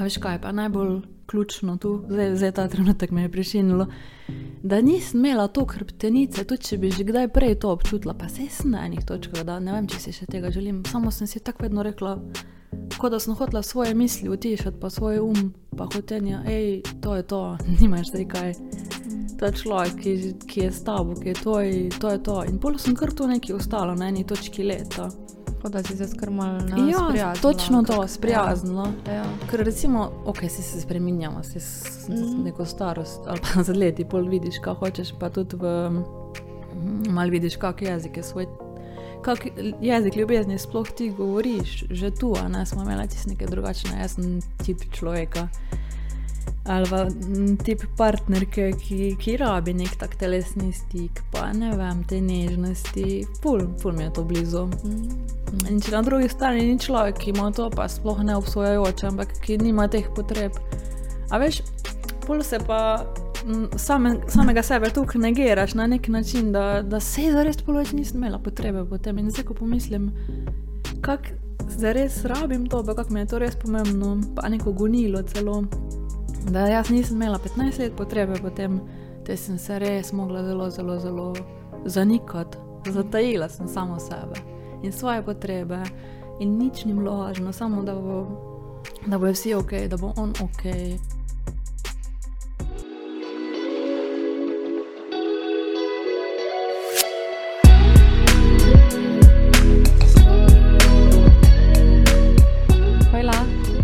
A veš kaj, pa najbolj ključno tu, zdaj, zdaj ta trenutek me je prišinilo, da nisem imela to hrbtenice, tudi če bi že kdaj prej to občutila, pa se sem na enih točkah, da ne vem, če si še tega želim. Samo sem si tako vedno rekla, kot da sem hotela svoje misli utišati, pa svoj um, pa hotenja, hej, to je to, nimaš zdaj kaj. Ta človek, ki, ki je s tabo, ki je tvoj, to je to. In pol sem kar tu neki ostala na eni točki leta. Kot da si se skrmal na Ja, sprijaznila, točno to, sprijaznilo. Ja. ja. Ker recimo, ok, si se spremenjamo, si s Mhm. neko starost ali pa za leti, pol vidiš, kaj hočeš, pa tudi v, mm, mal vidiš, kak jezik je svoj. Kak jezik ljubezni sploh ti govoriš, že tu, a ne smo imeli tisti neke drugačne, jaz sem tip človeka. Ali pa mm, tip partnerke, ki, ki rabi nek tak telesni stik, pa ne vem, te nežnosti, pol, pol mi je to blizu. Mhm. In če na drugi strani ni človek, ki ima to, pa sploh ne obsojajoče, ampak ki nima teh potreb. A veš, pol se pa m, same, samega sebe tukaj negiraš na nek način, da, da se zares polovič nisem imela potrebe po tem. In zdaj, ko pomislim, kako zares rabim to, pa kako mi je to res pomembno, pa neko gonilo celo. Da jaz nisem imela 15 let potrebe po tem, te sem se res mogla zelo, zelo, zelo zanikati. Zatajila sem samo sebe in svoje potrebe, in nič ni bilo važno, samo da bo, da bo vsi ok, da bo on ok.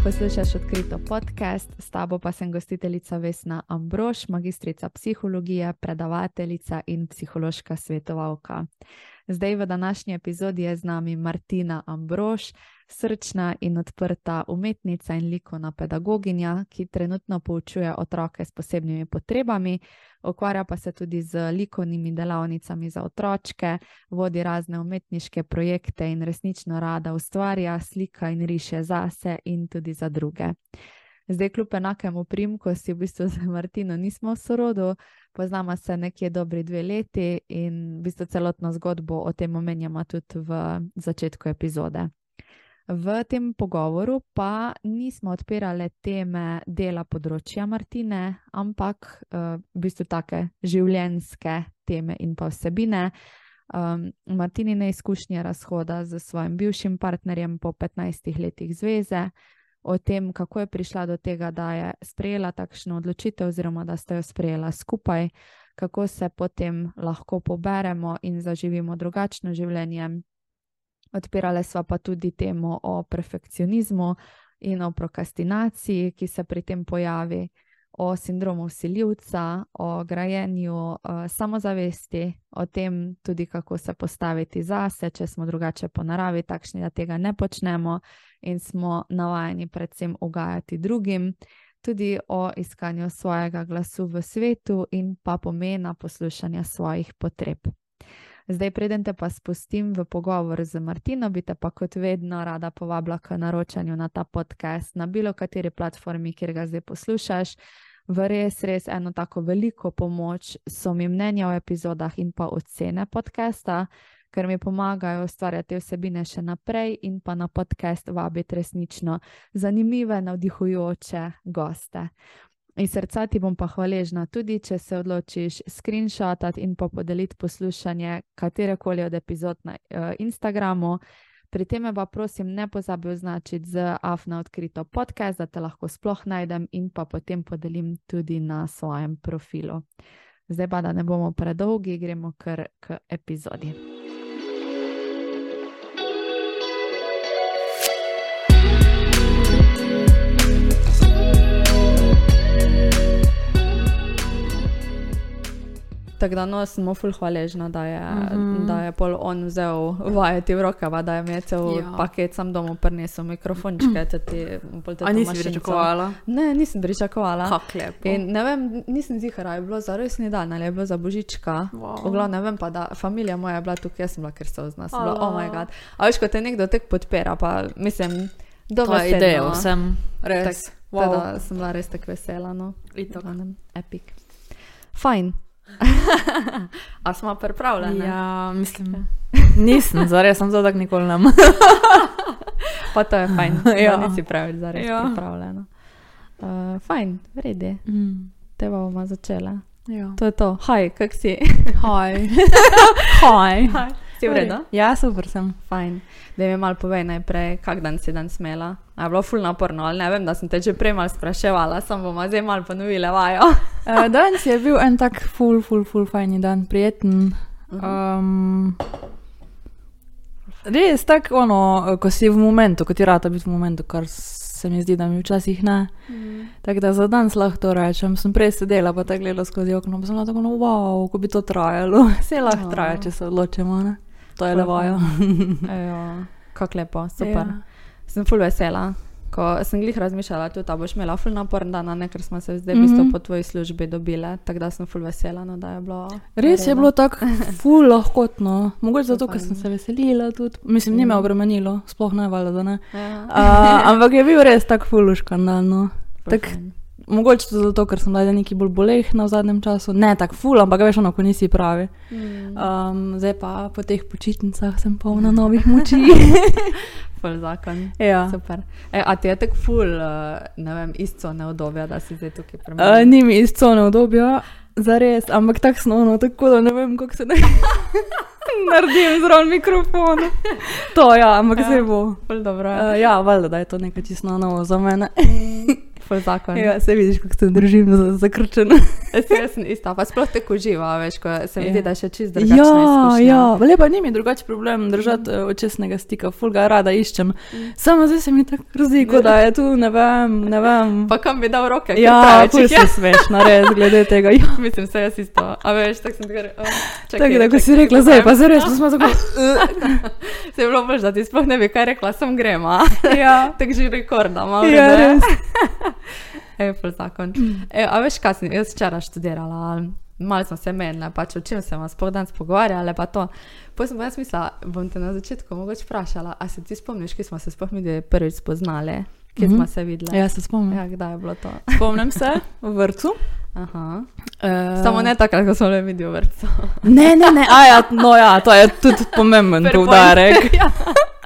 Poslušaš odkrito podcast, s tabo pa sem gostiteljica Vesna Ambrož, magistrica psihologije, predavateljica in psihološka svetovalka. Zdaj v današnji epizodi je z nami Martina Ambrož, srčna in odprta umetnica in likovna pedagoginja, ki trenutno poučuje otroke s posebnimi potrebami, ukvarja pa se tudi z likovnimi delavnicami za otročke, vodi razne umetniške projekte in resnično rada ustvarja, slika in riše zase in tudi za druge. Zdaj, kljub enakemu primku, si v bistvu z Martino nismo v sorodu, poznamo se nekje dobri dve leti in v bistvu celotno zgodbo o tem omenjamo tudi v začetku epizode. V tem pogovoru pa nismo odpirali teme dela področja Martine, ampak uh, v bistvu take življenjske teme in pa vsebine. Um, Martinine izkušnje razhoda z svojim bivšim partnerjem po 15 letih zveze, o tem, kako je prišla do tega, da je sprejela takšno odločitev, oziroma da sta jo sprejela skupaj, kako se potem lahko poberemo in zaživimo drugačno življenje. Odpirali sva pa tudi temo o perfekcionizmu in o prokrastinaciji, ki se pri tem pojavi, o sindromu vsiljivca, o grajenju uh, samozavesti, o tem tudi, kako se postaviti zase, če smo drugače po naravi, takšni, da tega ne počnemo in smo navajeni predvsem ugajati drugim, tudi o iskanju svojega glasu v svetu in pa pomena poslušanja svojih potreb. Zdaj, preden te pa spustim v pogovor z Martino, bi te pa kot vedno rada povabila k naročanju na ta podcast na bilo kateri platformi, kjer ga zdaj poslušaš. V res, res eno tako veliko pomoč so mi mnenja o epizodah in pa ocene podcasta, ker mi pomagajo ustvarjati vsebine še naprej in pa na podcast vabiti resnično zanimive, navdihujoče goste. Iz srca ti bom pa hvaležna tudi, če se odločiš screenshotati in pa podeliti poslušanje katerekoli od epizod na uh, Instagramu. Pri tem me pa prosim, ne pozabi označiti z afna odkrito podcast, da te lahko sploh najdem in pa potem podelim tudi na svojem profilu. Zdaj pa, da ne bomo predolgi, gremo kar k epizodi. Tako da no, sem mu ful hvaležna, da je, mm. -hmm. da je pol on vzel vajeti v roke, pa da je mi cel Ja. paket sam domov prinesel mikrofončke. Teti, pol A teto nisi mašinco. pričakovala? Ne, nisem pričakovala. Kak lepo. In ne vem, nisem zihara, je bilo za resni dan ali je bilo za božička. Wow. V glavnem vem pa, da familija moja je bila tukaj, jaz sem bila krstozna, sem bila, oh moj bog. A veš, ko te nekdo tek podpira, pa mislim, dobro je ideja vsem, res. Tak, Wow. Teda sem bila res tako vesela, no. Itak. Epic. Fajn. A smo pripravljeni? Ja, mislim, nisem, zares sem zato nikoli ne. Pa to je fajn. Ja. ja. Nisi pravi, zares Ja. ja. pripravljena. Uh, fajn, vredi. Mm. Te bomo začela. Ja. To je to. Haj, kak si? Haj. Haj. Si v redu? Ja, super sem. Fajn. Da mi malo povej najprej, kak dan si dan smela. A je bilo ful naporno, ali ne vem, da sem te že prej malo spraševala, sem bomo zdaj malo ponovila vajo. Uh, danes je bil en tak ful, ful, ful, fajni dan, prijeten. Um, res tako ono, ko si v momentu, ko ti rata biti v momentu, kar se mi zdi, da mi včasih ne. Tako da za danes lahko to rečem. Sem prej sedela, pa tako gledala skozi okno, pa sem tako, no, wow, ko bi to trajalo. Vse lahko Oh. traja, če se odločimo. Ne? To je Ful levajo. Ejo, kak lepo, super. Ja. Sem ful vesela. Ko sem glih razmišljala, tudi ta boš imela ful naporen dan, a ne, ker smo se zdaj v bistvu Mhm. po tvoji službi dobile, tako da sem ful vesela, no, da je bilo. Res je v redu. bilo tako ful lahkotno. Mogoče zato, ker sem se veselila tudi. Mislim, ni me Mm. obremenilo, sploh ne valjda, da ne. Ja. Uh, ampak je bil res tako. No. Ful tak- fajn. Mogoče tudi zato, ker sem bila neki bolj bolehna v zadnjem času. Ne tako ful, ampak veš, ono, ko nisi pravi. Mm. Um, zdaj pa po teh počitnicah sem polna novih moči. Ful zakon. ja. Super. E, a ti je tako ful, uh, ne vem, iz cone obdobja, da si zdaj tukaj Uh, premenil? ni mi iz cone obdobja, zares, ampak tako snovno, tako da ne vem, kako se ne naredim zraven mikrofona. To ja, ampak Ja. se bo. Ful dobro. Uh, ja, valjda, da je to nekaj čisto novo za mene. Ful zakon. Ja, se vidiš, kako se držim za, zakrčeno. Jaz, jaz sem ista, pa sploh te uživa, veš, ko se mi Ja. zdi, da še čist drugačna Ja, ja, lepa ni mi drugače problem držati mm. očesnega stika, ful ga rada iščem. Mm. Samo zdaj se mi tako zdi, kot da je tu, ne vem, ne vem. Pa kam bi dal roke? ja, ful jih si smešna, res, glede tega. Ja. Mislim, se jaz isto. A veš, tako sem tako. Oh, Tako da, ko si rekla, zdaj pa zares, pa smo tako. Se je bilo bolj, da ti sploh ne bi kaj rekla, sem grema. ja, Tako že rekorda, malo. ja, res. Ful zakon. E, a veš, kaj sem jaz včeraj študirala? Malo smo se menili, pač o čem se vam sploh danes pogovarjali, pa to. Potem sem pa jaz mislila, bom te na začetku mogoče vprašala, a se ti spomniš, kje smo se sploh mi prvič spoznali, kje mm. -hmm. smo se videli? Ja, se spomnim. ja, kdaj je bilo to? Spomnim se v vrtu. Aha. Uh, Samo ne takrat, ko smo le videli v vrtu. Ne, ne, ne, a ja, no ja, to je tudi pomemben poudarek. ja.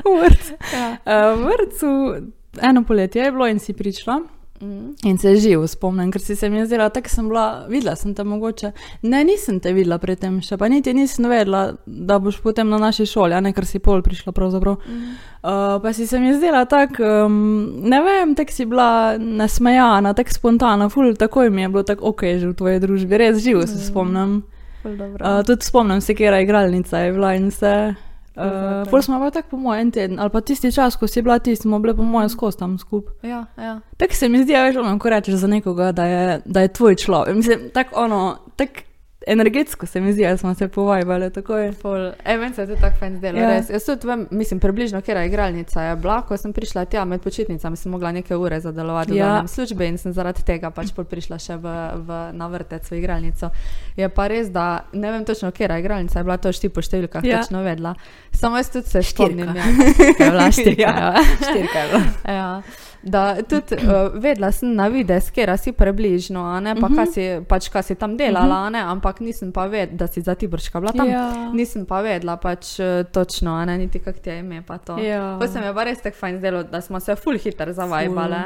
V vrtu. ja. Uh, v vrtu eno poletje je bilo in si prišla. Mm. In se živo spomnim, ker si se mi je zdela, tako sem bila, videla sem te mogoče. Ne, nisem te videla predtem še, pa niti nisem vedela, da boš potem na naši šoli, a ne ker si pol prišla pravzaprav. Mm. Uh, pa si se mi je zdela tako, um, ne vem, tako si bila nasmejana, tako spontana, ful, takoj mi je bilo tako ok, že v tvoji družbi, res živo se Mm. spomnim. Dobro. Uh, tudi spomnim se, kera igralnica je bila in vse. Uh, pol smo pa tako po mojem en teden, ali pa tisti čas, ko si bila ti, smo bile po mojem skozi tam skupaj. ja, ja. Tako se mi zdi, a veš, ono, ko rečeš za nekoga, da je, da je tvoj človek. Mislim, tako ono, tako energetsko se mi zdi, da smo se povajbali takoj. Ful. E, meni se je to tako fajn zdelo, Ja. res. Jaz tudi vem, mislim, približno, kera igralnica je bila, ko sem prišla tja med počitnicami, sem mogla neke ure zadelovati Ja. v službi in sem zaradi tega pač pol prišla še v, v, na vrtec v igralnico. Je pa res, da ne vem točno, kera igralnica je bila, to šti po številkah Ja. ja. točno vedla. Samo jaz tudi se Štirka. spomnim, ja. Štirka je bila, štirka. Ja. ja. Štirka je bila. Ja, da tudi uh, vedela sem na videz, kera si približno, a ne pa Mhm. kaj si, pač, kaj si tam delala, a ne, ampak nisem pa vedela, da si za Tiborška bila tam. Ja. Nisem pa vedela pač uh, točno, ne niti kak ti je ime pa to. Ja. Pa se mi je pa res tako fajn zdelo, da smo se full hiter zavajbale.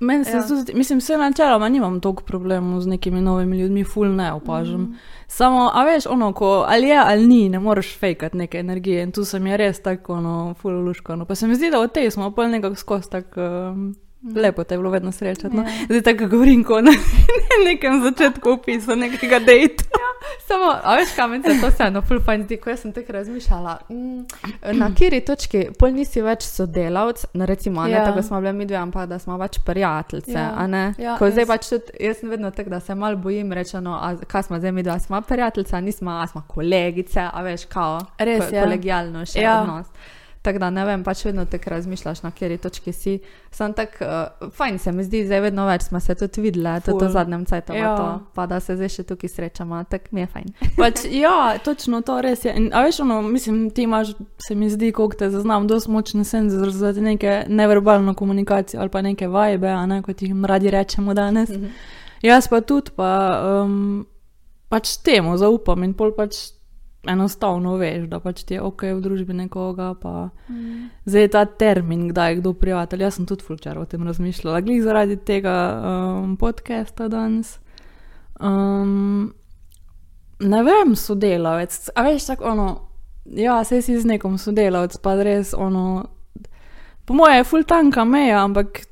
Meni se Ja. tudi, mislim, vse načeloma nimam toliko problemov z nekimi novimi ljudmi, ful ne opažam. Mm. Samo, a veš, ono, ko ali je ali ni, ne moreš fejkati neke energije in tu sem je res tako, ono, ful luškano. Pa se mi zdi, da od tej smo pa nekako skozi tako. Um, Lepo te je bilo vedno srečati. No? Ja. Zdaj tako govorim, kot na nekem začetku opisa nekega dejta. Samo, a veš, kam se to vseeno full fajn zdi, ko sem tako razmišljala, mm, na kateri točki pol nisi več sodelavc, no recimo, a ne Ja. tako smo bile mi dve, ampak da smo pač prijateljice, Ja. Ja, ko zdaj pač tudi, jaz sem vedno tako, da se mal bojim rečeno, a kaj smo zdaj mi dve, a smo prijateljice, nismo, a smo kolegice, a veš, kao, Res, ja. kolegijalno še Ja. odnos. Tako da ne vem, pač vedno tako razmišljaš, na kateri točki si. Sam tako, uh, fajn se mi zdi, zdaj vedno več smo se tudi videli, tudi v zadnjem cajtu, Ja. pa da se zdaj še tukaj srečamo, tako mi je fajn. Pač, ja, točno to res je. In, a veš, ono, mislim, ti imaš, se mi zdi, koliko te zaznam, dosti močne senze za neke neverbalno komunikacijo ali pa neke vibe, a ne, kot jih radi rečemo danes. Mhm. Jaz pa tudi, pa um, pač temu zaupam in pol pač enostavno veš, da pač ti je ok v družbi nekoga. Pa... Mm. Zdaj je ta termin, kdaj je kdo prijatelj. Jaz sem tudi fulčar o tem razmišljala, glih zaradi tega um, podcasta danes. Um, ne vem, sodelavec. A veš, tako ono, ja, se si z nekom sodelavec, pa res ono. Po mojem je ful tanka meja, ampak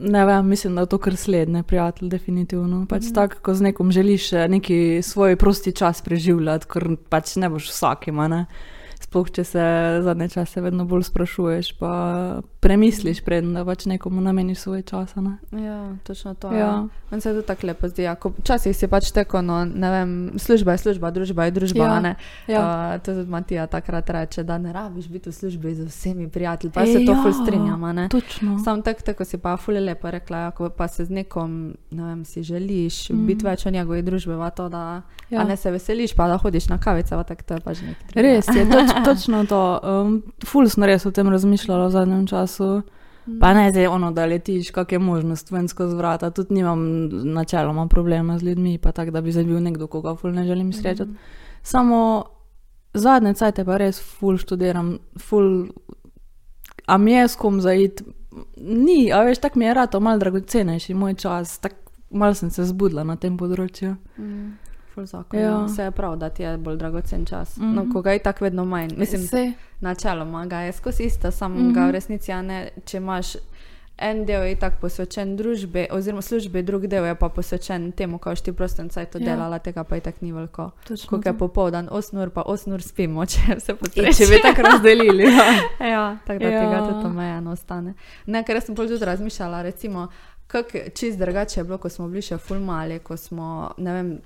ne vem, mislim, da je to kar slednje, prijatelj, definitivno. Pač Mhm. tako, ko z nekom želiš eh, neki svoj prosti čas preživljati, ker pač ne boš vsakim, a ne. Sploh, če se zadnje čase vedno bolj sprašuješ, pa premisliš, preden da pač nekomu nameniš svoj čas. a Ne? Ja, točno to. Ja. Ja. Meni se to tako lepo zdi. Ja. Včasih si pač tako, no, ne vem, služba je služba, družba je družba. Ja, ne? Ja. Uh, to tudi Matija takrat reče, da ne rabiš biti v službi z vsemi prijatelji. Pa Ej, se to ja, ful strinjam. a ne. Točno. Sam tako, tako si pa ful je lepo rekla, ja, ko pa se z nekom, ne vem, si želiš mm. biti več v njegovi družbi, pa to, da Ja. ja. ne se veseliš, pa da hodiš na kavice, pa tako to je pač nekaj. Res je, toč, točno to. Um, ful sem res o tem razmišljala v zadnjem času. Mm. Pa ne zdaj ono, da letiš, kak je možnost ven skozi vrata. Tudi nimam načeloma problema z ljudmi, pa tako, da bi zdaj bil nekdo, koga ful ne želim srečati. Samo zadnje cajte pa res ful študiram, ful, a mi je s kom zaid. Ni, a veš, tako mi je rato mal dragocenejši moj čas, tako mal sem se zbudila na tem področju. Mm. Ful zakon. Ja. Ja. Vse je prav, da ti je bolj dragocen čas. Mm Mhm. -hmm. No, ko ga je tako vedno manj. Mislim, Se, načeloma ga je skozi isto, samo mm Mhm. -hmm. ga v resnici, a ne, če imaš en del je tako posvečen družbi, oziroma službi, drug del je pa posvečen temu, kaj ti prostem caj to Ja. ja. delala, tega pa je tako ni veliko. Ko je to. popoldan, 8 ur, pa 8 ur spimo, če se potrebuje. če bi tako razdelili. Ja. Ja, tako da Ja. ja. tega tudi omejeno ostane. Ne, ker sem pol tudi razmišljala, recimo, kako čist drugače je bilo, ko smo bili še ful mali, ko smo, ne vem,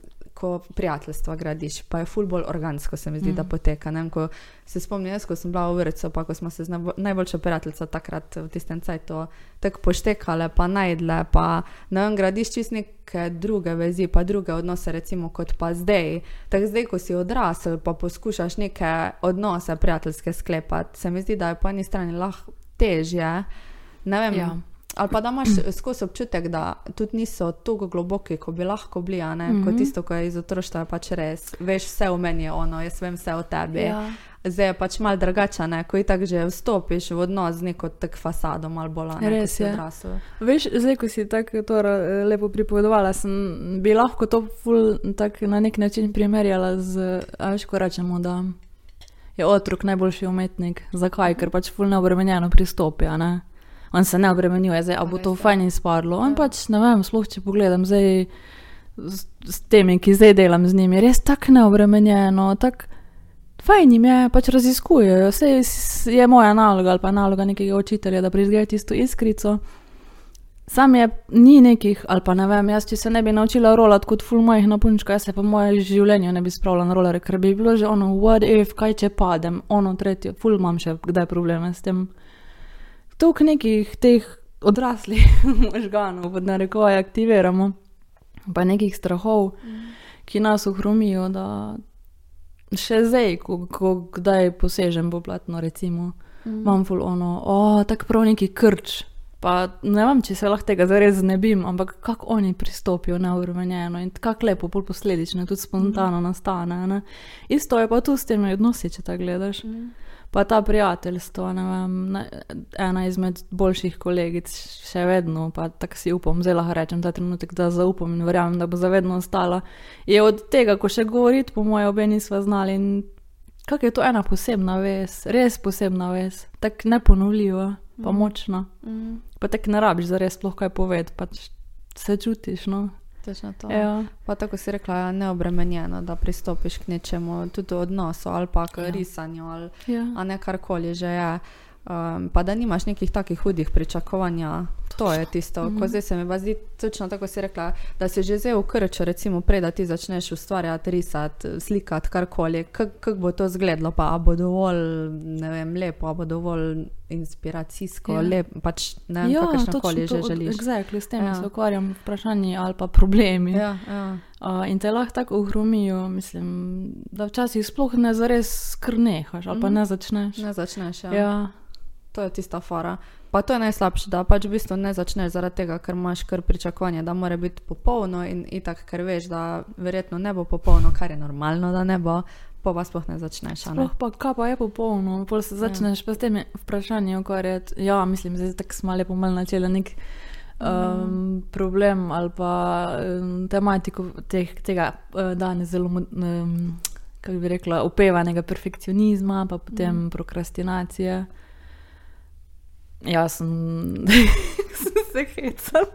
ko prijateljstva gradiš, pa je ful bolj organsko, se mi zdi, mm. da poteka. Ne ko se spomnim, jaz, ko sem bila v vrtu, pa ko smo se z najbo- najboljšo prijateljico takrat v tistem cajtu tako poštekale, pa najdle, pa ne vem, gradiš čist neke druge vezi, pa druge odnose, recimo, kot pa zdaj. Tako zdaj, ko si odrasel, pa poskušaš neke odnose prijateljske sklepati, se mi zdi, da je po eni strani lahko težje. Ne vem, Ja. Ali pa da imaš skozi občutek, da tudi niso tako globoki, kot bi lahko bili, mm -hmm. kot tisto, ko je iz otroštva je pač res. Veš, vse v meni je ono, jaz vem vse o tebi. Ja. Zdaj je pač mal drugače, ne? ko tako že vstopiš v odnos z neko tak fasado, mal bolj a ne, ko Res je. odrasel. Veš, zdaj, ko si tako to ra- lepo pripovedovala, sem bi lahko to ful, tak, na nek način primerjala z, veš, ko rečemo, da je otrok najboljši umetnik. Zakaj? Ker pač ful neobremenjeno pristopi, ne? On se ne obremenjuje, zdaj, a bo to je. fajn izpadlo. On Ja. pač, ne vem, sploh če pogledam zdaj s, s temi, ki zdaj delam z njimi, je res tako neobremenjeno, tako fajn jim je, pač raziskujejo. Vse je moja naloga ali pa naloga nekega učitelja, da prizgejo tisto iskrico. Sam je, ni nekih, ali pa ne vem, jaz če se ne bi naučila rolati kot ful mojih na punčka, jaz se pa v mojem življenju ne bi spravila na rolere, ker bi bilo že ono, what if, kaj če padem, ono tretje, ful imam še kdaj probleme s tem. Tuk nekih teh odraslih možganov, pod narekovaj, aktiviramo, pa nekih strahov, ki nas ohromijo, da še zdaj, ko, ko kdaj posežem po platno, recimo, Mm. imam ful ono, o, tako prav neki krč. Pa ne vem, če se lahko tega zares znebim, ampak kako oni pristopijo neurmenjeno in kako lepo, pol posledično, tudi spontano nastane. Ne? Isto je pa tu s temi odnosi, če tako gledaš. Mm. Pa ta prijateljstvo, ne vem, ne, ena izmed boljših kolegic, še vedno, pa tako si upam, zelo lahko rečem ta trenutek, da zaupam in verjamem, da bo zavedno ostala. Je od tega, ko še govoriti, po mojem, obe nisva znali. In kako je to ena posebna vez, res posebna vez, tako neponovljiva, pa Mhm. močna. Mm. Pa tako ne rabiš za res sploh kaj povedati, pač se čutiš. No? Točno to. Ja. Pa tako si rekla, ja, neobremenjeno, da pristopiš k nečemu, tudi odnosu ali pa k Ja. ja. risanju, ali, Ja. ne karkoli že je. Um, pa da nimaš nekih takih hudih pričakovanj. To je tisto, Mhm. ko zdaj se mi pa zdi točno tako, si rekla, da si že zdaj v krču, recimo, prej da ti začneš ustvarjati, risati, slikati karkoli, kako kak bo to izgledalo, pa bo dovolj, ne vem, lepo, bo dovolj inspiracijsko, Ja. lep, pač ne vem, Ja, kakršno koli že to, želiš. Exactly, s tem Ja. se ukvarjam, vprašanji ali pa problemi. Ja, ja. Uh, in te lahko tako ohromijo, mislim, da včasih sploh ne zares skrnehaš ali pa Mhm. ne začneš. Ne začneš, ja. Ja. To je tista fora. Pa to je najslabše, da pač v bistvu ne začneš zaradi tega, ker imaš kar pričakovanje, da mora biti popolno in tako, ker veš, da verjetno ne bo popolno, kar je normalno, da ne bo, pa pa sploh ne začneš. Ne? Sploh pa, kaj pa je popolno, pol se začneš ja. pa s temi vprašanji ukvarjati. Ja, mislim, da je tako smo lepo mal načela nek um, problem ali pa um, tematiko teh, tega uh, danes zelo, um, kako bi rekla, upevanega perfekcionizma, pa potem mm. prokrastinacije. Jaz sem, sem se hecala.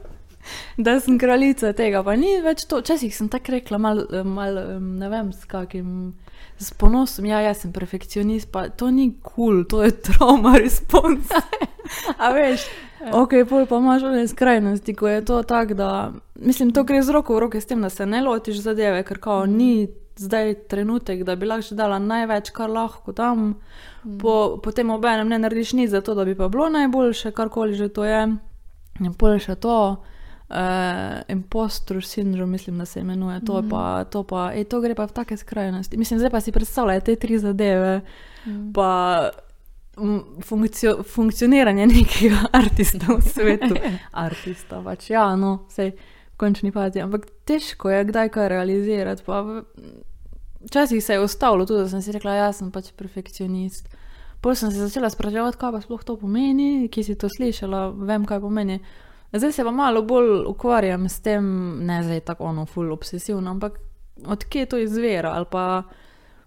Da sem kraljica tega, pa ni več to. Včasih sem tako rekla, mal, mal, ne vem, s kakim s ponosom. Ja, jaz sem perfekcionist, pa to ni kul, cool, to je trauma respons. A veš, ok, pol pa imaš one skrajnosti, ko je to tako, da mislim, to gre z roko v roke s tem, da se ne lotiš zadeve, ker kao ni zdaj trenutek, da bi lahko dala največ, kar lahko tam, po, potem obenem ne narediš nič za to, da bi pa bilo najboljše, karkoli že to je. In pol še to. Uh, impostor sindrom, mislim, da se imenuje to, mm. pa, to, pa, ej, to gre pa v take skrajnosti. Mislim, zdaj pa si predstavljaj te tri zadeve, mm. pa funkcio, funkcioniranje nekega artista v svetu. artista, pač ja, no, vse končni fazi. Ampak težko je kdaj kaj realizirati. Pa, včasih se je ustavilo tudi, da sem si rekla, jaz sem pač perfekcionist. Potem sem se začela spraševati, kaj pa sploh to pomeni, ki si to slišala, vem, kaj pomeni. Zdaj se pa malo bolj ukvarjam s tem, ne zdaj tako ono, full obsesivno, ampak odkje to izvira ali pa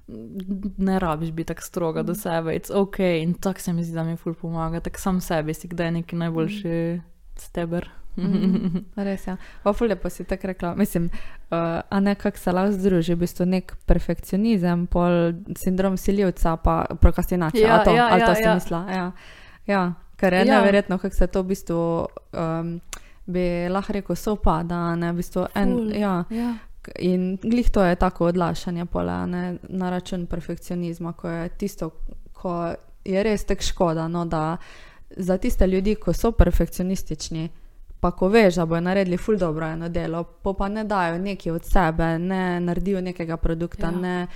mm, ne rabiš biti tako stroga do sebe, it's ok in tako se mi zdi, da mi full pomaga, tako sam sebi si kdaj neki najboljši steber. Mhm. Res je. Ja. Fulje pa si tako rekla. Mislim, uh, a ne kako se lahko združi, v bistvu nek perfekcionizem, pol sindrom siljivca, pa prokrastinacija. Ja, to, ja, ali to ja, si ja. mislila? Ja. ja, ker je Ja. ja. neverjetno, kako se to v bistvu. Um, Bi lahko rekel, sopada, ne, v bistvu en, Ful. ja, Ja. in glih to je tako odlašanje pola, ne, na račun perfekcionizma, ko je tisto, ko je res tako škoda, no, da za tiste ljudi, ko so perfekcionistični, pa ko veš, da bojo naredili ful dobro eno delo, pa, pa ne dajo nekaj od sebe, ne naredijo nekega produkta, Ja. ne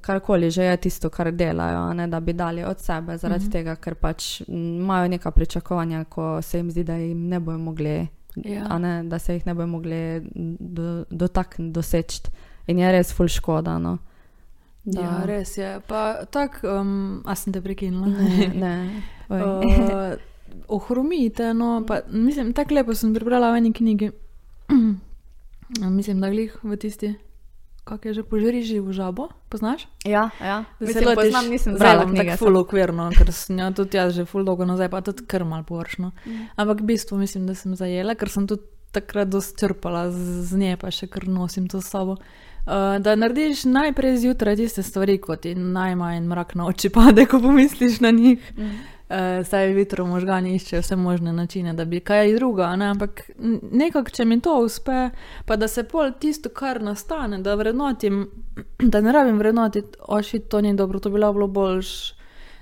karkoli že je tisto, kar delajo, ne da bi dali od sebe, zaradi Mhm. tega, ker pač imajo neka pričakovanja, ko se jim zdi, da jim ne bojo mogli, Ja. ne, da se jih ne bojo mogli do, dotakniti, doseči. In je res ful škoda. No. Da- ja, res je. Pa tako, um, a sem te prekinila. Ne, ne. Uh, ohromite, no, pa, mislim, tako lepo sem prebrala v eni knjigi. mislim, da glih v tisti, kako je že požriži v žabo, poznaš? Ja, ja. Da Mislim, lotiš- poznam, nisem bom knjige. tako ful okvirno, ker sem jo tudi jaz že ful dolgo nazaj, pa tudi kar mal površno. Mm. Ampak v bistvu mislim, da sem zajela, ker sem tudi takrat dosti črpala z, z nje, pa še kar nosim to s sabo. Uh, da narediš najprej zjutraj tiste stvari, kot ti najmanj mrak na oči pade, ko pomisliš na njih. Mm. Uh, saj vitro možgani iščejo vse možne načine, da bi kaj druga, ne? ampak nekako, če mi to uspe, pa da se pol tisto, kar nastane, da vrednotim, da ne rabim vrednotiti, oši, to ni dobro, to bi bilo boljš.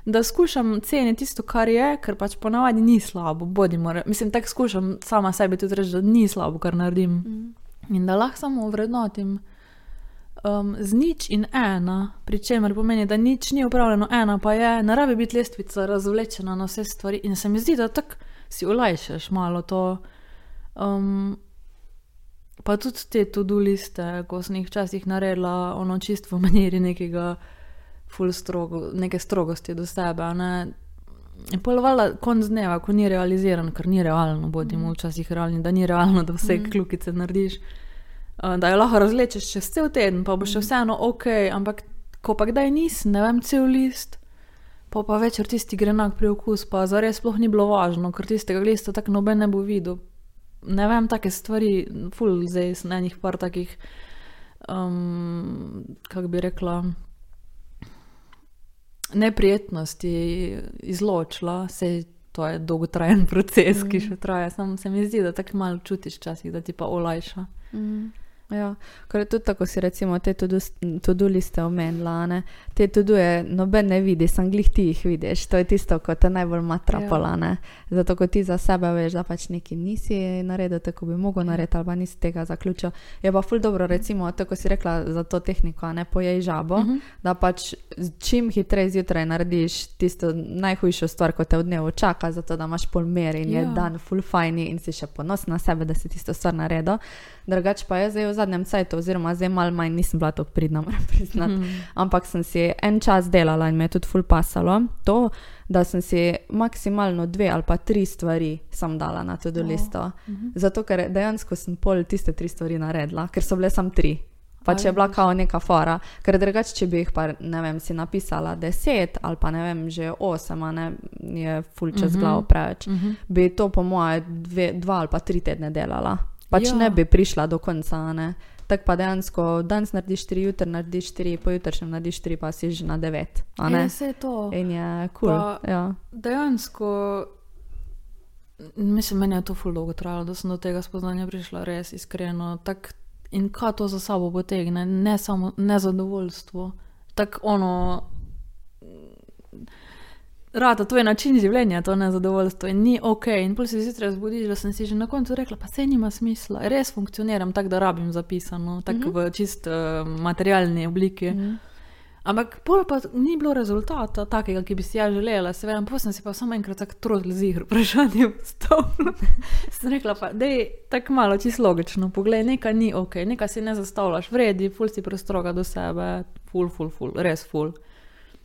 Da skušam ceniti tisto, kar je, ker pač ponavadi ni slabo, bodimo, re- mislim, tako skušam sama sebi tudi reči, da ni slabo, kar naredim. Mm. In da lahko samo vrednotim um, z nič in ena, pri čemer pomeni, da nič ni upravljeno, ena pa je, ne rabi biti lestvica razvlečena na vse stvari. In se mi zdi, da tako si olajšaš malo to. Um, pa tudi te to-do liste, ko sem jih včasih naredila, ono čisto v maniri nekega, full strogo, neke strogosti do sebe. Ne? In polovala konc dneva, ko ni realiziran, ker ni realno, bodimo včasih realni, da ni realno, da vse Mhm. kljukice narediš. Uh, Da jo lahko razlečeš čez cel teden, pa bo še vseeno ok, ampak ko pa kdaj nisem, ne vem, cel list, pa pa večer tisti grenak priokus, pa zares sploh ni bilo važno, ker tistega lista tako noben ne bo videl. Ne vem, take stvari, ful, zdaj sem enih par takih, um, kako bi rekla, neprijetnosti izločila, se to je dolgotrajen proces, ki še traja. Samo se mi zdi, da tako malo čutiš včasih, da ti pa olajša. Mm. Ja, ker je tudi tako, si recimo te to-do liste omenila, ne? te to-do-je noben ne vidi, sem glih ti jih vidiš, to je tisto, ko te najbolj matrapola, ja. ne. Zato, ko ti za sebe veš, da pač neki nisi naredil, tako bi mogel narediti, ali pa nisi tega zaključil. Je pa ful dobro, recimo, tako si rekla za to tehniko, ne pojej žabo, uh -huh. da pač čim hitreje zjutraj narediš tisto najhujšo stvar, ko te v dnevu čaka, zato da imaš pol mer in ja. je dan ful fajni in si še ponosna na sebe, da si tisto stvar naredil. Drugač pa je zdaj v zadnjem cajtu, oziroma zdaj malo manj nisem bila tako pridna, moram priznati. Mm. Ampak sem si en čas delala in me je tudi ful pasalo. To, da sem si maksimalno dve ali pa tri stvari sam dala na to do listo. Oh. Mm -hmm. Zato, ker dejansko sem pol tiste tri stvari naredila, ker so bile sam tri. Pa če je bila kao neka fora, ker drugače, če bi jih pa, ne vem, si napisala deset ali pa ne vem, že osem, ne je ful čez mm -hmm. glavo preveč, mm -hmm. bi to po moje dve, dva ali pa tri tedne delala pač ja. ne bi prišla do konca. Tako pa dejansko danes narediš 4, jutri narediš 4, pojutrišnjem narediš 4, pa si že na 9. Ja, vse je to. In je kul. Cool. Ja. Dejansko, mislim, meni je to ful dolgo trajalo, da sem do tega spoznanja prišla, res iskreno. Tak, in kaj to za sabo potegne, ne samo nezadovoljstvo. Tako ono rada, to je način življenja, to nezadovoljstvo in ni ok. In pol se zjutraj zbudiš, da sem si že na koncu rekla, pa se nima smisla, res funkcioniram tako, da rabim zapisano, tako mm -hmm. v čist uh, materialni obliki. Mm -hmm. Ampak pol pa ni bilo rezultata takega, ki bi si ja želela, se vem, pa sem si pa samo enkrat tako trudila z igro, vprašanje v stolu. sem rekla pa, da je tako malo čisto logično, poglej, nekaj ni ok, nekaj si ne zastavljaš, vredi, ful si prostroga do sebe, ful, ful, ful, res ful.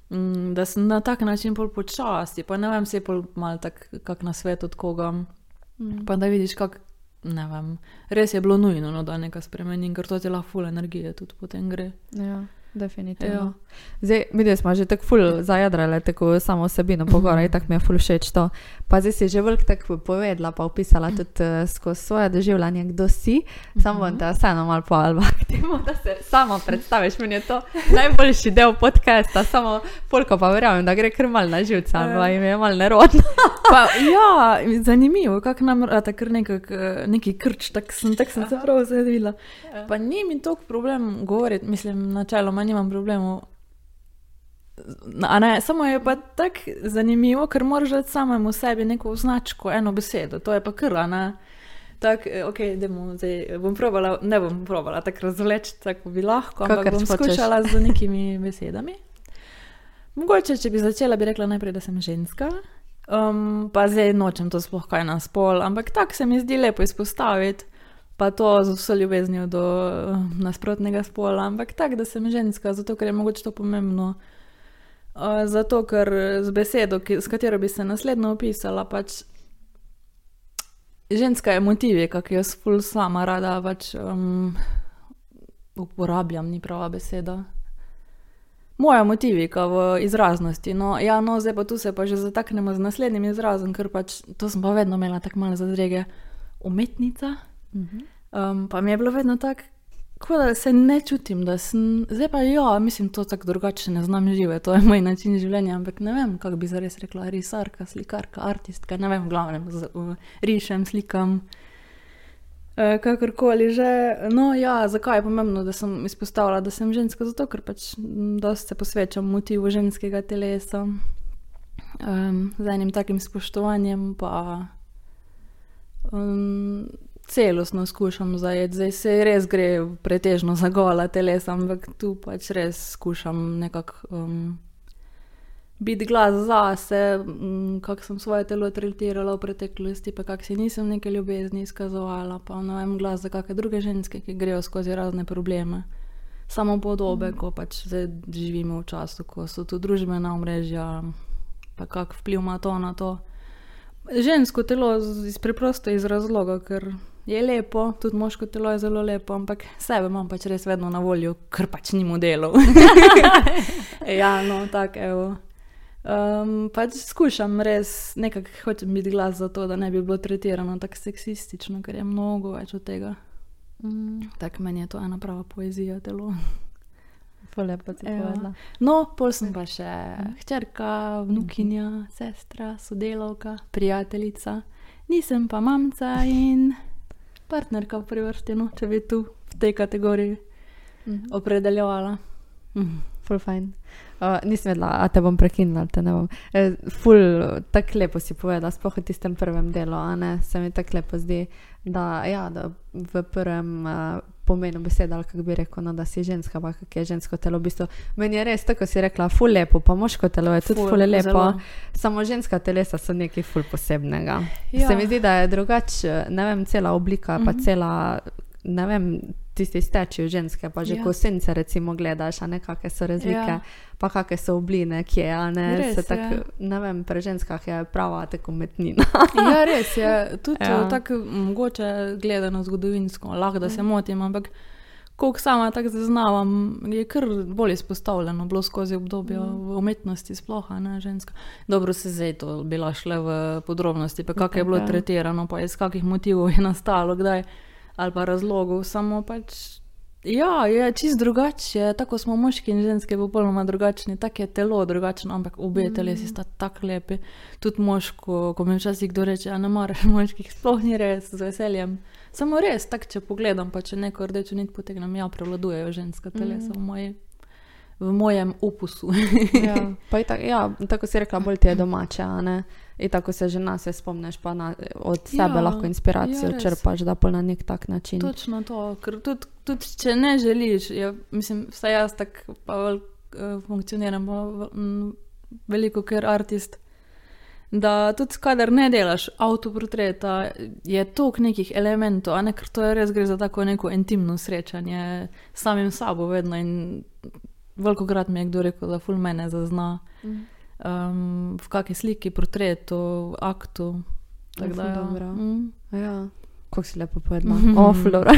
Mm, da sem na tak način bolj počasi, pa ne vem, se je bolj malo tako na svet od koga. Mm. Pa da vidiš, kako, ne vem, res je bilo nujno, no, da nekaj spremenim, ker to ti lahko ful energije tudi potem gre. Ja. Definitivno. Jo. Zdaj, mi smo že tako ful zajadrali, tako samo osebino pogovora, tako mi je ful všeč to. Pa zdaj si že veliko tako povedala, pa opisala tudi uh, skozi svoje doživljanje, kdo si. Samo bom te vseeno malo poalbaktivo, da se samo predstaviš. Meni je to najboljši del podcasta, samo polko pa verjamem, da gre kar mal na živce, ali jim je mal nerodno. pa, ja, zanimivo, kako nam rata kar nekak, eh, neki krč, tako sem, tak sem se prav zadvila. Ja. Pa ni mi toliko problem govoriti, mislim, načeloma nimam problemov. Ne, samo je pa tako zanimivo, ker moraš reči samemu sebi neko značko, eno besedo, to je pa krla. Tako, eh, ok, demo, zdaj bom probala, ne bom probala tako razvleči, tako bi lahko, ampak Kakor bom skušala z nekimi besedami. Mogoče, če bi začela, bi rekla najprej, da sem ženska, um, pa zdaj nočem to sploh kaj na spol, ampak tako se mi zdi lepo izpostaviti pa to z vso ljubeznijo do uh, nasprotnega spola, ampak tako, da sem ženska, zato ker je mogoče to pomembno. Zato, ker z besedo, ki, s katero bi se naslednjo opisala, pač ženska je motivi, kako jaz ful sama rada pač, um, uporabljam, ni prava beseda. Moja motivika v izraznosti. No, ja, no, zdaj pa tu se pa že zataknemo z naslednjim izrazom, ker pač to sem pa vedno imela tako malo zadrege. Umetnica. Um, pa mi je bilo vedno tako, da se ne čutim, da sem. Zdaj pa ja, mislim, to tako drugače ne znam živeti, to je moj način življenja, ampak ne vem, kako bi zares rekla, risarka, slikarka, artistka, ne vem, glavnem, rišem, slikam. Uh, kakorkoli že. No, ja, zakaj je pomembno, da sem izpostavila, da sem ženska? Zato, ker pač dosti se posvečam motivu ženskega telesa, um, z enim takim spoštovanjem, pa um, celostno skušam zajeti. Zdaj se res gre pretežno za gola telesa, ampak tu pač res skušam nekako um, biti glas za sebe, um, kako sem svoje telo tretirala v preteklosti, pa kako si nisem neke ljubezni izkazovala, pa ne vem glas za kakšne druge ženske, ki grejo skozi razne probleme. Samo podobe, mm. ko pač zdaj živimo v času, ko so tu družbena omrežja, pa kak vpliv ima to na to. Žensko telo iz preprosto iz razloga, ker je lepo, tudi moško telo je zelo lepo, ampak sebe imam pač res vedno na voljo, ker pač ni modelov. ja, no, tako je. Um, pač skušam res nekako hočem biti glas za to, da ne bi bilo tretirano tako seksistično, ker je mnogo več od tega. Mm. Tako meni je to ena prava poezija telo. Lepo ti je bilo. No, pol sem pa še mm. hčerka, vnukinja, sestra, sodelavka, prijateljica, nisem pa mamca in partnerka v prvi vrsti, no, če bi tu v tej kategoriji Mhm. opredeljevala. Mhm. Ful fajn. Uh, nisem vedela, a te bom prekinila, te ne bom. E, ful, tako lepo si povedala, sploh v tistem prvem delu, a ne, se mi tako lepo zdi, da, ja, da v prvem uh, pomenu besede, ali kako bi rekel, no, da si ženska, pa kak je žensko telo. V bistvu, meni je res, tako si rekla, ful lepo, pa moško telo je tudi ful, ful lepo. zelo. Samo ženska telesa so nekaj ful posebnega. Ja. Se mi zdi, da je drugače, ne vem, cela oblika, pa Mhm. cela, ne vem, tisti steči ženske, pa že Ja. ko sence recimo gledaš, a ne kakšne so razlike, Ja. pa kakšne so obline, kje, a ne, Res se je. tak, ne vem, pri ženskah je prava tako umetnina. Ja, res je. Tudi Ja. ja. tako mogoče gledano zgodovinsko, lahko da se motim, ampak koliko sama tako zaznavam, je kar bolj izpostavljeno bilo skozi obdobje Mm. v umetnosti, sploh ne ženska. Dobro se zdaj to bila šle v podrobnosti, pa kako je bilo Ja. tretirano, pa iz kakih motivov je nastalo, kdaj ali pa razlogov, samo pač. Ja, je čist drugače, tako smo moški in ženske popolnoma drugačni, tako je telo drugačno, ampak obe Mm. telesi sta tako lepi. Tudi moško, ko mi včasih kdo reče, da ne maraš moških, sploh ni res, z veseljem. Samo res, tako če pogledam, pa če neko rdečo nit potegnem, ja, prevladujejo ženska telesa v, moji, v mojem opusu. ja, pa itak, ja, tako si rekla, bolj ti je domače, a ne. In tako se že nas spomniš, pa na, od sebe Ja, lahko inspiracijo ja, črpaš, da pa na nek tak način. Točno to, ker tudi, tudi če ne želiš, je, mislim, vsaj jaz tako pa vel, uh, funkcioniram, pa veliko ker artist. Da tudi, kadar ne delaš avtoportreta, je toliko nekih elementov, ne ker to je res gre za tako neko intimno srečanje s samim sabo, vedno. In veliko krat mi je kdo rekel, da ful mene zazna Mhm. Um, v kakšni sliki, portretu, aktu. Tako da, ja. Mm. Ja, kako si lepo povedala. Mhm. O, flora.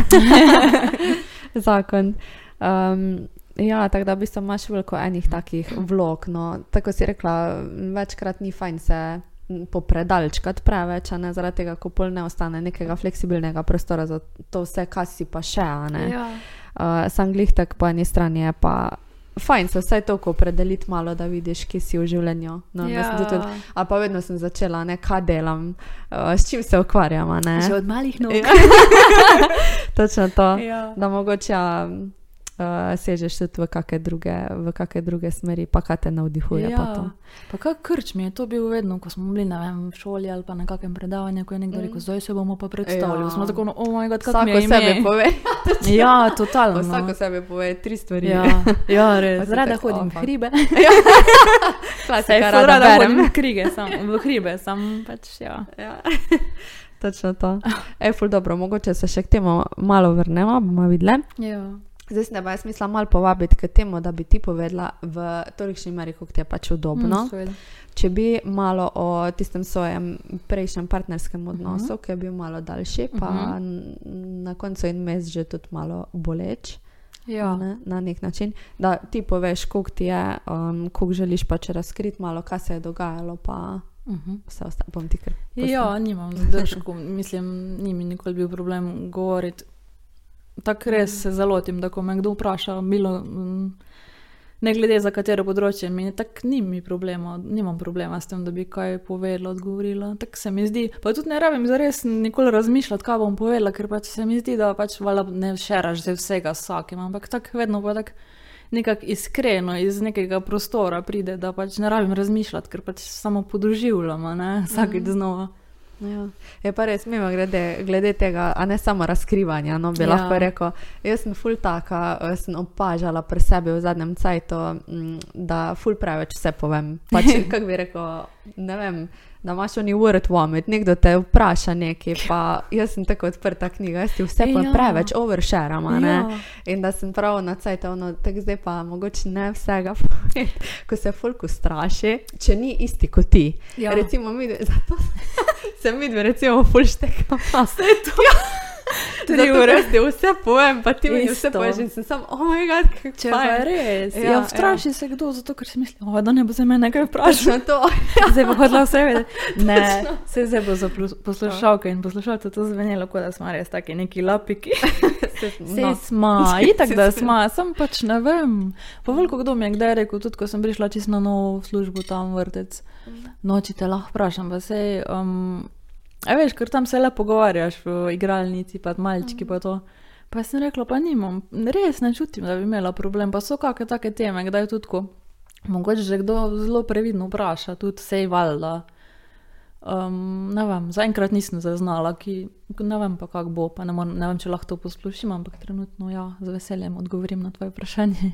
Zakon. Um, ja, tako da v bistvu imaš veliko enih takih vlog. No. Tako si rekla, večkrat ni fajn se popredalčkati preveč, ne zaradi tega, ko pol ne ostane nekega fleksibilnega prostora za to vse, kar si pa še. Ja. Uh, sam glih tak po eni strani je pa. Fajn se vsaj toliko opredeliti malo, da vidiš, kje si v življenju. No, ja. tudi, ali pa vedno sem začela, ne, kaj delam, uh, s čim se ukvarjam. a? Že od malih nog. Ja. Točno to. Ja. Da mogoče uh, sežeš tudi v kakšne druge, v kakšne druge smeri, pa kaj te navdihuje. Pa to. pa kak krč mi je to bil vedno, ko smo bili vem, v šoli ali pa na kakem predavanju, ko je nekdo rekel, zdaj se bomo pa predstavili. Ja. Smo tako, no, oh moj bog, kako mi je sebe pove. Ja, totalno. Vsako sebe pove tri stvari. Ja, ja, res. Rada tako, hodim "O, v fuck." hribe. Klasika, Saj ful rada rada hodim v krige, sam, v hribe, sam pač, ja. Ja. Točno to. Ej, ful dobro, mogoče se še k temu malo vrnemo, bomo videli. Ja. Zdaj sem pa jaz mislila malo povabiti k temu, da bi ti povedala v tolikšni meri, kako ti je pač udobno. Mm. Če bi malo o tistem svojem prejšnjem partnerskem odnosu, uh Mhm. -huh. ki je bil malo daljši, pa uh Mhm. -huh. na koncu in mes že tudi malo boleč. Ja. Ne, na nek način, da ti poveš, koliko ti je, um, koliko želiš pač razkriti, malo kaj se je dogajalo, pa Uh -huh. vse ostalo. Bom ti kar. Ja, nimam zadržkov, mislim, ni mi nikoli bil problem govoriti. Tako res se zalotim, da ko me kdo vpraša, bilo, mm, ne glede za katero področje, mi tako ni mi problema, nimam problema s tem, da bi kaj povedala, odgovorila. Tako se mi zdi, pa tudi ne rabim zares nikoli razmišljati, kaj bom povedala, ker pač se mi zdi, da pač vala ne šeraš zdaj vsega s vsakim, ampak tako vedno pa tako. Nekako iskreno iz nekega prostora pride, da pač ne rabim razmišljati, ker pač samo ne vsakeč Mhm. znova. Ja. Je pa res, mimo glede, glede tega, a ne samo razkrivanja. No, bi Ja. ja. lahko rekel, jaz sem ful taka, eh, sem opažala pri sebi v zadnjem cajtu, mm, da ful preveč vse povem. Pač, kako bi rekel, ne vem. Da imaš oni word vomit, nekdo te vpraša nekaj, pa jaz sem tako odprta knjiga, jaz ti vse pa Ja. preveč oversharam, a ne. Ja. In da sem prav na cajtovno, tako zdaj pa mogoče ne vsega povem, ko se fulku straši, če ni isti kot ti. Ja. Recimo, mi, zato se mi dve, recimo, fulštekamo. Vse to. Tri ure. ker ti vse povem, pa ti mi vse poveš in sem sam, oh moj bog, kako Če pa je res, Ja, ja, ja, ja. vstraši se kdo, zato ker si misli, "O, da ne bo se me nekaj vprašal. To. Zdaj pa hodila vse vedeti. Ne, se zdaj bo za poslušalke in poslušalce to zvenelo, kot da smo res taki neki lapiki. Sej No. smo, itak da smo. sem pač ne vem. Pa veliko kdo mi je kdaj rekel, tudi ko sem prišla čisto na novo službo tam vrtec. Noči te lahko vprašam, pa sej. Um, A veš, ker tam se le pogovarjaš v igralnici, pa malčki pa to. Pa sem rekla, pa nimam, res ne čutim, da bi imela problem. Pa so kakšne take teme, kdaj tudi ko. Mogoče že kdo zelo previdno vpraša, tudi sej valjda. Um, ne vem, zaenkrat nisem zaznala, ki, ne vem pa, kako bo, pa ne, mor, ne vem, če lahko to poslušam, ampak trenutno ja, z veseljem odgovorim na tvoje vprašanje.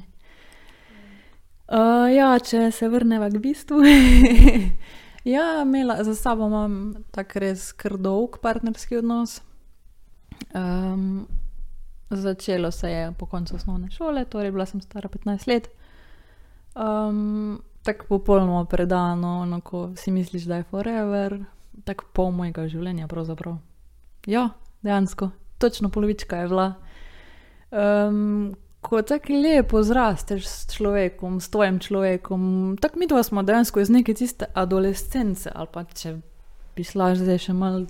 Uh, ja, če se vrnemo k bistvu. ja, imela, za sabo imam tak res kar dolg partnerski odnos. Um, začelo se je po koncu osnovne šole, torej bila sem stara 15 let. Um, tako popolnoma predano, no, ko si misliš, da je forever, tako pol mojega življenja, pravzaprav. Ja, dejansko, točno polovička je bila. Um, ko tako lepo zrasteš s človekom, s tvojim človekom, tako mi dva smo dejansko iz neke tiste adolescence, ali pa če bi šla zdaj še malo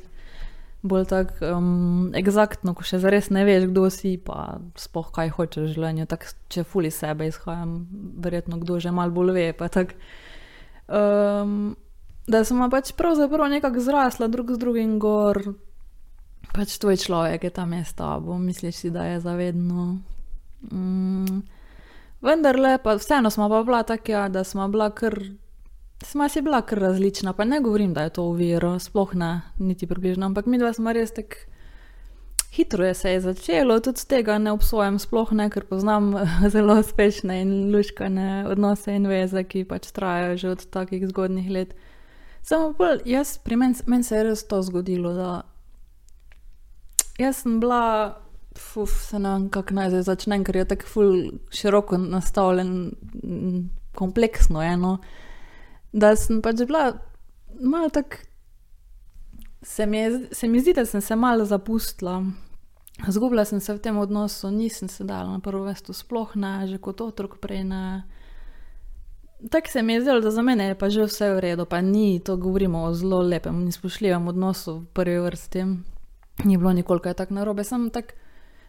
bolj tako um, eksaktno, ko še zares ne veš, kdo si, pa spoh kaj hočeš v življenju. Tak, če fuli sebe izhajam, verjetno kdo že malo bolj ve. Tak, um, da sem pač pravzaprav nekako zrasla drug z drugim gor, pač tvoj človek je tam je s tabo, misliš si, da je zavedno. Um, vendar le, pa vseeno smo pa bila taka, da smo bila kar. Sma si bila kar različna, pa ne govorim, da je to uviro, sploh ne, niti približno, ampak mi dva smo res tako hitro je se je začelo, tudi tega ne obsojam, sploh ne, ker poznam zelo uspešne in luškane odnose in veze, ki pač trajajo že od takih zgodnih let. Samo bolj, jaz, pri meni men se je res to zgodilo, da jaz sem bila, fuf, se ne vem, kako naj zdaj začnem, ker je tako ful široko nastavljen, kompleksno eno da sem pač bila malo tako. Se mi, je, se mi zdi, da sem se malo zapustila. Zgubila sem se v tem odnosu, nisem se dala na prvo mesto, sploh ne, že kot otrok prej ne. Tako se mi je zdelo, da za mene je pa že vse v redu, pa ni to govorimo o zelo lepem in spoštljivem odnosu v prvi vrsti. Ni bilo nikoli kaj tako narobe, sem tako.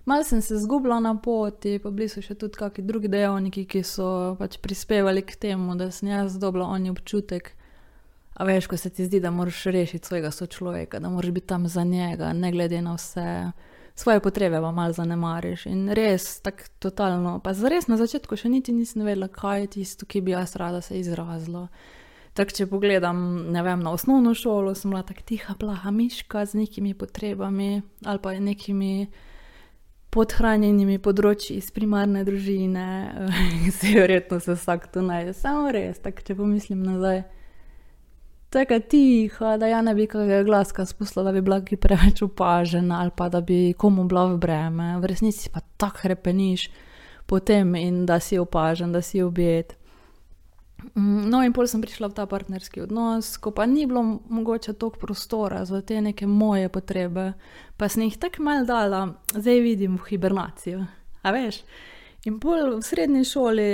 Mal sem se zgubila na poti, pa bili so še tudi kakšni drugi dejavniki, ki so pač prispevali k temu, da sem jaz dobila oni občutek. A veš, ko se ti zdi, da moraš rešiti svojega sočloveka, da moraš biti tam za njega, ne glede na vse svoje potrebe, pa malo zanemariš. In res, tako totalno. Pa zares na začetku še niti nisem vedela, kaj je tisto, ki bi jaz rada se izrazila. Tako, če pogledam, ne vem, na osnovno šolo, sem bila tako tiha, plaha miška z nekimi potrebami ali pa nekimi podhranjenimi področji iz primarne družine, se verjetno se vsak tu najde. Samo res, tako če pomislim nazaj. Tako tiho, da ja ne bi kakega glaska spustila, da bi bila ki preveč opažena ali pa da bi komu bila v breme. V resnici pa tako repeniš potem in da si opažen, da si objet. Mm, no, in pol sem prišla v ta partnerski odnos, ko pa ni bilo mogoče toliko prostora za te neke moje potrebe, pa sem jih tako mal dala, zdaj vidim v hibernacijo. A veš? In pol v srednji šoli,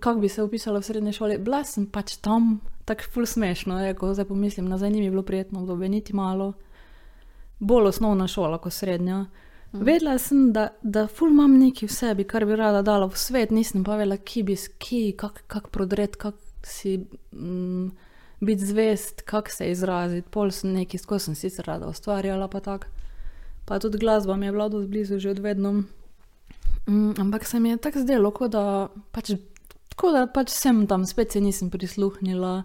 kako bi se opisala v srednji šoli, bila sem pač tam, tako ful smešno, je, ko zdaj pomislim, nazaj ni mi bilo prijetno, obdobje niti malo. Bolj osnovna šola kot srednja. Mhm. Vedela sem, da, da ful imam nekaj v sebi, kar bi rada dala v svet, nisem pa vedela, ki bi ski, kako kak prodret, kako si mm, biti zvest, kako se izraziti. Pol sem nekaj, skozi sem sicer rada ustvarjala, pa tako. Pa tudi glasba mi je bila dosti blizu že od vedno. Mm, ampak se mi je tako zdelo, kot da pač. Tako da pač sem tam, spet se nisem prisluhnila,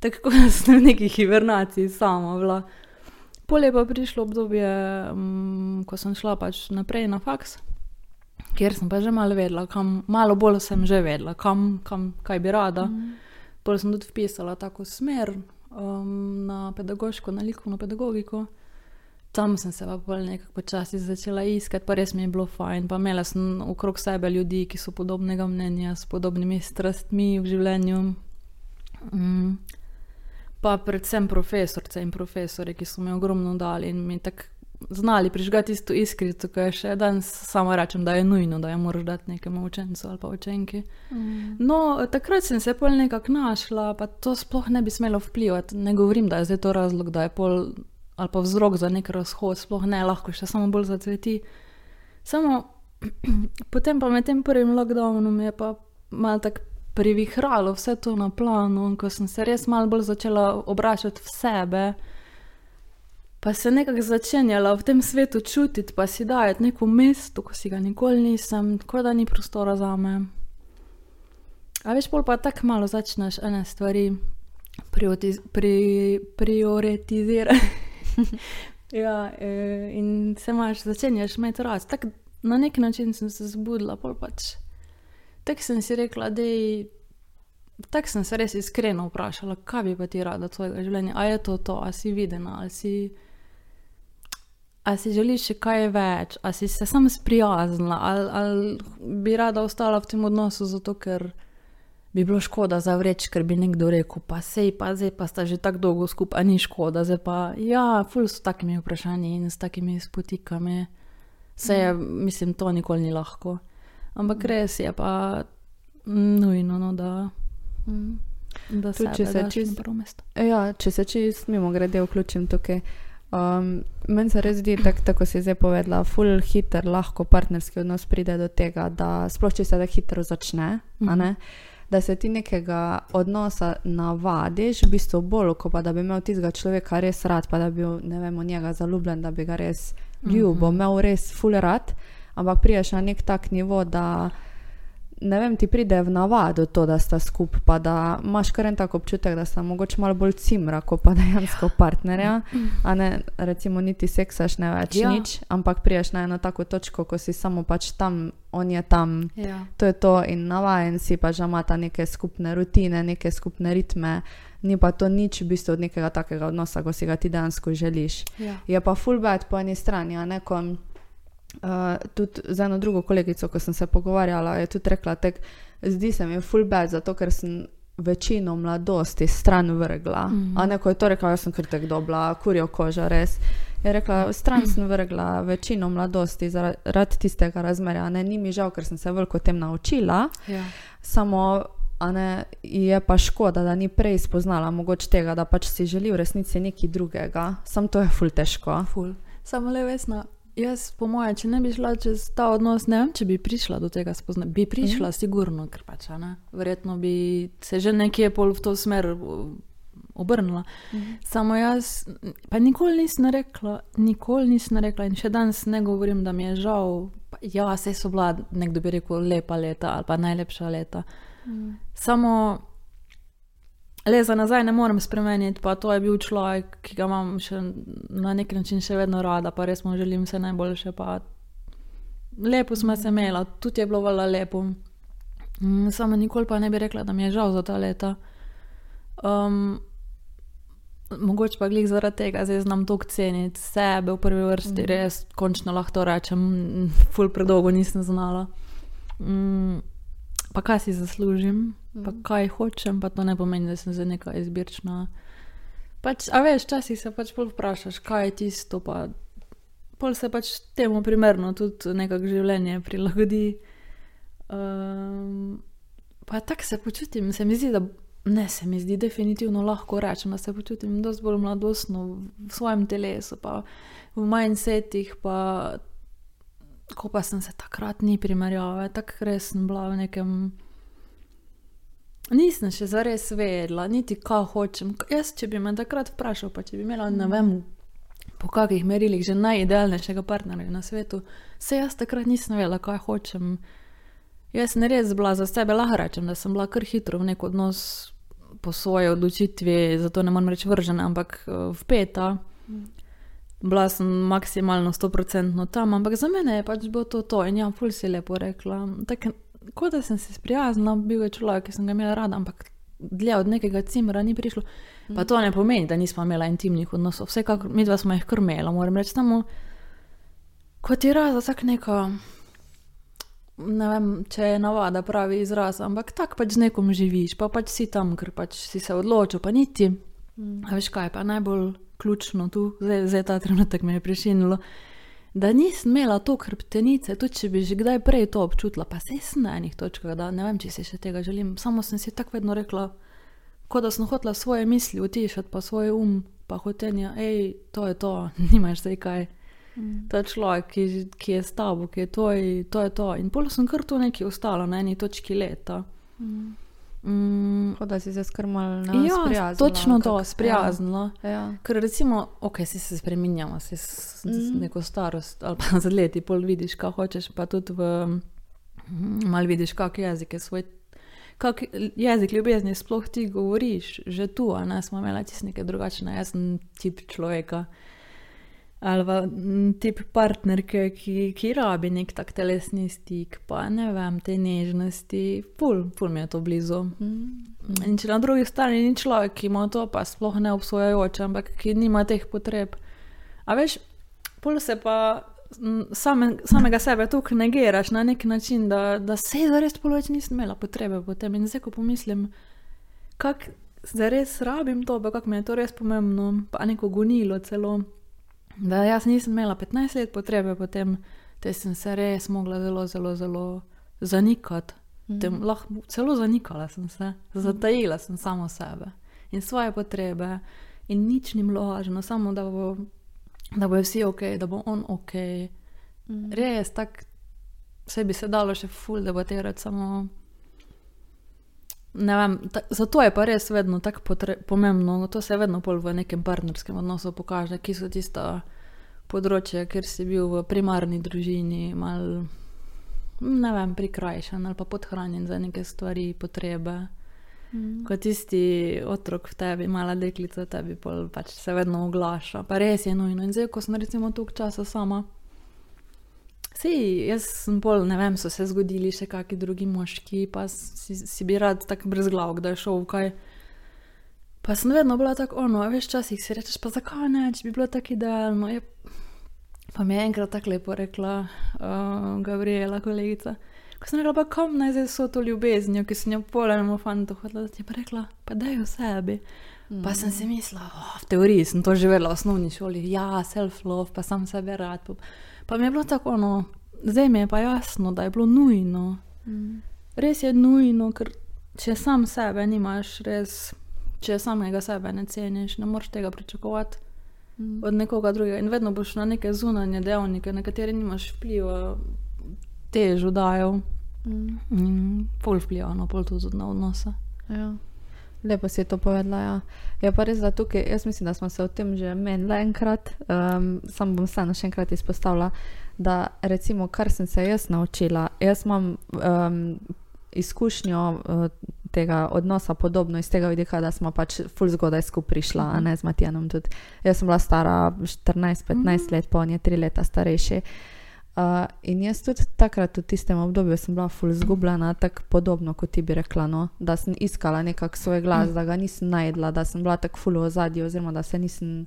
tako da sem v neki hibernaciji sama bila. Polje pa prišlo obdobje, um, ko sem šla pač naprej na faks, kjer sem pa že malo vedela, kam, malo bolj sem že vedela, kam, kam, kaj bi rada. Mm. Pol sem tudi vpisala tako smer um, na pedagoško, na likovno pedagogiko. Tam sem se pa bolj nekako počasi začela iskati, pa res mi je bilo fajn. Pa imela sem okrog sebe ljudi, ki so podobnega mnenja, s podobnimi strastmi v življenju. Um, pa predvsem profesorice in profesori, ki so mi ogromno dali in mi tako znali prižgati isto iskrico, ki je še danes samo rečem, da je nujno, da je moraš dati nekemu učencu ali pa učenki. Mm. No, takrat sem se pol nekako našla, pa to sploh ne bi smelo vplivati. Ne govorim, da je zdaj to razlog, da je pol ali pa vzrok za nek razhod, sploh ne, lahko še samo bolj zacveti. Samo potem pa med tem prvim lockdownom je pa mal tako privihralo vse to na planu, in ko sem se res malo bolj začela obračati v sebe, pa se nekako začenjala v tem svetu čutiti, pa si dajati neko mesto, ko si ga nikoli nisem, tako da ni prostora za me. A veš, pol pa tako malo začneš ene stvari priotiz, pri, prioritizirati. ja, e, in se imaš, začenjaš imeti rast. Tak, na neki način sem se zbudila, pol pač. Tako sem si rekla, da je. Tako sem se res iskreno vprašala, kaj bi pa ti rada od svojega življenja. A je to to, a si videna, ali si, a si želiš še kaj več, a si se sam sprijaznila, ali, ali bi rada ostala v tem odnosu, zato ker bi bilo škoda za vreč, ker bi nekdo rekel, pa sej, pa zdaj pa sta že tako dolgo skupaj, ni škoda, zdaj pa ja, ful s takimi vprašanji in s takimi spotikami. Se je, mislim, to nikoli ni lahko. Ampak res je pa nujno, no, da, da se Tudi če se daš na čist- prvo mesto. Ja, če se čist mimo grede vključim tukaj. Um, meni se res zdi, tak, tako si zdaj povedala, ful hiter, lahko partnerski odnos pride do tega, da sploh če se da hitro začne, ne, da se ti nekega odnosa navadiš, v bistvu bolj, kot pa da bi imel tistega človeka res rad, pa da bi bil, ne vem, v njega zaljubljen, da bi ga res ljubo, imel res ful rad, ampak priješ na nek tak nivo, da ne vem, ti pride v navado to, da sta skupaj, pa da imaš kar en tak občutek, da sta mogoče malo bolj cimra, kot pa dejansko partnerja. A ne, recimo, niti seksaš ne več Ja. ja. nič, ampak priješ na eno tako točko, ko si samo pač tam, on je tam. Ja. To je to, in navaden si pa že imata neke skupne rutine, neke skupne ritme, ni pa to nič v bistvu od nekega takega odnosa, ko si ga ti dejansko želiš. Ja. Je pa full bad po eni strani, a ne ko uh, tudi z eno drugo kolegico, ko sem se pogovarjala, je tudi rekla, tek, zdi se mi full bad, zato ker sem večino mladosti stran vrgla. Mm. A ne, ko je to rekla, jaz sem kar tek dobla, kurjo koža, res. Je rekla, stran sem vrgla večino mladosti zaradi tistega razmerja. Ne, ni mi žal, ker sem se veliko o tem naučila, Ja. samo ne, je pa škoda, da ni prej spoznala mogoče tega, da pač si želi v resnici nekaj drugega. Sam to je ful težko. Ful. Samo le vesna. Jaz, po mojem, če ne bi šla čez ta odnos, ne vem, če bi prišla do tega spoznanja. Bi prišla, mm. sigurno, ker pač, ne. Verjetno bi se že nekje pol v to smer obrnila. Mm. Samo jaz, pa nikoli nisem rekla, nikoli nisem rekla in še danes ne govorim, da mi je žal. Pa, ja, se so bila, nekdo bi rekel, lepa leta ali pa najlepša leta. Mm. Samo le za nazaj ne morem spremeniti, pa to je bil človek, ki ga imam še na nek način še vedno rada, pa res mu želim vse najboljše. Pa lepo smo se imeli, tudi je bilo vala lepo. Mm, Samo nikoli pa ne bi rekla, da mi je žal za ta leta. Um, mogoče pa glih zaradi tega, zdaj znam toliko ceniti sebe v prvi vrsti, res končno lahko to rečem, mm, ful predolgo nisem znala. Mm, pa kaj si zaslužim, pa kaj hočem, pa to ne pomeni, da sem za neka izbirčna. Pač, a veš, včasih se pač bolj vprašaš, kaj je tisto, pa pol se pač temu primerno tudi nekako življenje prilagodi. Um, pa tako se počutim, se mi zdi, da ne se mi zdi, definitivno lahko rečem, da se počutim dosti bolj mladostno v svojem telesu, pa v mindsetih, pa ko pa sem se takrat ni primerjave, tako res sem bila v nekem. Nisem še zares vedela, niti kaj hočem. Jaz, če bi me takrat vprašal, pa če bi imela ne vem, po kakih merilih že najidealnejšega partnerja na svetu, se jaz takrat nisem vedela, kaj hočem. Jaz sem res bila za sebe, lahko rečem, da sem bila kar hitro v nek odnos po svoji odločitvi, zato ne morem reči vržena, ampak eh, vpeta. Bila sem maksimalno 100% tam, ampak za mene je pač bilo to to in ja, ful si lepo rekla. Tako, kot da sem se sprijaznila, bil je človek, ki sem ga imela rada, ampak dlje od nekega cimra ni prišlo. Pa to ne pomeni, da nismo imeli intimnih odnosov, vsekakor mi dva smo jih krmela, moram reči, samo kot je raza, tako neka. Ne vem, če je navada pravi izraz, ampak tako pač z nekom živiš, pa pač si tam, ker pač si se odločil, pa niti. Mm. A veš kaj, je pa najbolj ključno tu, zdaj, zdaj ta trenutek me je prišinilo, da nisem imela to hrbtenice, tudi če bi že kdaj prej to občutila, pa se sem na enih točkah, da ne vem, če si še tega želim. Samo sem si tako vedno rekla, kot da sem hotela svoje misli utišati, pa svoj um, pa hotenja, hej, to je to, nimaš zdaj kaj. Mm. Ta človek, ki, ki je s tabo, ki je tvoj, to je to. In pol sem kar tu nekaj ostala na eni točki leta. Mm. Mm, Kot da si se skrmal na ja, sprijaznila, točno kak- to, sprijaznilo. Ja, ja. Ker recimo, ok, si se spremenjamo, si s, mm. z neko starost ali pa z leti, pol vidiš, kaj hočeš, pa tudi v, mm, mal vidiš, kak jezik je svoj. Kak jezik ljubezni sploh ti govoriš, že tu, a ne smo imeli tisti neke drugačne, jaz sem tip človeka. Ali pa mm, tip partnerke, ki, ki rabi nek tak telesni stik, pa ne vem, te nežnosti, ful, ful mi je to blizu. Mm. In če na drugi strani ni človek, ki ima to, pa sploh ne obsojajoč, ampak ki nima teh potreb. A veš, pol se pa m, same, samega sebe tukaj negiraš na nek način, da, da se zares polovič nisem imela potrebe po tem. In zdaj, ko pomislim, kako zares rabim to, pa kako mi je to res pomembno, pa neko gonilo celo. Da jaz nisem imela 15 let potrebe po tem, da sem se res mogla zelo, zelo, zelo zanikati. Tem, Mhm. lahko celo zanikala sem se, zatajila sem samo sebe in svoje potrebe, in nič ni bilo važno, samo da bo, da bo vsi ok, da bo on ok. Mm. Res, tako se bi se dalo še ful debatirati, samo. Ne vem, ta, zato je pa res vedno tako pomembno, to se vedno pol v nekem partnerskem odnosu pokaže, ki so tista področja, kjer si bil v primarni družini, mal, ne vem, prikrajšan ali pa podhranjen za neke stvari, potrebe. Mm. Ko tisti otrok v tebi, mala deklica v tebi, pol pač se vedno oglaša. Pa res je nujno. In zdaj, ko sem recimo toliko časa sama, Sej, jaz sem pol, ne vem, so se zgodili še kakšni drugi moški, pa si, si bi rad tako brez glav, da je šel v kaj. Pa sem vedno bila tako, ono, a veš, časih si rečeš, pa zakaj ne, če bi bilo tako idealno. Je, pa mi je enkrat tako lepo rekla uh, Gabriela, kolegica. Ko sem rekla, pa kam naj zdaj so to ljubeznijo, ki sem jo polenemu fantu hodila, da ti je pa rekla, pa daj v sebi. Pa sem si mislila, oh, v teoriji sem to živela v osnovni šoli, ja, self-love, pa sam sebe rad. Pa, pa mi je bilo tako, no, zdaj mi je pa jasno, da je bilo nujno. Mm. Res je nujno, ker če sam sebe nimaš, res, če samega sebe ne ceniš, ne moreš tega pričakovati Mm. od nekoga drugega. In vedno boš na neke zunanje dejavnike, na katere nimaš vpliva, težo dajo. Mm. In pol vpliva, no, pol tudi na odnose. Ja. Lepo si to povedala. Ja. Je pa res, da tukaj, jaz mislim, da smo se o tem že menili enkrat, um, sam bom vseeno še enkrat izpostavila, da recimo, kar sem se jaz naučila, jaz imam um, izkušnjo uh, tega odnosa podobno iz tega vidika, da smo pač ful zgodaj skupaj prišla, a ne z Matijanom tudi. Jaz sem bila stara 14-15 Mhm. let, pa on je 3 leta starejši. Uh, in jaz tudi takrat, v tistem obdobju, sem bila ful zgubljena, tako podobno kot ti bi rekla, no? da sem iskala nekak svoj glas, Mm. da ga nisem najdla, da sem bila tako ful v ozadju, oziroma da se nisem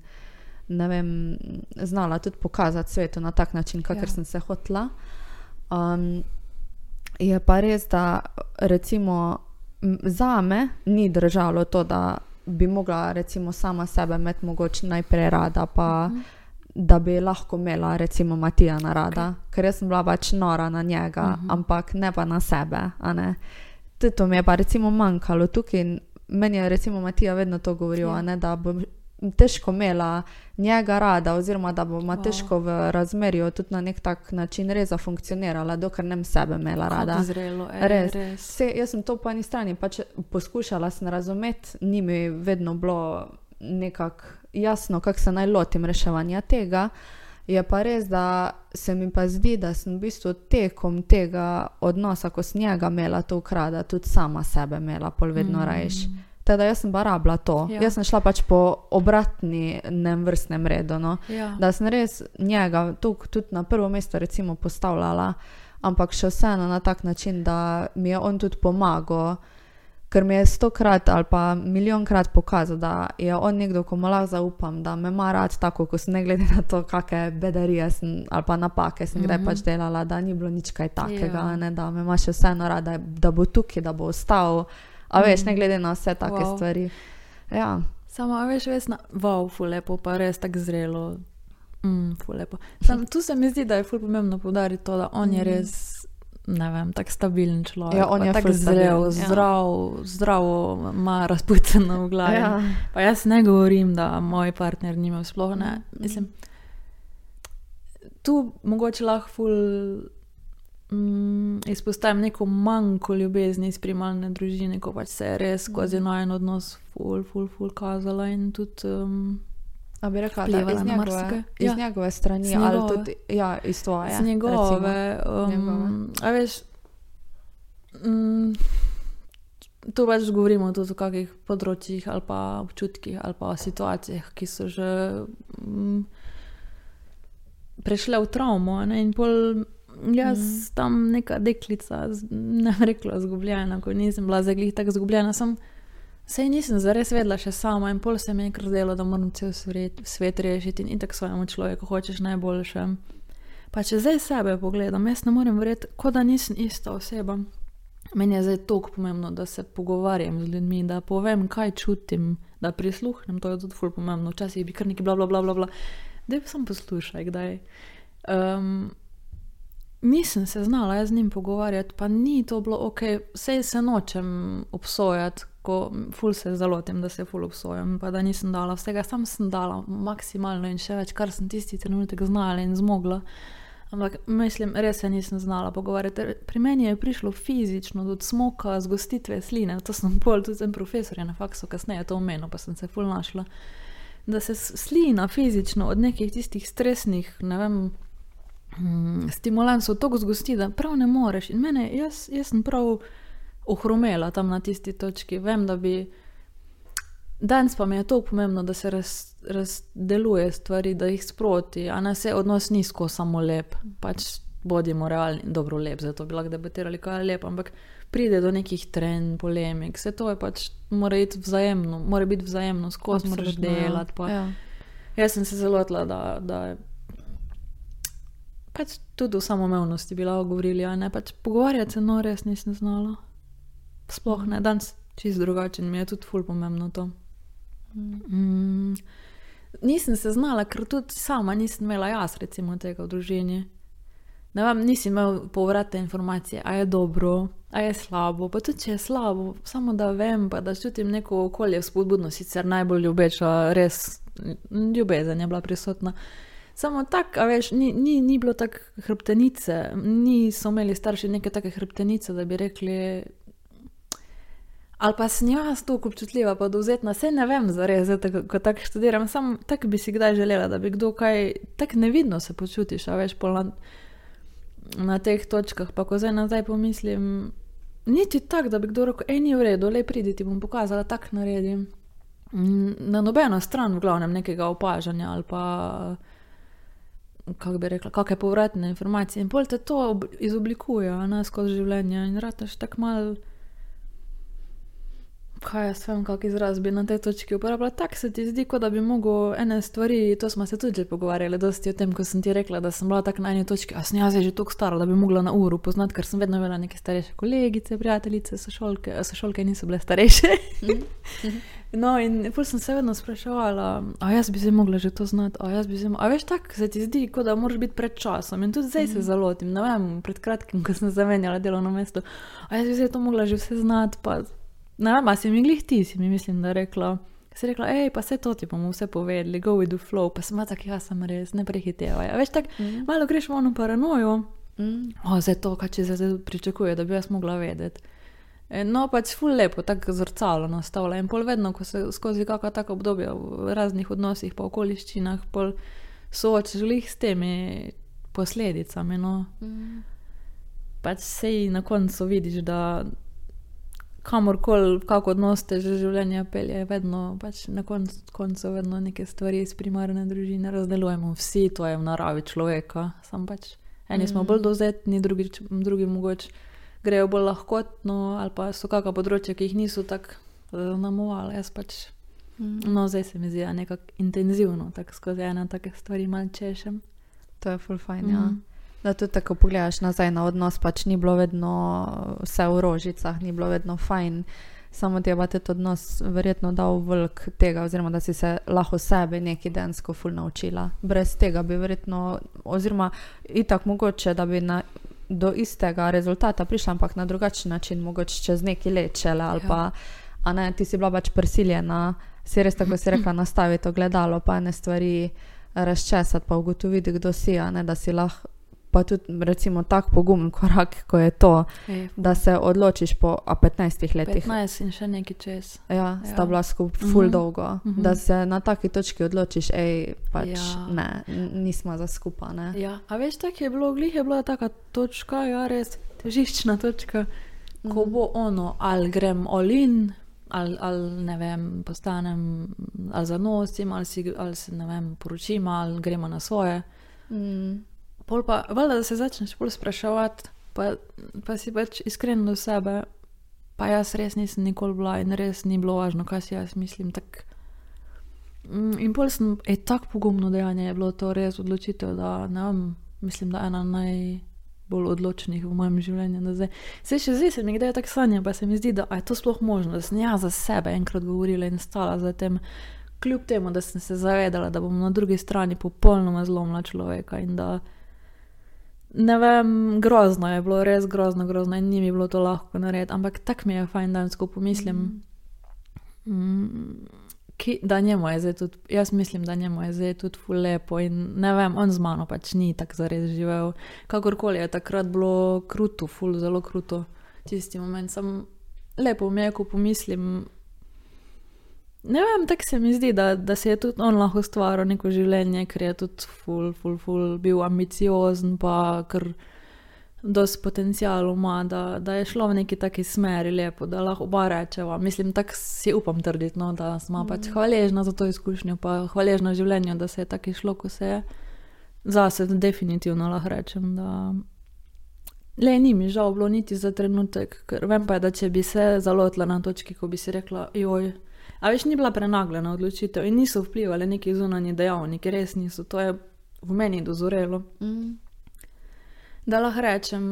vem, znala tudi pokazati svetu na tak način, kakor Ja. sem se hotla. Um, je pa res, da recimo za me ni držalo to, da bi mogla recimo sama sebe imeti mogoče najprej rada, pa Mhm. Da bi lahko imela recimo Matijana rada, okay. ker jaz sem bila pač nora na njega, uh Mhm. -huh. ampak ne pa na sebe. Tudi to mi je pa recimo manjkalo tukaj. in Meni je recimo Matija vedno to govoril, Ja. a ne, da bom težko imela njega rada, oziroma da bom wow. Težko v razmerju tudi na nek tak način res funkcionirala, dokler ne bom sebe imela rada. Kako zrelo, ej, Res. res. Vse, jaz sem to po eni strani pač poskušala razumeti, ni mi vedno bilo nekako jasno, kako se naj lotim reševanja tega. Je pa res, da se mi pa zdi, da sem v bistvu tekom tega odnosa, ko sem njega imela to ukrada, tudi sama sebe imela, pol vedno mm. rajš. Teda jaz sem pa rabila to. Ja. Ja. Jaz sem šla pač po obratnem vrstnem redu. No Ja. da sem res njega tukaj tudi na prvo mesto recimo postavljala, ampak še vseeno na tak način, da mi je on tudi pomagal, ker mi je stokrat ali pa milijonkrat pokazal, da je on nekdo, ko mu lahko zaupam, da me ima rad tako, ko sem ne glede na to, kakšne bedarije sem, ali pa napake sem kdaj Mhm. pač delala, da ni bilo nič kaj takega, Ja. ne, da me ima še vseeno rad, da, da bo tukaj, da bo ostal, a veš, Mhm. ne glede na vse take Wow. stvari. Ja. Samo, veš, vesna, wow, fulepo, pa res tako zrelo. Mm. Sam, tu se mi zdi, da je ful pomembno poudariti to, da on je Mhm. res, ne vem, tako stabilen človek. Ja, on je tako zrel, stabilen, ja. zdrav, zdravo ima razpuceno v glavi. Ja. Pa jaz ne govorim, da moj partner nima sploh ne. Mhm. Mislim, tu mogoče lahko ful mm, izpostavim neko manjko ljubezni iz primarne družine, ko pač se je res skozi najen odnos ful, ful, ful kazala in tudi. Um, A bi rekla, da iz njegove, iz Ja. njegove strani, Z ali njegove. tudi ja, iz tvoje. z njegove. Njegove. Um, a veš, mm, tu pač govorimo tudi o kakih področjih ali pa občutkih ali pa situacijah, ki so že mm, prešle v travmo. Ne? In pol jaz mm. tam neka deklica, ne rekla zgubljena, ko nisem bila zaglih tako zgubljena. Sem, Sej nisem zares vedela še sama in pol se mi je kar zdelo, da moram cel svet, rešiti in tako svojemu človeku hočeš najboljše. Pa če zdaj sebe pogledam, jaz ne morem verjeti, kot da nisem ista oseba. Meni je zdaj toliko pomembno, da se pogovarjam z ljudmi, da povem, kaj čutim, da prisluhnem. To je tudi ful pomembno. Včasih bi kar neki bla bla bla bla. bla. Da pa sem poslušaj, kdaj. Um, nisem se znala z njim pogovarjati, pa ni to bilo ok, vse se nočem obsojati, ko ful se zalotim, da se ful obsojam, pa da nisem dala vsega, sam sem dala maksimalno in še več, kar sem tisti trenutek znala in zmogla. Ampak mislim, res se nisem znala pogovarjati. Pri meni je prišlo fizično do smoka, zgostitve sline. To sem pol, tudi sem profesor na faksu, kasneje to omenil, pa sem se ful našla. Da se slina fizično od nekih tistih stresnih, ne vem, mm, stimulansov tako zgosti, da prav ne moreš. In mene, jaz, jaz sem prav ohromela tam na tisti točki. Vem, da bi. Danes pa mi je to pomembno, da se raz, razdeluje stvari, da jih sproti, a ne se odnos nizko samo lep. Pač bodimo realni, dobro lep, zato bi lahko debatirali, kaj je lep, ampak pride do nekih trenj, polemik, vse to je pač, mora iti vzajemno, mora biti vzajemno, skozi moraš ja. delati. Pa. Ja. Jaz sem se zelo odla, da, da pač tudi o samoumevnosti bila govorili, a ne pač pogovarjati se, no res nisem znala. Sploh ne, danes čist drugačen, mi je tudi ful pomembno to. Mm, nisem se znala, ker tudi sama nisem imela jaz, recimo, tega v družini. Ne vem, nisem imel povratne informacije, a je dobro, a je slabo. Pa tudi če je slabo, samo da vem, pa da čutim neko okolje spodbudno, sicer najbolj ljubeča, res ljubezen je bila prisotna. Samo tako, veš, ni, ni, ni bilo tako hrbtenice, niso imeli starši neke take hrbtenice, da bi rekli. Ali pa sem jaz tako občutljiva, pa dovzetna, vse ne vem, zares, tako- ko tako študiram, samo tako bi si kdaj želela, da bi kdo kaj, tako nevidno se počutiš, a veš, pol na, teh točkah, pa ko zdaj nazaj pomislim, niti tako, da bi kdo rekel, ej, ni v redu, le pridi, ti bom pokazala, tako naredim. Na nobeno stran, v glavnem, nekega opažanja ali pa, kako bi rekla, kakšne povratne informacije. In pol te to ob- izoblikuje, a ne skozi življenje in rataš tako mal. Kaj jaz vem, kak izraz bi na tej točki uporabljala. Tako se ti zdi, kot da bi mogel ene stvari, to smo se tudi že pogovarjali, dosti o tem, ko sem ti rekla, da sem bila tako na eni točki, a sem jaz že tako stara, da bi mogla na uro poznati, ker sem vedno imela neke starejše kolegice, prijateljice, sošolke, sošolke niso bile starejše. No, in pol sem se vedno spraševala, a jaz bi zdaj mogla že to znati, a jaz bi mo- a veš, tako se ti zdi, kot da moraš biti pred časom. In tudi zdaj se zalotim, ne vem, pred kratkim, ko sem zamenjala delovno mesto, a jaz bi zdaj to mogla že vse znati, pa ne vem, a si mi glih ti, si mi mislim, da rekla. Si rekla, hej, pa vse to ti bomo vse povedali, go with the flow, pa sem tako, jaz sem res, ne prehitevaj. A veš, tako Mhm. malo greš v ono paranojo, Mm. o, zdaj to, kaj če se zdaj pričakuje, da bi jaz mogla vedeti. E, No, pač ful lepo, tako zrcalo nastavlja. In pol vedno, ko se skozi kakšno tako obdobje v raznih odnosih, pa okoliščinah, pol soočaš glih s temi posledicami. No. Mm. Pač sej na koncu vidiš, da kamorkoli, kako odnos te že življenje pelje, vedno pač na koncu, koncu vedno neke stvari iz primarne družine razdelujemo. Vsi to je v naravi človeka, sam pač. Eni smo Mm. bolj dovzetni, drugi, drugi mogoče grejo bolj lahkotno, ali pa so kakšna področja, ki jih niso tako zaznamovali. Jaz pač, Mm. no, zdaj se mi zdi nekako intenzivno, tako skozi ene take stvari mal češem. To je full fajn. Ja. Mhm. Da tudi tako pogledaš nazaj na odnos, pač ni bilo vedno vse v rožicah, ni bilo vedno fajn. Samo ti je pa tudi odnos verjetno dal velik tega, oziroma da si se lahko sebe neki densko ful naučila. Brez tega bi verjetno, oziroma itak mogoče, da bi na, do istega rezultata prišla, ampak na drugačen način, mogoče čez neki let šele ali Ja. pa, a ne, ti si bila pač prisiljena, si res tako si rekla, nastaviti ogledalo, pa ne stvari razčesati, pa ugotoviti, kdo si, a ne da si lahko pa tudi recimo tak pogumen korak, ko je to, Ej, da se odločiš po a 15 letih. 15 in še nekaj čez. Ja, sta Ja. bila skupaj ful Mhm. dolgo, Mhm. da se na taki točki odločiš, hej, pač Ja. ne, nismo za skupaj. Ja, a veš, tako je bilo, glih je bila taka točka, ja, res težiščna točka, ko Mhm. bo ono, ali grem olin, ali, ali ne vem, postanem, ali zanosim, ali si, ali se ne vem, poročim, ali gremo na svoje. Mm. Pol pa, valjda, da se začneš bolj spraševati, pa, pa si pač iskren do sebe. Pa jaz res nisem nikoli bila in res ni bilo važno, kaj si jaz mislim. Tak, Mm, in pol sem, je tako pogumno dejanje, je bilo to res odločitev, da ne vem, mislim, da ena najbolj odločnih v mojem življenju. Saj še zdaj se mi kdaj tako sanja, pa se mi zdi, da je to sploh možno, da sem jaz za sebe enkrat govorila in stala za tem. Kljub temu, da sem se zavedala, da bom na drugi strani popolnoma zlomila človeka in da ne vem, grozno je bilo, res grozno, grozno in ni mi bilo to lahko narediti, ampak tako mi je fajn, da jim skupaj pomislim. Mm, ki, da njemu je zdaj tudi, jaz mislim, da njemu je zdaj tudi ful lepo in ne vem, on z mano pač ni tako zares živel. Kakorkoli je takrat bilo kruto, ful, zelo kruto, tisti moment, sem lepo mi je, ko pomislim. Ne vem, tako se mi zdi, da, da si je tudi on lahko ustvaril neko življenje, ker je tudi ful, ful, ful bil ambiciozen, pa ker dosti potencijalov ima, da, da je šlo v neki taki smeri lepo, da lahko oba rečeva. Mislim, tako si upam trditi, no, da smo mm. pač hvaležna za to izkušnjo, pa hvaležna življenju, da se je tako išlo, ko se je. Zase definitivno lahko rečem, da le ni mi žal bilo niti za trenutek, ker vem pa, da če bi se zalotila na točki, ko bi si rekla, joj. A veš, ni bila prenagljena odločitev in niso vplivali neki zunanji dejavniki, res niso, to je v meni dozorelo. Mm. Da lahko rečem,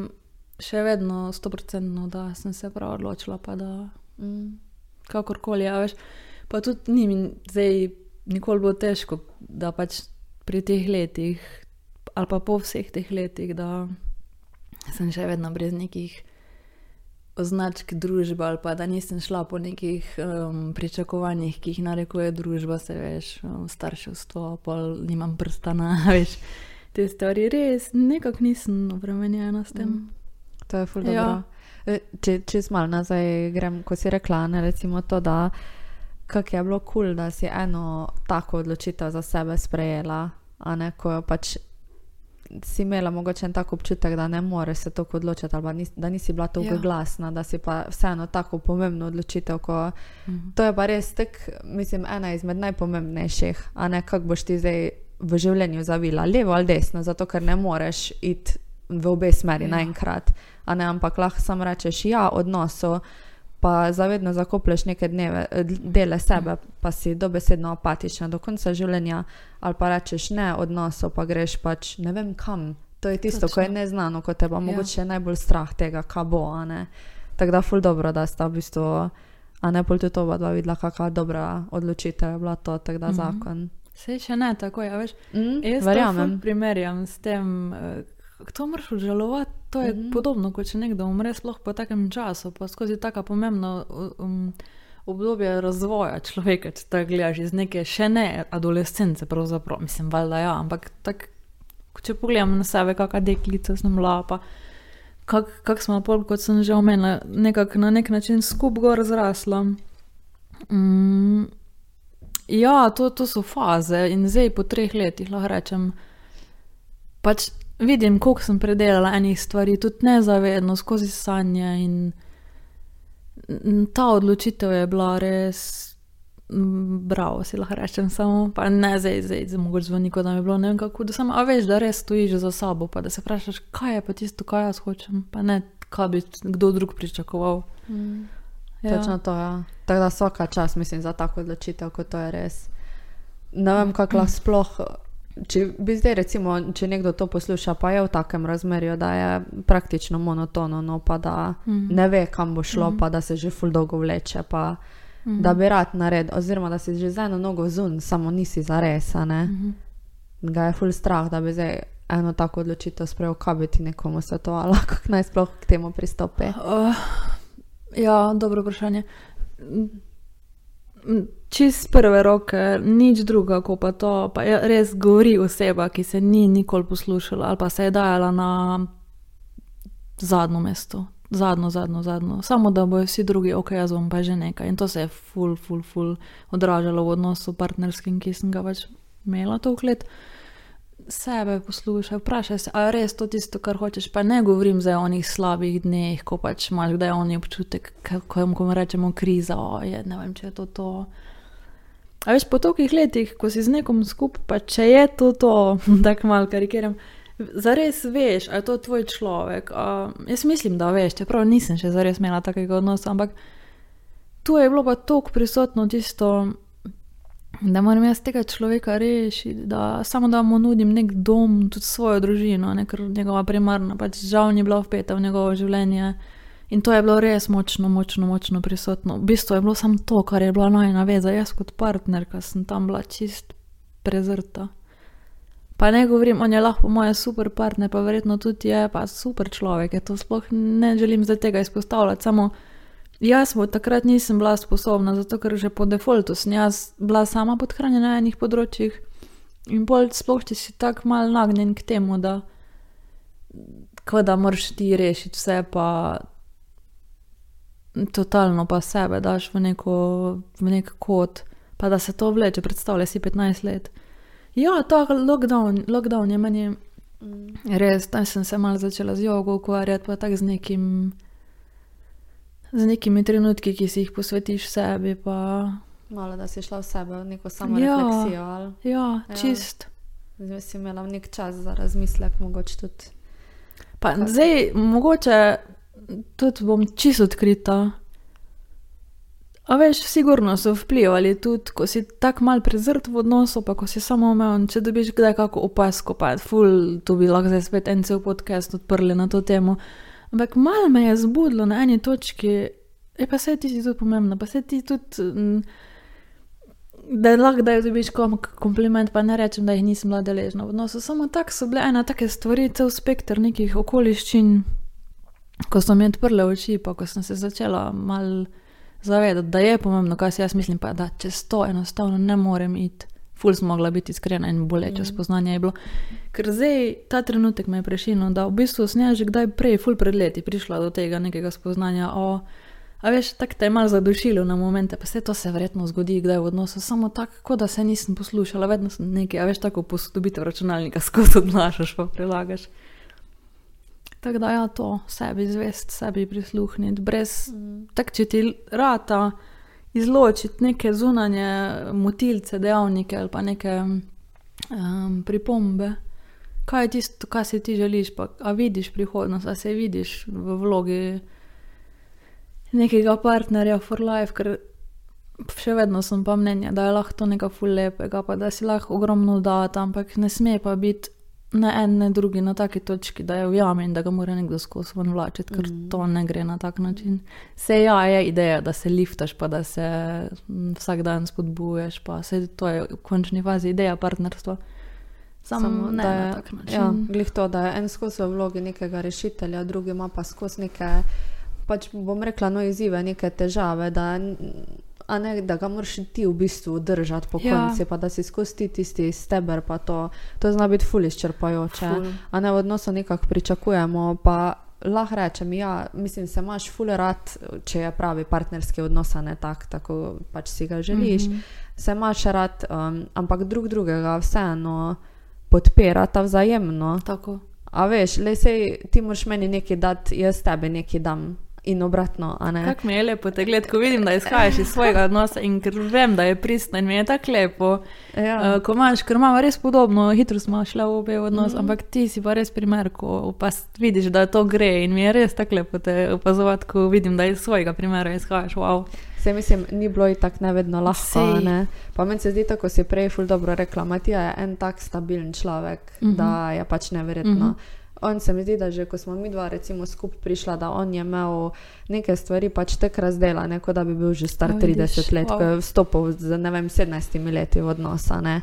še vedno stoprocentno, da sem se prav odločila, pa da Mm. kakorkoli, a veš. Pa tudi ni mi zdaj nikoli bilo težko, da pač pri teh letih, ali pa po vseh teh letih, da sem še vedno brez nekih označk družbe, ali pa da nisem šla po nekih um, pričakovanjih, ki jih narekuje družba, se veš, starševstvo, pol nimam prstana, veš. Te stvari res, nekako nisem obremenjena s tem. Mm. To je ful Ja. E, Če, če malo nazaj grem, ko si rekla, ne, recimo to, da kako je bilo kul, cool, da si eno tako odločitev za sebe sprejela, a ne, ko pač si imela mogoče en tak občutek, da ne moreš se tako odločiti, ali nis, da nisi bila tako Ja. glasna, da si pa vseeno tako pomembno odločitev, ko Mhm. to je pa res tak, mislim, ena izmed najpomembnejših, a ne kako boš ti zdaj v življenju zavila, levo ali desno, zato ker ne moreš iti v obe smeri Ja. naenkrat, ne, ampak lahko samo rečeš ja odnosu, pa zavedno zakoplješ neke dneve, dele sebe, pa si dobesedno apatična do konca življenja, ali pa rečeš ne odnosu, pa greš pač ne vem kam. To je tisto, ko je neznano, ko te pa Ja. mogoče je najbolj strah tega, kaj bo. Tako da ful dobro, da sta v bistvu, a ne pol tudi oba dva videla, kakšna dobra odločitev je bila to, tako da Mhm. zakon. Sej še ne tako, ja, veš. Mm, Jaz verjamem. primerjam s tem, eh, to moraš obžalovati. To je mm. -hmm. podobno, kot če nekdo umre, sploh po takem času, pa skozi tako pomembno um, obdobje razvoja človeka, če tako gledaš iz neke še ne adolescence, pravzaprav, mislim, valjda ja, ampak tak, če pogledam na sebe, kakšna deklica sem bila, pa kako kak smo pol, kot sem že omenila, nekako na nek način skupaj gor zrasla. Mm, ja, to, to so faze in zdaj po treh letih lahko rečem, pač vidim, koliko sem predelala enih stvari, tudi nezavedno, skozi sanje. In ta odločitev je bila res, mm, bravo, si lahko rečem, samo, pa ne zdaj, zdaj, zdaj mogoče zvoni, kot da mi je bilo ne vem kako, da samo, a veš, da res stojiš za sabo, pa da se vprašaš, kaj je pa tisto, kaj jaz hočem, pa ne, kaj bi kdo drug pričakoval. Mm. Ja. Točno to, ja. Tako da vsaka čas, mislim, za tako odločitev, kot to je res. Ne vem, kako lahko sploh. Če bi zdaj, recimo, če nekdo to posluša, pa je v takem razmerju, da je praktično monotono, no, pa da Mhm. ne ve, kam bo šlo, Mhm. pa da se že ful dolgo vleče, pa Mhm. da bi rad naredil, oziroma da si že z eno nogo zun, samo nisi zares, a ne. Mhm. Ga je ful strah, da bi zdaj eno tako odločitev sprejel, kaj bi ti nekomu svetovala, kako naj sploh k temu pristopi. Uh, ja, dobro vprašanje. Čist prve roke, nič druga kot pa to. Pa je res govori oseba, ki se ni nikoli poslušala ali pa se je dajala na zadnjo mesto. Zadnjo, zadnjo, zadnjo. Samo da bojo vsi drugi, ok, jaz bom pa že nekaj. In to se je ful, ful, ful odražalo v odnosu partnerskim, ki sem ga pač imela toliko let. Sebe poslušaj, vprašaj se, ali je res to tisto, kar hočeš. Pa ne govorim zdaj o onih slabih dneh, ko pač imaš kdaj oni občutek, ko jim rečemo kriza, o, je, ne vem, če je to to. A veš, po tolikih letih, ko si z nekom skupaj, pa če je to to, tako malo karikiram, zares veš, ali je to tvoj človek. A, jaz mislim, da veš, čeprav nisem še zares imela takega odnosa, ampak tu je bilo pa toliko prisotno tisto da moram jaz tega človeka rešiti, da samo da mu nudim nek dom, tudi svojo družino, ne, ker njegova primarna, pač žal ni bila vpeta v njegovo življenje. In to je bilo res močno, močno, močno prisotno. V bistvu je bilo samo to, kar je bila najna veza. Jaz kot partnerka sem tam bila čist prezrta. Pa ne govorim, on je lahko moj super partner, pa verjetno tudi je, pa super človek. Je to sploh ne želim zdaj tega izpostavljati, samo. Jaz mu takrat nisem bila sposobna, zato ker že po defaultu sem jaz bila sama podhranjena na enih področjih. In bolj sploh, če si tako mal nagnjen k temu, da, da moraš ti rešiti vse, pa totalno pa sebe daš v, neko, v nek kot, pa da se to vleče, predstavljaj si 15 let. Ja, ta lockdown, lockdown je meni mm. res, tam sem se mal začela z jogo ukvarjati, pa tako z nekim z nekimi trenutki, ki si jih posvetiš sebi. Pa... Malo da si šla v sebe, v neko samo refleksijo. Ja, ja, čist. Zdaj si imela nek čas za razmislek, mogoče tudi. Pa, zdaj, mogoče tudi bom čisto odkrita. A veš, sigurno so vplivali tudi, ko si tako mal prezrt v odnosu, pa ko si samo omejen, če dobiš kdaj kako opasko, pa je ful, to bi lahko zdaj spet en cel podcast odprli na to temo. Ampak malo me je zbudilo na eni točki, je pa se ti tudi pomembno, pa se ti tudi, mm, da lahko da dobiš kompliment, pa ne rečem, da jih nisem bila deležna v odnosu. Samo tako so bile ena take stvari, cel spektr nekih okoliščin, ko so mi odprle oči, pa ko sem se začela mal zavedati, da je pomembno, kaj si jaz mislim, pa da čez to enostavno ne morem iti ful smo mogla biti iskrena in boleče mm. spoznanje je bilo. Ker zdaj ta trenutek me je prešilo, da v bistvu sem že kdaj prej, ful pred leti, prišla do tega nekega spoznanja. O, a veš, tako te je malo zadušilo na momente, pa se to se verjetno zgodi, kdaj v odnosu, samo tako, da se nisem poslušala, vedno sem nekaj, a veš, tako posodobitev računalnika, skozi odnašaš, pa prilagaš. Tako da ja, to sebi zvest, sebi prisluhniti, brez, mm. tako če ti rata izločiti neke zunanje motilce, dejavnike ali pa neke um, pripombe. Kaj je tisto, kar si ti želiš, pa a vidiš prihodnost, a se vidiš v vlogi nekega partnerja for life, ker še vedno sem pa mnenja, da je lahko to nekaj ful lepega, pa da si lahko ogromno dati, ampak ne sme pa biti ne en, ne drugi na taki točki, da je v jami in da ga mora nekdo skozi ven vlačiti, ker mm. to ne gre na tak način. Se ja, je ideja, da se liftaš, pa da se vsak dan spodbuješ, pa se to je v končni fazi ideja partnerstva. Samo, Samo ne, da je na tak način. Ja, glih to, da je en skozi v vlogi nekega rešitelja, drugi ima pa skozi neke, pač bom rekla, no izzive, neke težave, da a ne da ga moraš ti v bistvu držati po ja. konci, pa da si skozi tisti steber, pa to, to zna biti fuliš črpajoče. Ful. A ne v odnosu nekako pričakujemo, pa lahko rečem, ja, mislim, se imaš fulerat, če je pravi partnerski odnos, ne tak, tako pač si ga želiš, mm -hmm. se imaš rad, um, ampak drug drugega vseeno podpirata vzajemno. Tako. A veš, le sej ti moraš meni nekaj dati, jaz tebi nekaj dam in obratno. Kako mi je lepo te gledati, ko vidim, da izhajaš iz svojega odnosa in ker vem, da je pristno in mi je tako lepo. Ja. Uh, ko imaš, ker imamo res podobno, hitro smo šli v obe odnos, mm -hmm. ampak ti si pa res primer, ko pa vidiš, da to gre in mi je res tako lepo te opazovati, ko vidim, da iz svojega primera izhajaš. Wow. Se mislim, ni bilo in tako nevedno lahko. Ne? Pa meni se zdi, tako si prej ful dobro rekla, Matija je en tak stabilen človek, mm -hmm. da je pač neverjetno. Mm -hmm on se mi zdi, da že ko smo mi dva recimo skupaj prišla, da on je imel neke stvari pač tek razdelane, kot da bi bil že star oh, 30 vidiš, let, wow. ko je vstopil z ne vem 17 leti v odnosa. Ne.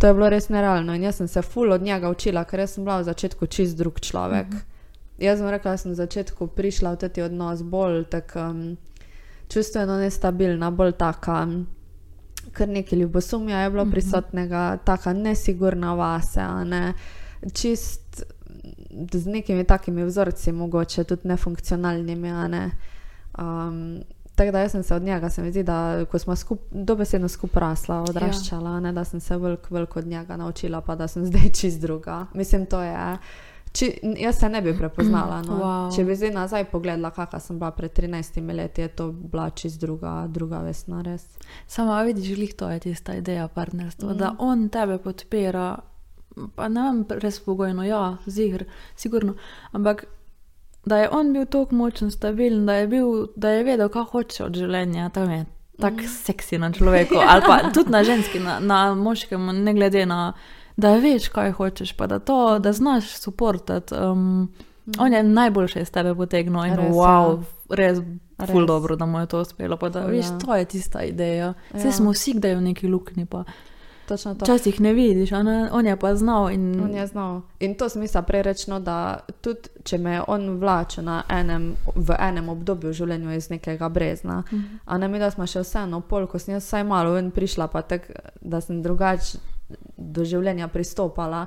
To je bilo res nerealno in jaz sem se ful od njega učila, ker sem bila v začetku čist drug človek. Mm -hmm. Jaz sem rekla, da sem v začetku prišla v ta odnos bolj tak, um, čustveno nestabilna, bolj taka. kar nekaj ljubosumja je bilo Mhm. prisotnega, taka nesigurna vase, ne, čist z nekimi takimi vzorci, mogoče tudi nefunkcionalnimi. Ne. Um, tako da jaz sem se od njega, se mi zdi, da ko smo skup, dobesedno skupaj rasla, odraščala, ja. ne, da sem se veliko velik od njega naučila, pa da sem zdaj čist druga. Mislim, to je. Či, jaz se ne bi prepoznala. No. Wow. Če bi zdaj nazaj pogledala, kakšna sem bila pred 13 leti, je to bila čist druga, druga vesna, res. Samo a vidiš, glih to je tista ideja partnerstva, Mhm. mm. da on tebe podpira, pa ne vem, res pogojno, ja, zigr, sigurno, ampak da je on bil tako močen, stabilen, da je, bil, da je vedel, kaj hoče od življenja, tam je tako mm. seksi na človeku, ali pa tudi na ženski, na, na moškem, ne glede na, da veš, kaj hočeš, pa da to, da znaš suportati. Um, mm. On je najboljše iz tebe potegnil in Res, wow, ja. res. Res. Ful dobro, da mu je to uspelo. Da, Ful, veš, ja. to je tista ideja. Vse Ja. smo vsi, da je v neki luknji. Pa. Včasih ne vidiš, ne? on je pa znal. In... On je znal. In to smisla prerečno, da tudi če me on vlačil na enem, v enem obdobju v življenju iz nekega brezna, Mhm. a ne mi, da smo še vseeno pol, ko sem jaz vsaj malo ven prišla, pa tak, da sem drugače do življenja pristopala.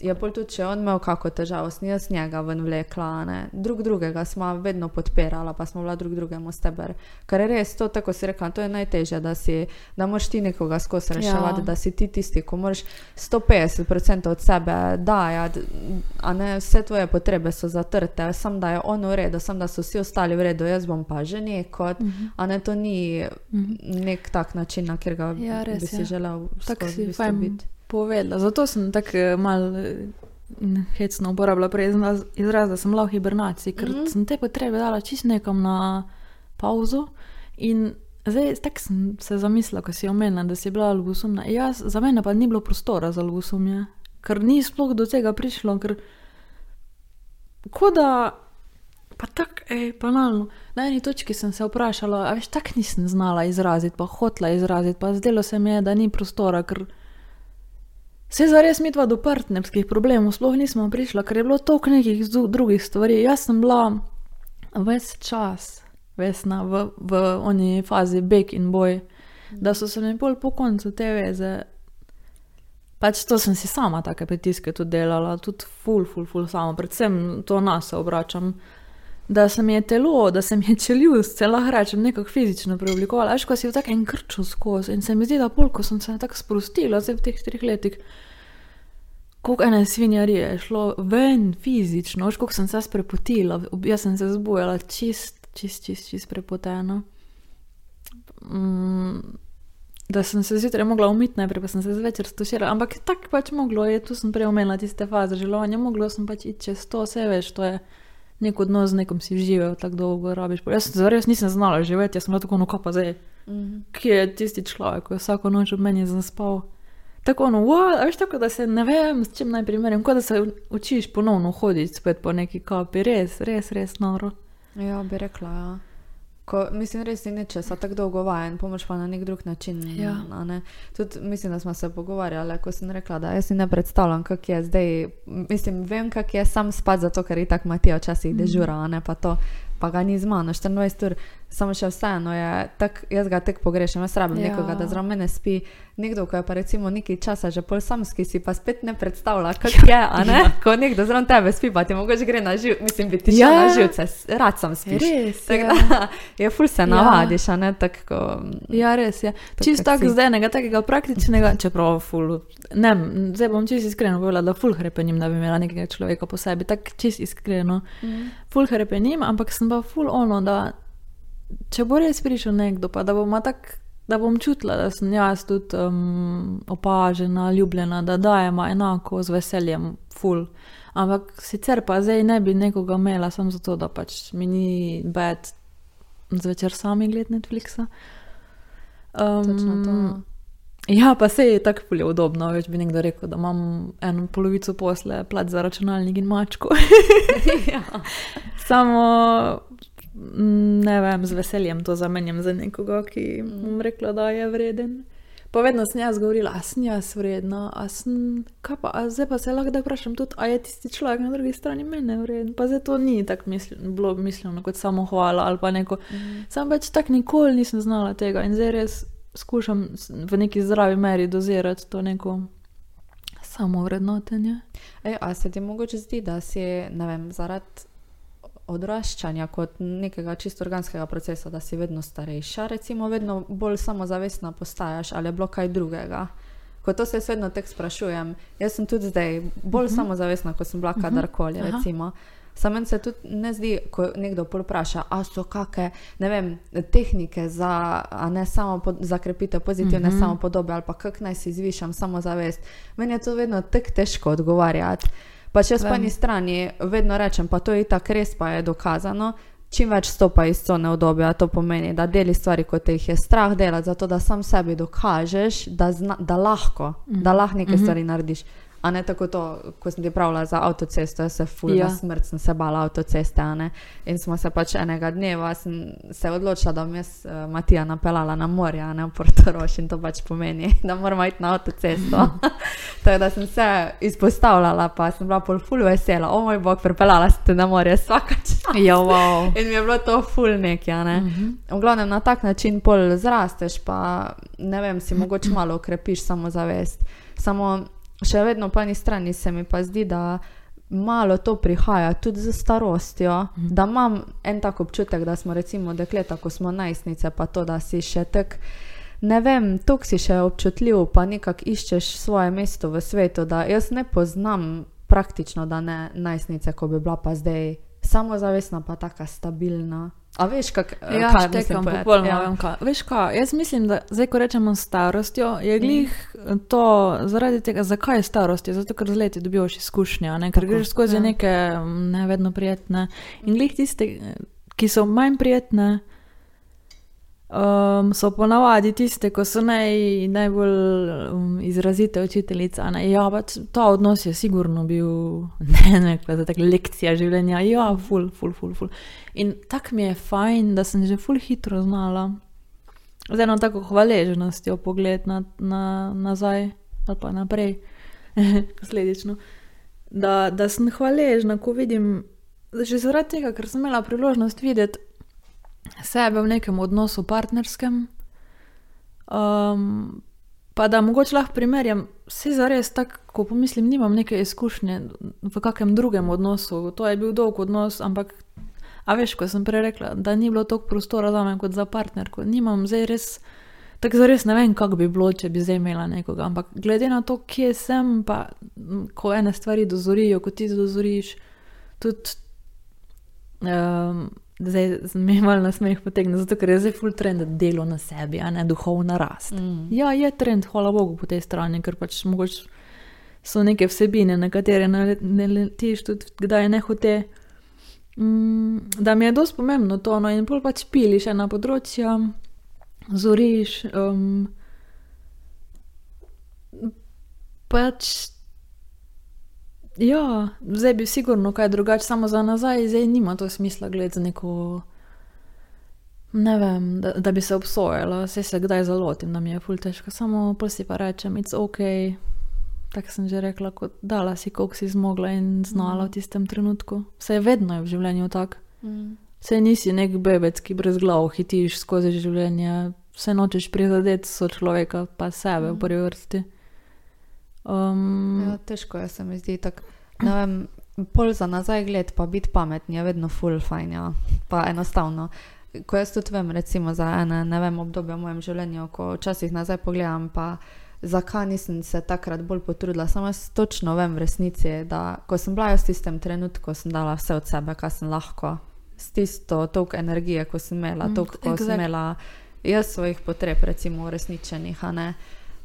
Je pol tudi, če on imel kako težavo, sem jaz njega ven vlekla, ne. drug drugega smo vedno podpirala, pa smo bila drug drugemu steber. Kar je res, to tako si rekla, to je najtežje, da, si, da moraš ti nekoga skozi reševati, Ja. da si ti tisti, ko moraš 150% od sebe dajati, a ne vse tvoje potrebe so zatrte, sam da je on v redu, sam da so vsi ostali v redu, jaz bom pa že nekot, Mhm. a ne to ni Mhm. nek tak način, na katerega Ja, res, bi si ja. želel Tako si fajn biti. Povedala. Zato sem tako eh, mal eh, hecno uporabljala prej izraz, da sem bila v hibernaciji, ker mm. -hmm. sem te potrebe dala čist nekam na pauzo. In zdaj tako sem se zamislila, ko si omenila, da si bila ljubosumna. Jaz, za mene pa ni bilo prostora za ljubosumje, ker ni sploh do tega prišlo, ker kot da. Pa tako, ej, banalno. Na eni točki sem se vprašala, a veš, tako nisem znala izraziti, pa hotla izraziti, pa zdelo se mi je, da ni prostora, ker se zares mi dva do partnerskih problemov sploh nismo prišla, ker je bilo toliko nekih drugih stvari. Jaz sem bila ves čas, vesna, v, v oni fazi beg in boj, da so se mi pol po koncu te veze. Pač to sem si sama take pritiske tudi delala, tudi ful, ful, ful sama, predvsem to nas obračam. Da se mi je telo, da se mi je čeljust, se lahko rečem, nekako fizično preoblikovala. Veš, ko si v takem krču skozi in se mi zdi, da pol, ko sem se tako sprostila, zdaj v teh treh letih, koliko ene svinjarije je šlo ven fizično, veš, koliko sem se jaz prepotila, jaz sem se zbujala čist, čist, čist, čist prepotena. Mm, da sem se zjutraj mogla umiti, najprej pa sem se zvečer stošila, ampak tako pač moglo je, tu sem prej omenila tiste faze želovanja, moglo sem pač iti čez to, vse veš, to je nek odnos z nekom si živel, tako dolgo rabiš. Jaz zares nisem znala živeti, jaz sem bila tako no kapa zdaj, Mhm. kje je tisti človek, ko je vsako noč ob meni zaspal. Tako ono, what? a veš tako, da se ne vem, s čim naj primerjam, kot da se učiš ponovno hoditi spet po neki kapi, res, res, res noro. Ja, bi rekla. Ja. Ko, mislim, res ni nečesa tako dolgo vajen, pomoč pa na nek drug način. Ja. ne. Tudi mislim, da smo se pogovarjali, ko sem rekla, da jaz si ne predstavljam, kako je zdaj. Mislim, vem, kako je sam spat, zato ker je tako Matija včasih dežura, a ne pa to. Pa ga ni z mano, 24 ur, samo še vseeno je, tak, jaz ga tek pogrešam, jaz rabim Ja. ja. nekoga, da zraven mene spi. Nekdo, ko je pa recimo nekaj časa že pol samski, si pa spet ne predstavlja, kako je, a ne? Ja. Ko nekdo zraven tebe spi, pa ti mogoče gre na živ, mislim, bi ti šel Ja. na živce, s- rad sem spiš. Res, Tako ja. da je ful se navadiš, a ne tako. ko- Ja, res je. Čisto kak tako si. zdaj enega takega praktičnega, čeprav ful. Ne, zdaj bom čisto iskreno povedala, da ful hrepenim, da bi imela nekega človeka po sebi, tako čisto iskreno. Mhm. Ful hrepenim, ampak sem pa ful ono, da če bo res prišel nekdo, pa da bom tak. Da bom čutila, da sem jaz tudi um, opažena, ljubljena, da dajemo enako z veseljem, ful. Ampak sicer pa zdaj ne bi nekoga imela samo zato, da pač mi ni bed zvečer sami gledati Netflixa. Um. Ja, pa se je tako fulje udobno, več bi nekdo rekel, da imam eno polovico posle, plat za računalnik in mačko. ja. Samo ne vem, z veseljem to zamenjam za nekoga, ki bom rekla, da je vreden. Pa vedno sem jaz govorila, a sem jaz vredna, a sem, kaj pa, a zdaj pa se lahko da vprašam tudi, a je tisti človek na drugi strani mene vreden. Pa zdaj to ni tako misl, bilo mišljeno kot samo hvala ali pa neko. Mhm. Sam pač tako nikoli nisem znala tega in zdaj res skušam v neki zdravi meri dozirati to neko samovrednotenje. Ej, a se ti mogoče zdi, da si ne vem, zaradi odraščanja kot nekega čisto organskega procesa, da si vedno starejša, recimo vedno bolj samozavestna postajaš ali je bilo kaj drugega? Ko to se jaz vedno tek sprašujem, jaz sem tudi zdaj bolj uh -huh. samozavestna, kot sem bila kadarkoli. Aha. Recimo. Samo meni se tudi ne zdi, ko nekdo vpraša, a so kakšne ne vem, tehnike za, ne samo pod, za krepitev pozitivne mm -hmm. samopodobe ali pa kako naj si zvišam samozavest. Meni je to vedno tako težko odgovarjati. Pa če po Vem. eni strani vedno rečem, pa to je itak res, pa je dokazano. Čim več stopa iz cone obdobja, to pomeni, da deli stvari, kot jih je strah delati, zato da sam sebi dokažeš, da, zna, da lahko, mm -hmm. da lahko neke mm -hmm. stvari narediš. A ne tako to, ko sem ti pravila za avtocesto, jaz se fulj Ja. smrt sem se bala avtoceste. In smo se pač enega dneva se odločila, da bom jaz uh, Matija napeljala na morje, ne v Portoroš in to pač pomeni, da moramo iti na avtocesto. Tako da sem se izpostavljala, pa sem bila pol ful vesela, o moj bog, pripeljala sem te na morje vsaka čas. Ja, wow. In mi je bilo to ful nekaj, ne. Mm -hmm. V glavnem na tak način pol zrasteš, pa ne vem, si mogoče malo okrepiš samozavest. Samo še vedno po eni strani se mi pa zdi, da malo to prihaja tudi z starostjo, da imam en tak občutek, da smo recimo dekleta, ko smo najstnice, pa to, da si še tek. Ne vem, tok si še občutljiv, pa nekako iščeš svoje mesto v svetu. Jaz ne poznam praktično, da ne najstnice, ko bi bila pa zdaj samozavestna, pa tako stabilna. A veš, kak, Ja, kaj štekam, popolnoma Ja. kaj. Veš kaj, jaz mislim, da zdaj, ko rečemo starostjo, je glih to zaradi tega, zakaj je starost, je zato, ker z leti dobivaš izkušnje, ne? ker Tako, greš skozi ja. neke m, ne vedno prijetne. In glih tiste, ki so manj prijetne, um, so ponavadi tiste, ko so naj, najbolj um, izrazite učiteljice. ne. Ja, pač ta odnos je sigurno bil, ne tako lekcija življenja. Ja, ful, ful, ful, ful. In tako mi je fajn, da sem že ful hitro znala. Z eno tako hvaležnostjo pogled na, na, nazaj ali pa naprej, posledično. Da, da sem hvaležna, ko vidim, že zaradi tega, ker sem imela priložnost videti sebe v nekem odnosu partnerskem. Um, pa da mogoče lahko primerjam, vse za res tako, ko pomislim, nimam neke izkušnje v kakem drugem odnosu. To je bil dolg odnos, ampak, a veš, ko sem prej rekla, da ni bilo toliko prostora za me kot za partnerko. Nimam zdaj res, tako za res ne vem, kako bi bilo, če bi zdaj imela nekoga. Ampak glede na to, kje sem, pa ko ene stvari dozorijo, ko ti dozoriš, tudi. Um, Zdaj malo na smeh potegnil, zato ker je zdaj full trend delo na sebi, a ne duhovna rast. Mm. Ja, je trend, hvala Bogu, po tej strani, ker pač mogoče so neke vsebine, na katere ne letiš, tudi kdaj ne hote. Mm, da mi je dosti pomembno to, no in pol pač piliš ena področja, zoriš. Um, pač, ja, zdaj bi sigurno kaj drugače, samo za nazaj, zdaj nima to smisla gledati za neko. Ne vem, da, da bi se obsojala, vse se kdaj zalotim, da mi je ful težko, samo pol si pa rečem, it's ok. Tako sem že rekla, kot dala si, koliko si zmogla in znala v tistem trenutku. Vse vedno je v življenju tako. Mm. Vse nisi nek bebec, ki brez glav hitiš skozi življenje, vse nočeš prizadeti so človeka, pa sebe v prvi vrsti. Um, Ja, težko je, se mi zdi tako. Ne vem, pol za nazaj gled, pa biti pametni je vedno full fajn, ja. pa enostavno. Ko jaz tudi vem, recimo za ene, ne vem, obdobje v mojem življenju, ko včasih nazaj pogledam, pa zakaj nisem se takrat bolj potrudila. Samo jaz točno vem v resnici, da ko sem bila jaz v tistem trenutku, sem dala vse od sebe, kar sem lahko. S tisto toliko energije, ko sem imela, Mm, toliko, ko sem exact. imela jaz svojih potreb, recimo uresničenih, a ne.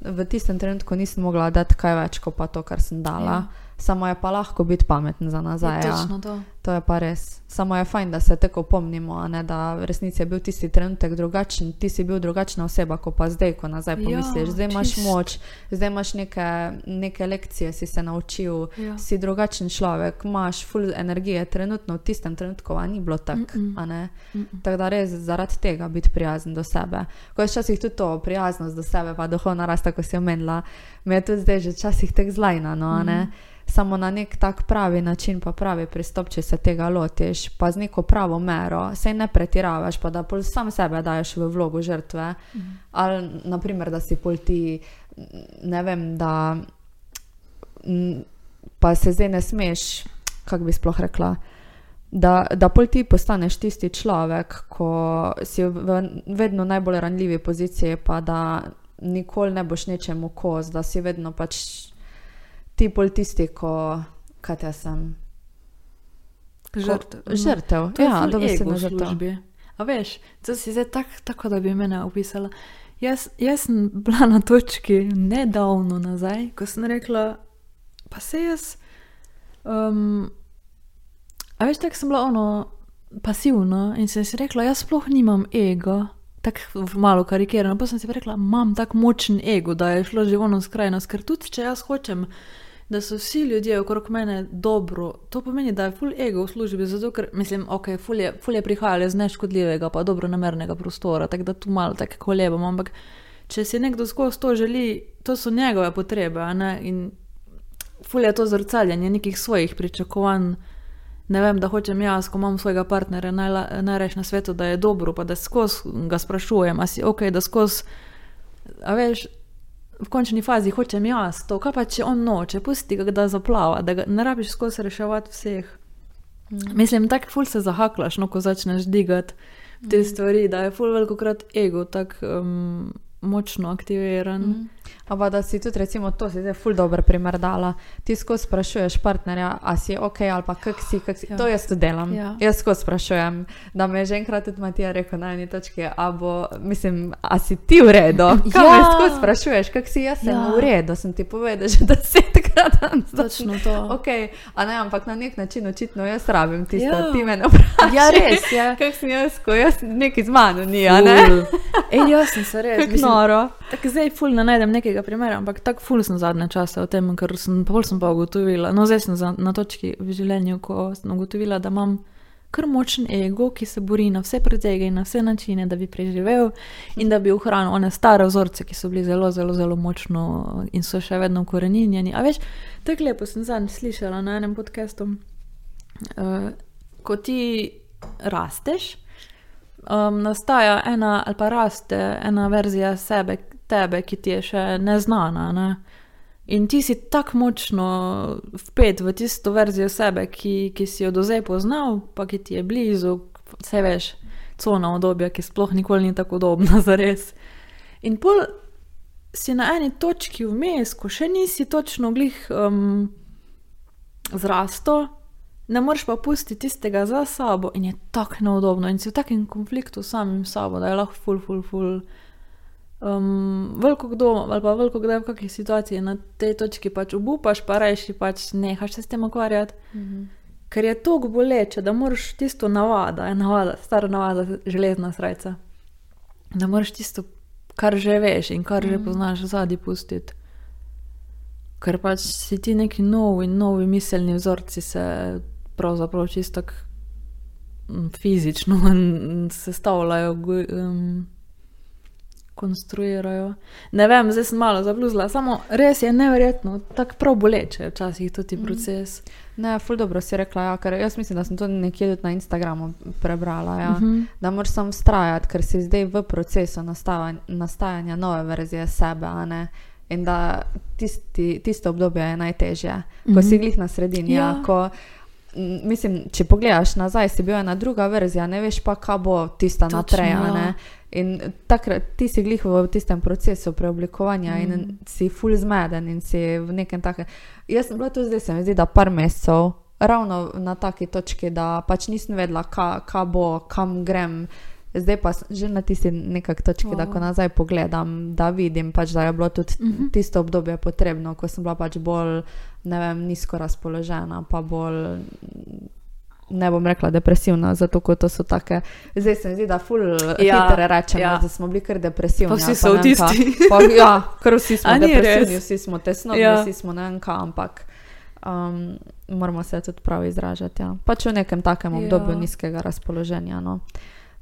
V tistem trenutku nisem mogla dati kaj več, kot pa to, kar sem dala. Ja. Ja. Samo je pa lahko biti pameten za nazaj. je Ja. to. To je pa res. Samo je fajn, da se tako pomnimo, a ne da v resnici je bil tisti trenutek drugačen, ti si bil drugačna oseba, kot pa zdaj, ko nazaj Ja, pomisliš. Zdaj imaš čisto. moč, zdaj imaš neke, neke lekcije, si se naučil, Ja. si drugačen človek, imaš full energije, trenutno v tistem trenutku, a ni bilo tako. Mm-mm. a ne. Mm-mm. Tako da res zaradi tega biti prijazen do sebe. Ko je včasih tudi to prijaznost do sebe, pa duhovna rast, kot si omenila, mi je tudi zdaj že včasih tek zlajna. No, mm. Samo na nek tak pravi način, pa pravi pristop, če se tega lotiš, pa z neko pravo mero, sej ne pretiravaš, pa da pol sam sebe daješ v vlogo žrtve. Mhm. Ali, naprimer, da si pol ti, ne vem, da pa se zdaj ne smeš, kako bi sploh rekla. Da, da pol ti postaneš tisti človek, ko si v vedno najbolj ranljivi poziciji, pa da nikoli ne boš nečemu kos, da si vedno pač ti pol tisti, ko kaj jaz sem. Žrtev. Žrtev, to ja, da bi se na žrtvi. A veš, to si zdaj tak, tako, da bi mene opisala. Jaz, jaz sem bila na točki nedavno nazaj, ko sem rekla, pa se jaz. Um, a veš, tako sem bila ono pasivna in sem si rekla, jaz sploh nimam ego tako malo karikirano. Pa sem si rekla, imam tako močen ego, da je šlo že ono skrajnost. Ker tudi če jaz hočem, da so vsi ljudje okrog mene dobro, to pomeni, da je full ego v službi. Zato, ker mislim, ok, full je, ful je prihajalo iz neškodljivega, pa dobro namernega prostora, tako da tu malo tako kolebam. Ampak če si nekdo skozi to želi, to so njegove potrebe. In full je to zrcaljenje nekih svojih pričakovanj ne vem, da hočem jaz, ko imam svojega partnerja, najreč na svetu, da je dobro, pa da skozi ga sprašujem, ali si ok, da skozi. A veš, v končni fazi hočem jaz to, kaj pa če on noče, pusti ga, da zaplava, da ga ne rabiš skozi reševati vseh. Mm. Mislim, tako ful se zahaklaš, no, ko začneš digati te mm. stvari, da je ful veliko krat ego tako um, močno aktiviran. Mm. Ampak da si tudi, recimo, to si zdaj ful dobro primer dala. Ti skozi sprašuješ partnerja, a si ok ali pa kak si, kak si. Ja. To jaz tudi delam. Ja. Jaz skozi sprašujem, da me je že enkrat tudi Matija rekel na eni točki, a bo, mislim, a si ti v redu? Kaj ja. me skozi sprašuješ, kak si jaz sem ja. v redu, sem ti povedal že desetkrat. Točno to. Ok, a ne, ampak na nek način očitno jaz rabim tisto, ja. ti me ne vprašaš. Ja, res je. Ja. Kak sem jaz, ko jaz nekaj z mano ni, a ne? Ej, jaz sem se res. Kak noro. Tako zdaj ful ne najdem nekega primera, ampak tako ful sem zadnje čase o tem, ker sem pa, sem pa ugotovila. No, zdaj sem na točki v življenju, ko sem ugotovila, da imam kar močen ego, ki se bori na vse pretege in na vse načine, da bi preživel in da bi ohranil one stare vzorce, ki so bili zelo, zelo, zelo močno in so še vedno ukoreninjeni. A veš, tako lepo sem zadnjič slišala na enem podkastu, uh, ko ti rasteš. Um, nastaja ena ali pa raste ena verzija sebe, tebe, ki ti je še neznana. Ne? In ti si tako močno vpet v tisto verzijo sebe, ki, ki si jo do zdaj poznal, pa ki ti je blizu, vse veš, cona obdobja, ki sploh nikoli ni tako udobna za res. In pol si na eni točki vmes, ko še nisi točno glih um, zrasto. Ne moreš pa pustiti tistega za sabo, in je tako neudobno, in si v takem konfliktu s samim sabo, da je lahko ful, ful, ful. Um, veliko kdo, ali pa veliko kdaj v kakšni situaciji na tej točki pač obupaš, pa reči pač nehaš se s tem ukvarjati. Mm -hmm. Ker je to boleče, da moraš tisto navada, navada stara navada, železna srca. Da moraš tisto, kar že veš in kar mm -hmm. že mhm. poznaš, zadnji pustiti. Ker pač si ti neki novi, novi miselni vzorci se pravzaprav čisto fizično sestavljajo. Um, konstruirajo. Ne vem, zdaj sem malo zabluzila, samo res je neverjetno, tako prav boleče včasih tudi mm. proces. Ne, ful dobro si rekla, ja, ker jaz mislim, da sem to nekje tudi na Instagramu prebrala, ja, mm -hmm. da moraš sam strajati, ker si zdaj v procesu nastajanja nove verzije sebe, in da tisti, tisto obdobje je najtežje, mm -hmm. ko si mhm. glih na sredini. Ja. Ja, ko, Mislim, če pogledaš nazaj, si bil ena druga verzija, ne veš pa, kaj bo tista naprej. Ja. In takrat ti si glih v tistem procesu preoblikovanja mm. in si full zmeden in si v nekem takem. Jaz sem bila tu zdaj, se mi zdi, da par mesecev, ravno na taki točki, da pač nisem vedela, kaj bo, kam grem. Zdaj pa že na tisti nekak točki, oh. da ko nazaj pogledam, da vidim, pač, da je bilo tudi mm -hmm. tisto obdobje potrebno, ko sem bila pač bolj, ne vem, nizko razpoložena, pa bolj ne bom rekla depresivna, zato ker to so take. Zdaj se mi zdi, da ful ja, hitre rečemo, ja. da smo bili kar depresivni. Vsi so v tisti. Ja, kar vsi smo depresivni, vsi smo tesno, ja. vsi smo ne vem kam, ampak um, moramo se tudi prav izražati. Ja. Pač v nekem takem obdobju ja. nizkega razpoloženja. No.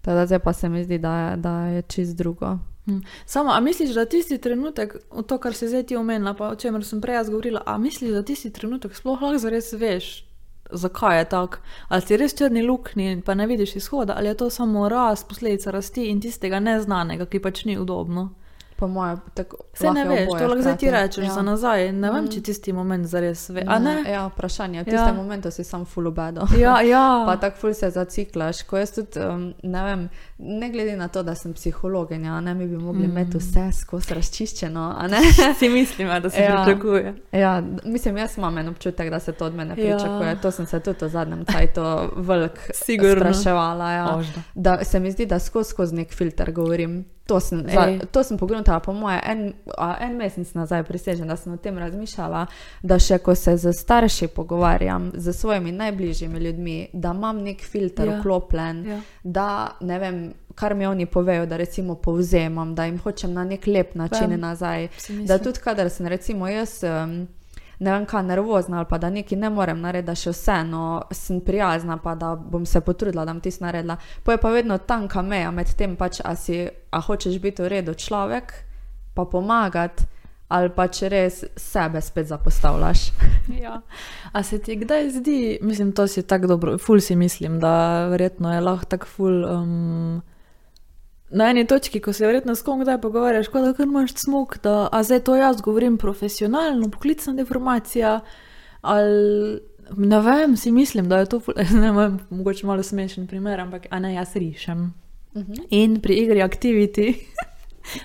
Teda zdaj pa se mi zdi, da je, da je čist drugo. Hm. Samo, a misliš, da tisti trenutek, to, kar se zdaj ti omenila, pa o čemer sem prej jaz govorila, a misliš, da tisti trenutek sploh lahko zares veš, zakaj je tako? Ali si res črni luknji, pa ne vidiš izhoda, ali je to samo rast, posledica rasti in tistega neznanega, ki pač ni udobno? Po mojem, tako Vse ne veš, to lahko zdaj ti rečeš ja. za nazaj. Ne vem, Mm. če tisti moment zares ve. A ne? Ja, vprašanje. V Ja. tistem momentu si sam full obedo. Ja, ja. Pa tako ful se zaciklaš, ko jaz tudi, um, ne vem, ne glede na to, da sem psihologinja, ne mi bi mogli Mm. imeti vse skozi razčiščeno, ne? si mislim, da se Ja. pričakuje. Ja, mislim, jaz imam en občutek, da se to od mene Ja. pričakuje. To sem se tudi v zadnjem velik Sigurno. spraševala. Ja. Ožda. Da se mi zdi, da skozi nek filter govorim. To sem, za, Ej. to sem pogledala, po moje, en, en mesec nazaj prisežem, da sem o tem razmišljala, da še ko se z starši pogovarjam, z svojimi najbližjimi ljudmi, da imam nek filter Ja. vklopljen, Ja. da ne vem, kar mi oni povejo, da recimo povzemam, da jim hočem na nek lep način Vem. nazaj. Da tudi, kadar sem recimo jaz. Um, Ne vem, kaj nervozna ali pa da nekaj ne morem narediti, da še vseeno sem prijazna, pa da bom se potrudila, da bom tisto naredila. Pa je pa vedno tanka meja med tem, pač, a, si, a hočeš biti v redu človek, pa pomagati, ali pa če res sebe spet zapostavljaš. Ja. A se ti kdaj zdi, mislim, to si tako dobro, ful si mislim, da verjetno je lahko tako ful. Um, Na eni točki, ko se verjetno s kom kdaj pogovarjaš, kot da kar imaš smog, da a zdaj to jaz govorim profesionalno, poklicna deformacija. Ali ne vem, si mislim, da je to, ne vem, mogoče malo smešen primer, ampak a ne jaz rišem. Mhm. In pri igri Activity,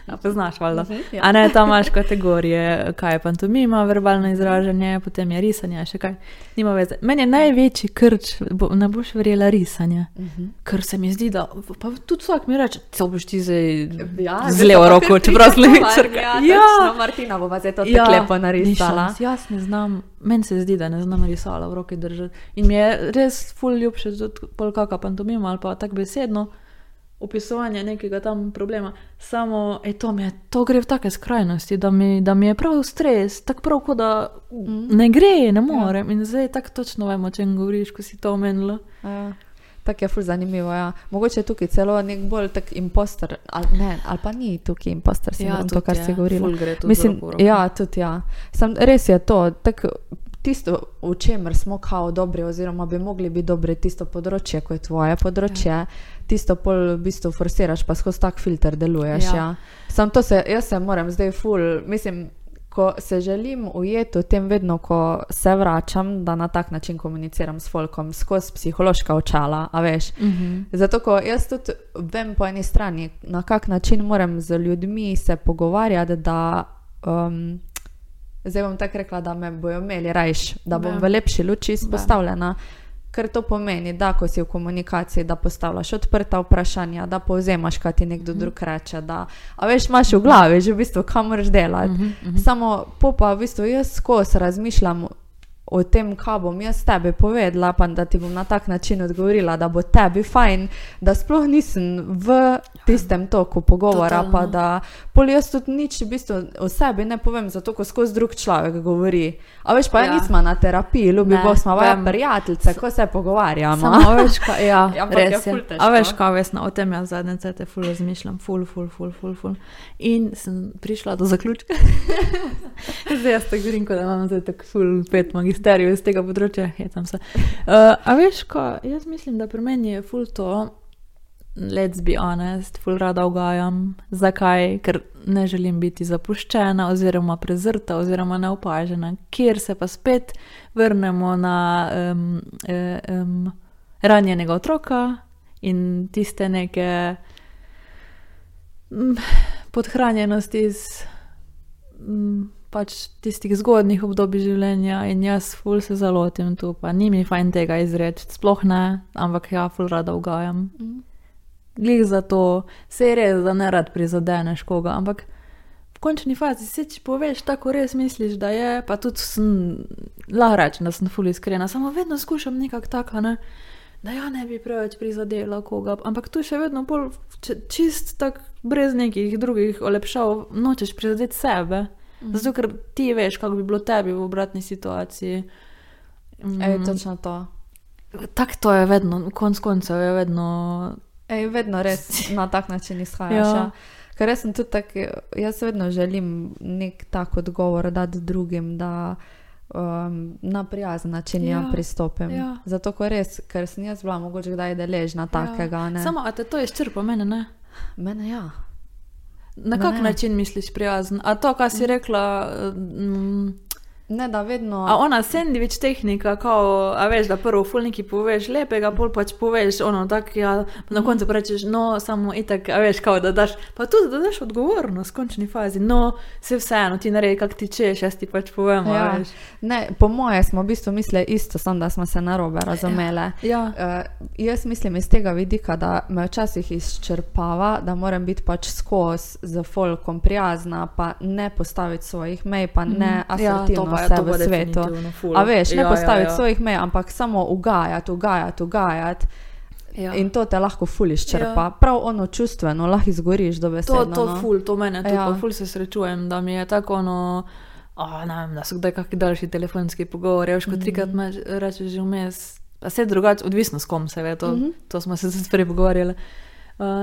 a poznaš, valjda. Ja. A ne, tam imaš kategorije, kaj je pantomima, verbalno izražanje, potem je risanje, še kaj. Nima veze. Meni je največji krč, bo, ne boš verjela risanje. Mhm. Ker se mi zdi, da pa tudi vsak mi reče, da boš ti zdaj Ja, z levo roko, čeprav z levičarka. Ja, Ja. točno, Martina bo zdaj to ja, lepo narisala. šans, Jaz ne znam, meni se zdi, da ne znam risala v roki držati. In mi je res ful ljubše tudi pol kakšna pantomima ali pa tako besedno opisovanje nekega tam problema. Samo, ej, to, mi je, to gre v take skrajnosti, da mi, da mi je prav stres, tako prav, kot da Mhm. ne gre, ne morem. Ja. In zdaj tako točno vemo, o čem govoriš, ko si to omenila. Ja. Tako je ful zanimivo. Ja. Mogoče je tukaj celo nek bolj tak impostor, ali, ne, ali pa ni tukaj impostor, ja, to, kar je, si govorila. Mislim, roko. ja, tudi ja. Sam, res je to. Tak, Tisto, v čemer smo kao dobri, oziroma bi mogli biti dobri, tisto področje, ko je tvoje področje, ja. tisto pol v bistvu forsiraš, pa skozi tak filter deluješ. Ja. Ja. Sam to se, jaz se moram zdaj ful, mislim, ko se želim ujeti v tem, vedno, ko se vračam, da na tak način komuniciram s folkom, skozi psihološka očala, a veš. Mhm. Zato, ko jaz tudi vem po eni strani, na kak način moram z ljudmi se pogovarjati, da um, zdaj bom tako rekla, da me bojo imeli rajš, da bom Vem. v lepši luči izpostavljena. Ker to pomeni, da ko si v komunikaciji, da postavljaš odprta vprašanja, da povzemaš, kaj ti nekdo drug reče. Da, a veš, imaš v glavi že v bistvu, kam moraš delati. Mhm, mhm. Samo po pa v bistvu jaz skozi razmišljam o tem, kaj bom jaz tebi povedala, pa da ti bom na tak način odgovorila, da bo tebi fajn, da sploh nisem v tistem toku pogovora, Totalno. pa da pol jaz tudi nič v bistvu o sebi ne povem, zato ko skozi drug človek govori. A veš, pa ja. Ja. nismo na terapiji, ljubi Bog, smo vaja prijateljice, ko se pogovarjamo. Samo, veš, kaj, ja, Ja, je res je. težko. A veš, kaj vesna, o tem jaz zadnje cete ful razmišljam, ful, ful, ful, ful, ful. In sem prišla do zaključka. zdaj jaz tako govorim, kot da imam zdaj tako ful pet magisterijev iz tega področja, hecam se. Uh, a veš, kaj, jaz mislim, da pri meni je ful to, let's be honest, ful rada ugajam. Zakaj? Ker ne želim biti zapuščena oziroma prezrta oziroma neopažena, kjer se pa spet vrnemo na um, um, ranjenega otroka in tiste neke mm, podhranjenosti iz mm, pač tistih zgodnih obdobij življenja in jaz ful se zalotim tu, pa ni mi fajn tega izreči, sploh ne, ampak ja, ful rada ugajam. Mhm. Glih za to, se je res, da ne rad prizadeneš koga, ampak v končni fazi se če poveš, tako res misliš, da je, pa tudi sem, lahko rečem, da sem ful iskrena, samo vedno skušam nekako tako, ne, da ja ne bi preveč prizadela koga, ampak tu še vedno bolj čist tak brez nekih drugih olepšav nočeš prizadeti sebe. Mhm. Zato, ker ti veš, kako bi bilo tebi v obratni situaciji. Mm, Ej, točno to. Tako to je vedno, konc koncev je vedno. Ej, vedno res na tak način izhajaš. Ja. Ja. Ker jaz sem tudi tak, jaz vedno želim nek tak odgovor dati drugim, da um, na prijazen način ja, Ja, pristopim. ja. Zato, ker res, ker sem jaz bila mogoče kdaj deležna takega. Ne? Samo, a te to izčrpa mene, ne? Mene ja. Na kak način misliš prijazen? A to, kar si rekla, mm, Ne, da vedno. a ona sandvič tehnika, kao, a veš, da prvo fulniki poveš lepega, pol pač poveš ono tak, ja, na koncu pa rečeš, no, samo itak, a veš, kao da daš, pa tudi da daš odgovornost v končni fazi, no, se vseeno ti naredi, kak ti češ, jaz ti pač povem, Ja. veš. Ne, po moje smo v bistvu mislili isto, samo da smo se narobe razumeli. Ja, Uh, jaz mislim iz tega vidika, da me včasih izčrpava, da moram biti pač skozi z folkom prijazna, pa ne postaviti svojih mej, pa ne asertivno Mhm. ja, vse to v svetu. A veš, ne Ja, ja, postaviti ja. svojih mej, ampak samo ugajati, ugajati, ugajati. ja. In to te lahko ful izčrpa. Ja. Prav ono čustveno, lahko izgoriš do To, besedno. to no. ful, to mene tudi, Ja. ja. ful se srečujem, da mi je tako ono, oh, ne vem, da so kdaj kakšni daljši telefonski pogovori, veš, ko Mhm. trikrat me rečeš že vmes, pa vse drugače, odvisno s kom se ve, to, mm. -hmm. to smo se tudi prej pogovarjali. Uh,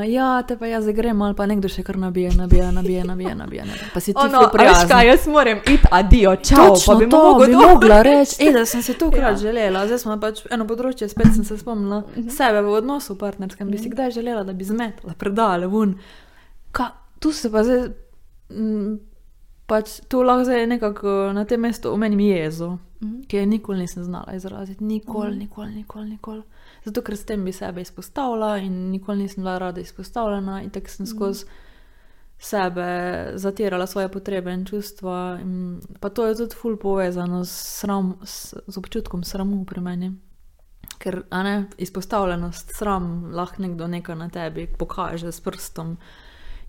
ja, te pa jaz grem, ali pa nekdo še kar nabije, nabije, nabije, nabije, nabije. nabije. Pa si ti Ono, veš prijazen. kaj, jaz moram iti, adijo, čau, Točno pa bi to bi mogla reči. Ej, da sem si to krat Ja. želela, zdaj smo pač eno področje, spet sem se spomnila Mhm. sebe v odnosu partnerskem. Bi si kdaj želela, da bi zmetala, predala ven. Ka, tu se pa zdaj, m, pač tu lahko zdaj nekako na tem mestu omenim jezo, Mhm. ki je nikoli nisem znala izraziti. Nikoli, nikoli, nikoli, nikoli. Zato, ker s tem bi sebe izpostavila in nikoli nisem bila rada izpostavljena in tako sem skozi sebe zatirala svoje potrebe in čustva. In pa to je tudi ful povezano s, sram, s, z občutkom sramu pri meni. Ker ne, izpostavljenost, sram, lahko nekdo nekaj na tebi pokaže s prstom.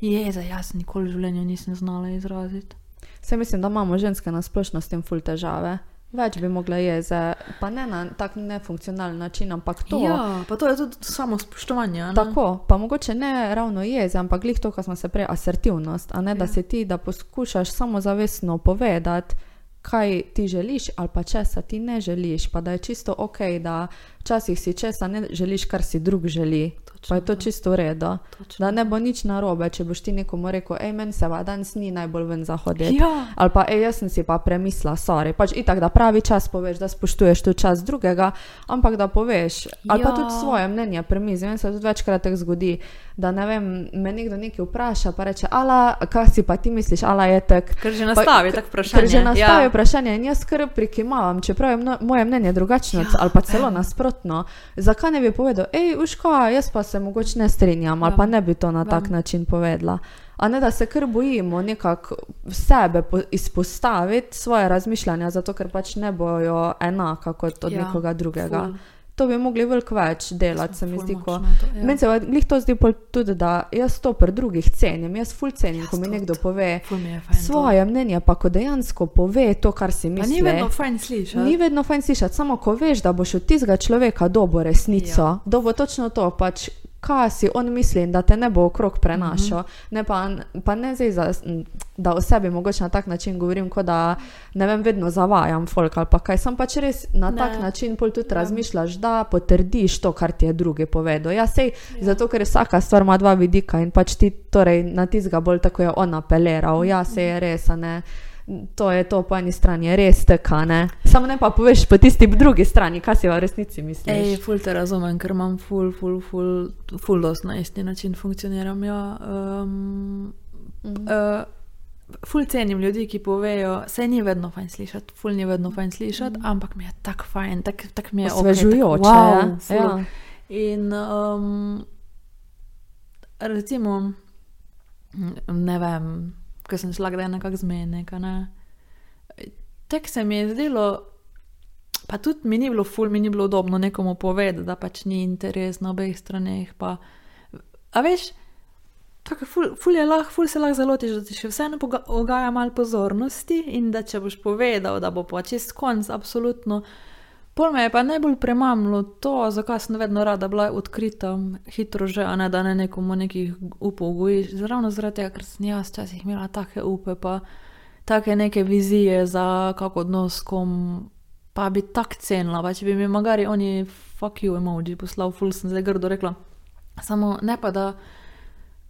Je, za jaz nikoli v življenju nisem znala izraziti. Se mislim, da imamo ženske na splošno s tem ful težave. Več bi mogla jeze, pa ne na tak nefunkcionalen način, ampak to. Ja, pa to je tudi samo spoštovanje. ne? Tako, pa mogoče ne ravno jeze, ampak glih to, kar smo se prej, asertivnost, a ne da Ja. se ti, da poskušaš samozavestno povedati, kaj ti želiš ali pa česa ti ne želiš, pa da je čisto ok, da včasih si česa ne želiš, kar si drug želi, pa je to čisto v redu. Točno. Da ne bo nič narobe, če boš ti nekomu rekel, hej, meni se va danes ni najbolj ven zahoditi. Ja. Ali pa, ej, jaz sem si pa premislila, sorry. Pač itak, da pravi čas poveš, da spoštuješ tudi čas drugega, ampak da poveš. Ali pa Ja. tudi svoje mnenje premizi. Meni se tudi večkrat tako zgodi, da ne vem, me nekdo nekaj vpraša, pa reče, ala, kaj si pa ti misliš, ala je tek. Ker že nastavi tako vprašanje. Ker že nastavi ja. vprašanje in jaz skrb prikimavam, čeprav je mno, moje mnenje drugačno Ja, ali pa celo evo. Nasprotno. Zakaj ne bi povedal, hej, uška, jaz pa se mogoče ne strinjam ali pa ne bi to na tak Vem. način povedala. A ne da se kar bojimo nekako sebe po- izpostaviti, svoje razmišljanja, zato ker pač ne bojo enaka kot od Ja, nekoga drugega. ful. To bi mogli veliko več delati, se mi zdi. Ko, ja. Meni se glih to zdi tudi, da jaz to pri drugih cenim. Jaz ful cenim, Jaz ko mi tudi. nekdo pove mi je fajn to. svoje mnenje, pa ko dejansko pove to, kar si misli. ni vedno fajn slišati. Ni vedno fajn slišati, samo ko veš, da boš od tistega človeka dobo resnico. Ja. dobo točno to, pač, kaj si on misli da te ne bo okrog prenašal. Mm Mhm. -hmm. Ne pa, pa ne zdaj, za, da o sebi mogoče na tak način govorim, kot da ne vem, vedno zavajam folk ali pa kaj. Sem pač res na Ne. tak način pol tudi Ja. razmišljaš, da potrdiš to, kar ti je drugi povedal. Ja, sej, ja. zato ker vsaka stvar ima dva vidika in pač ti torej na tizga bolj tako je on apeliral. Ja, se je res, a ne. To je to po eni strani, res teka, ne. Samo ne pa poveš po tisti drugi strani, kaj si v resnici misliš. Ej, ful te razumem, ker imam ful, ful, ful, ful dost na isti način funkcioniram. Ja. Um, Mhm. uh, ful cenim ljudi, ki povejo, se ni vedno fajn slišati, ful ni vedno fajn slišati, ampak mi je tako fajn, tako tak mi je Osvežujoče, Okay, tak, ja. wow, ful. Ja. In um, recimo, ne vem, ko sem šla kdaj nekako zmenek, ne. Tek se mi je zdelo, pa tudi mi ni bilo ful, mi ni bilo udobno nekomu povedati, da pač ni interes na obeh straneh. Pa, a veš, tako je ful, ful je lahko, ful se lahko zalotiš, da ti še vseeno ugaja malo pozornosti in da če boš povedal, da bo pa čist konc, absolutno. Pol me je pa najbolj premamlo to, zakaj sem vedno rada bila odkrita, hitro že, a ne da ne nekomu nekih upov gojiš. Ravno zaradi tega, ker sem jaz včasih imela take upe, pa take neke vizije za kak odnos, kom pa bi tak cenila, pa če bi mi magari oni fuck you emoji poslal, ful sem zdaj grdo rekla. Samo ne pa da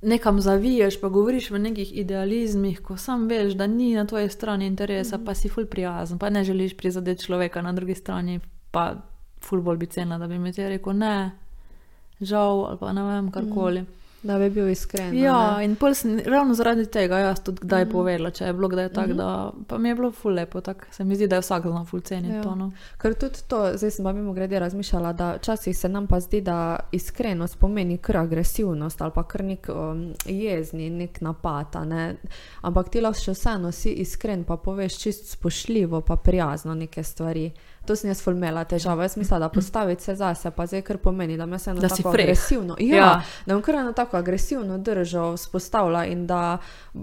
nekam zaviješ, pa govoriš v nekih idealizmih, ko sam veš, da ni na tvoji strani interesa, mm. pa si ful prijazen, pa ne želiš prizadeti človeka na drugi strani, pa ful bolj bi cena, da bi mi ti rekel ne, žal ali pa ne vem, karkoli. Mm. Da bi bil iskren. Ja, in sem, ravno zaradi tega jaz tudi kdaj mm. povedala, če je bilo kdaj tako, mm -hmm. da mi je bilo ful lepo. Tak, se mi zdi, da je vsak znal ful ceniti ja. to. No. Ker tudi to, zdaj sem pa mimo grede razmišljala, da včasih se nam pa zdi, da iskrenost pomeni kar agresivnost ali pa kar nek um, jezni, nek napad. Ne? Ampak ti lahko še vseeno si iskren, pa poveš čist spoštljivo, pa prijazno neke stvari. To sem jaz fulmela težava. Jaz mislim, da postaviti se zase, pa zdaj kar pomeni, da me se eno tako frek. agresivno. Ja, ja. Da bom kar eno tako agresivno držal, spostavila in da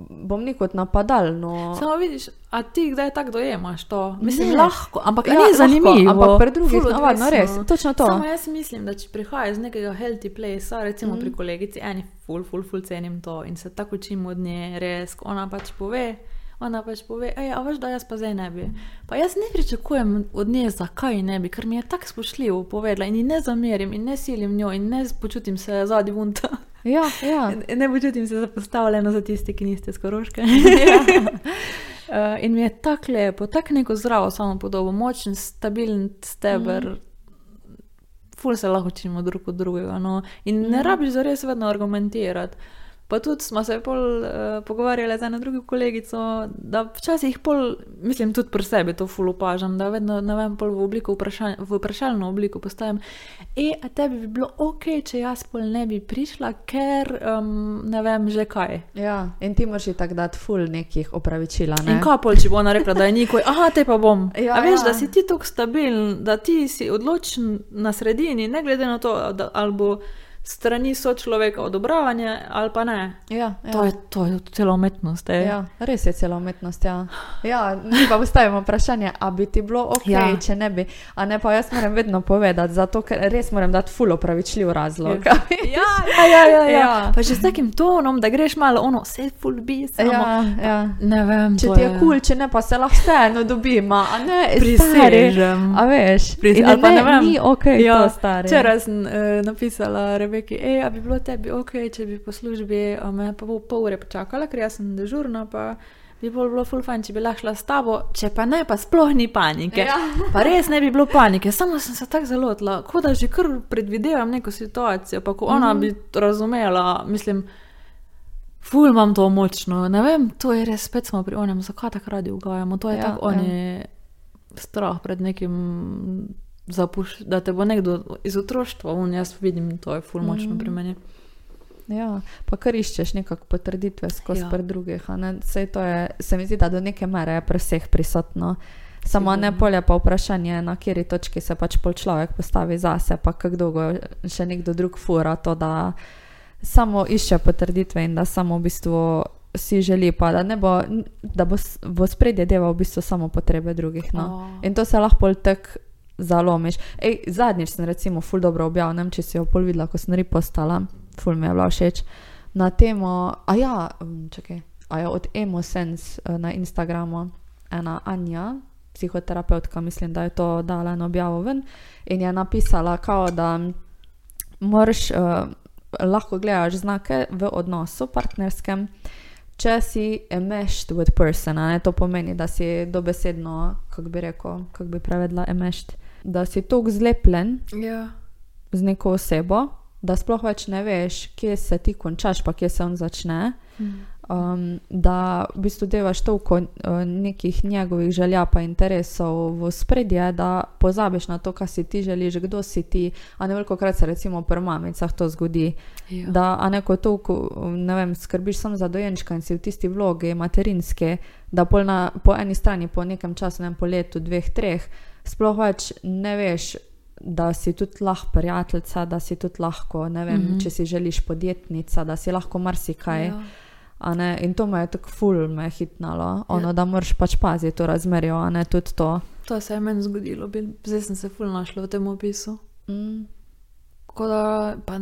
bom nekot napadalno. Samo vidiš, a ti kdaj tako dojemaš to? Mislim, ne. lahko, ampak ja, ni zanimivo. Ampak pri drugih navadno res. Točno to. Samo jaz mislim, da če prihajaš iz nekega healthy place, recimo mm. pri kolegici, eni ful, ful, ful cenim to in se tako učim od nje, res, ona pač pove. Ona pač pove, a veš, da jaz pa zdaj ne bi. Pa jaz ne pričakujem od nje, zakaj ne bi, ker mi je tako spoštljivo povedala in ne zamerim in ne silim njo in ne počutim se zadnji vunta. Ja, ja. Ne počutim se zapostavljeno za tiste, ki niste skoroške. ja. uh, in mi je tako lepo, tako neko zdravo samo podobo, močen, stabilen steber. Mm. Ful se lahko učimo drug od drugega. No? In mm. ne rabiš za res vedno argumentirati. Pa tudi smo se pol, uh, pogovarjali z eno drugo kolegico, da včasih pol, mislim, tudi pri sebi to ful opažam, da vedno ne vem, pol v, vprašalj, v vprašalno obliko postavim. E, a tebi bi bilo ok, če jaz pol ne bi prišla, ker um, ne vem že kaj. Ja, in ti moraš tako dati ful nekih opravičila. Ne? In kaj pol, če bo ona rekla, da je nikoj, aha, te pa bom. Ja, a veš, ja. da si ti tako stabilen, da ti si odločen na sredini, ne glede na to, da, ali bo strani sočloveka odobravanje ali pa ne. Ja, ja. To, je, to je celo umetnost. Ja, res je celo umetnost. Ja. Ja, mi pa postavimo vprašanje, ali bi ti bilo ok, ja. če ne bi. A ne pa jaz moram vedno povedati, zato ker res moram dati fulo pravičljiv razlog. Ja, ja, ja. ja, ja. ja. Pa že s takim tonom, da greš malo ono, vse full bi se. Ja, ja. Ne vem. Če ti je kul, cool, če ne pa se lahko vseeno dobimo. Prisežem. A veš, Prisežem. Ne, ne, ni ok, ja. to stari. Včeraj sem uh, napisala, Rebeki, ej, a bi bilo tebi ok, če bi po službi me pa pol, pol ure počakala, ker jaz sem dežurna, pa bi bilo, bilo ful fajn, če bi lahko šla s tabo, če pa ne, pa sploh ni panike. Ja. Pa res ne bi bilo panike, samo sem se tako zelo odla, kot da že kar predvidevam neko situacijo, pa ko ona mm. bi razumela, mislim. Ful imam to močno, ne vem, to je res, spet smo pri onem, zakaj tako radi ugajamo. To je ja, tako, ja. je strah pred nekim zapuš, da te bo nekdo iz otroštva, in jaz vidim, da je to fulmočno mm. pri meni. Ja, pa kar iščeš nekako potrditve skozi ja. drugih. Je, se mi zdi, da do neke mere je pri vseh prisotno. Samo Sigurno. ne polje pa vprašanje, na kateri točki se pač pol človek postavi zase, pa kako dolgo še nekdo drug fura to, da samo išče potrditve in da samo v bistvu si želi, pa da, bo, da bo v spredje deva v bistvu samo potrebe drugih. No. Oh. In to se lahko tako zalomiš. Ej, zadnjič sem recimo ful dobro objavil, ne vem, če si jo pol videla, ko sem ripostala, ful mi je bila všeč. Na temo, a ja, um, čakaj, a ja, od Emosense uh, na Instagramu, ena Anja, psihoterapeutka, mislim, da je to dala eno objavo ven in je napisala, kao, da moraš, uh, lahko gledaš znake v odnosu partnerskem, če si a meshed with person, ne, to pomeni, da si dobesedno, kako bi rekel, kako bi prevedla a meshed da si tako zlepljen ja. z neko osebo, da sploh več ne veš, kje se ti končaš, pa kje se on začne. Mm. Um, da v bistvu devaš toliko uh, nekih njegovih želja in interesov v spredje, da pozabiš na to, kaj si ti želiš, kdo si ti. A ne veliko krat se recimo pri mamicah to zgodi. Ja. Da, a neko toliko, ne vem, skrbiš samo za dojenčka in si v tisti vlogi materinske, da na, po eni strani po nekem času, ne vem, po letu, dveh, treh, sploh več ne veš, da si tudi lahko prijateljica, da si tudi lahko, ne vem, mm -hmm. če si želiš podjetnica, da si lahko marsikaj. Ja. In to me je tako ful, me je hitnalo, ono, ja. da moraš pač paziti to razmerje, a ne tudi to. To se je meni zgodilo, zdaj sem se ful našla v tem opisu. Mm. Da, pa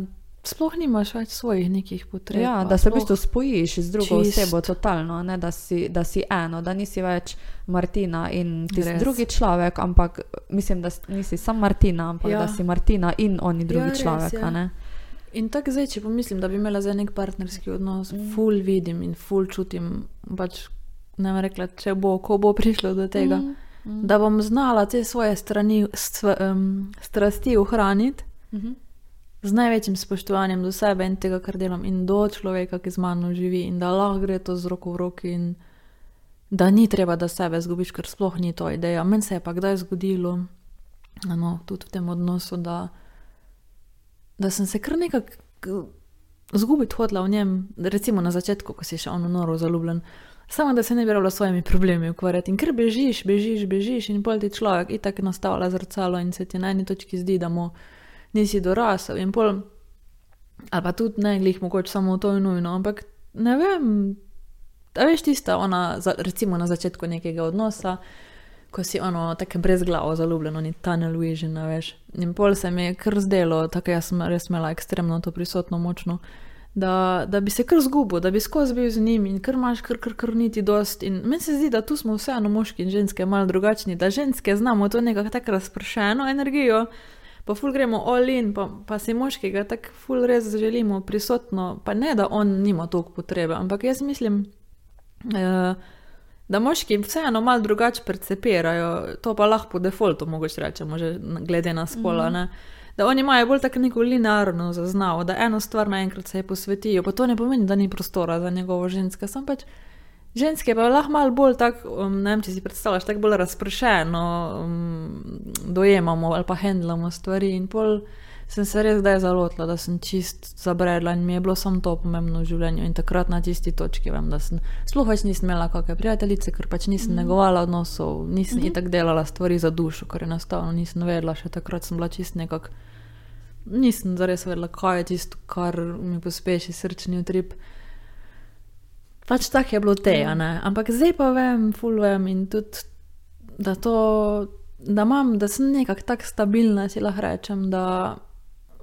sploh nimaš več svojih nekih potreb. Ja, da se v bistvu spojiš z drugo čist. osebo, totalno, ne, da, si, da si eno, da nisi več Martina in ti si drugi človek, ampak mislim, da nisi samo Martina, ampak ja. da si Martina in oni drugi ja, človek. Res, ja. In tako zdaj, če pomislim, da bi imela za nek partnerski odnos, Mm. mm. ful vidim in ful čutim, pač ne vem rekla, če bo, ko bo prišlo do tega, Mm, mm. mm, da bom znala te svoje strani, st, um, strasti ohraniti mhm. Z največjim spoštovanjem do sebe in tega, kar delam, in do človeka, ki z mano živi, in da lahko gre to z roko v roki. In, Da ni treba, da sebe zgubiš, ker sploh ni to ideja. Meni se je pa kdaj zgodilo, no, tudi v tem odnosu, da, da sem se kar nekako zgubiti hodila v njem, recimo na začetku, ko si še ono noro zaljubljen. Samo da se ne bi rabila s svojimi problemi ukvarjati. In ker bežiš, bežiš, bežiš, in pol ti človek itak nastavlja zrcalo in se ti na eni točki zdi, da mu nisi dorasel. In pol, ali pa tudi ne, glih mogoče samo to je nujno, ampak ne vem. A veš, tista, ona, za- recimo na začetku nekega odnosa, ko si ono tako brez glave zaljubljen, ni tunnel vision, veš. In pol se mi je kar zdelo, tako jaz sem res imela ekstremno to prisotno močno, da, da bi se kar zgubil, da bi skozi bil z njim in kar imaš kar, kar, kar niti dost. In meni se zdi, da tu smo vseeno moški in ženske malo drugačni, da ženske znamo to nekako tako razpršeno energijo. Pa ful gremo all in, pa, pa si moškega tako ful res želimo prisotno, pa ne da on nima toliko potrebe, ampak jaz mislim, eh, da moški vseeno malo drugače percepirajo, to pa lahko po defaultu mogoče rečemo, že glede na spola. Mm -hmm. Da oni imajo bolj tako neko linearno zaznavo, da eno stvar naenkrat se je posvetijo, pa to ne pomeni, da ni prostora za njegovo žensko, sem pač. Ženske pa lahko malo bolj tako, um, ne vem, če si predstavljaš, tako bolj razpršeno um, dojemamo ali pa handlamo stvari. In pol sem se res zdaj zalotila, da sem čist zabredla in mi je bilo samo to pomembno v življenju. In takrat na tisti točki vem, da sem sploh več nisem imela kakšne prijateljice, ker pač nisem mm. negovala odnosov, nisem mm -hmm. itak delala stvari za dušo, ker enostavno nisem vedela, še takrat sem bila čist nekako. Nisem zares vedela, kaj je tisto, kar mi pospeši srčni utrip. Pač tako je bilo te, a ne. Ampak zdaj pa vem, ful vem in tudi, da to, da imam, da sem nekako tako stabilna, si lahko rečem, da,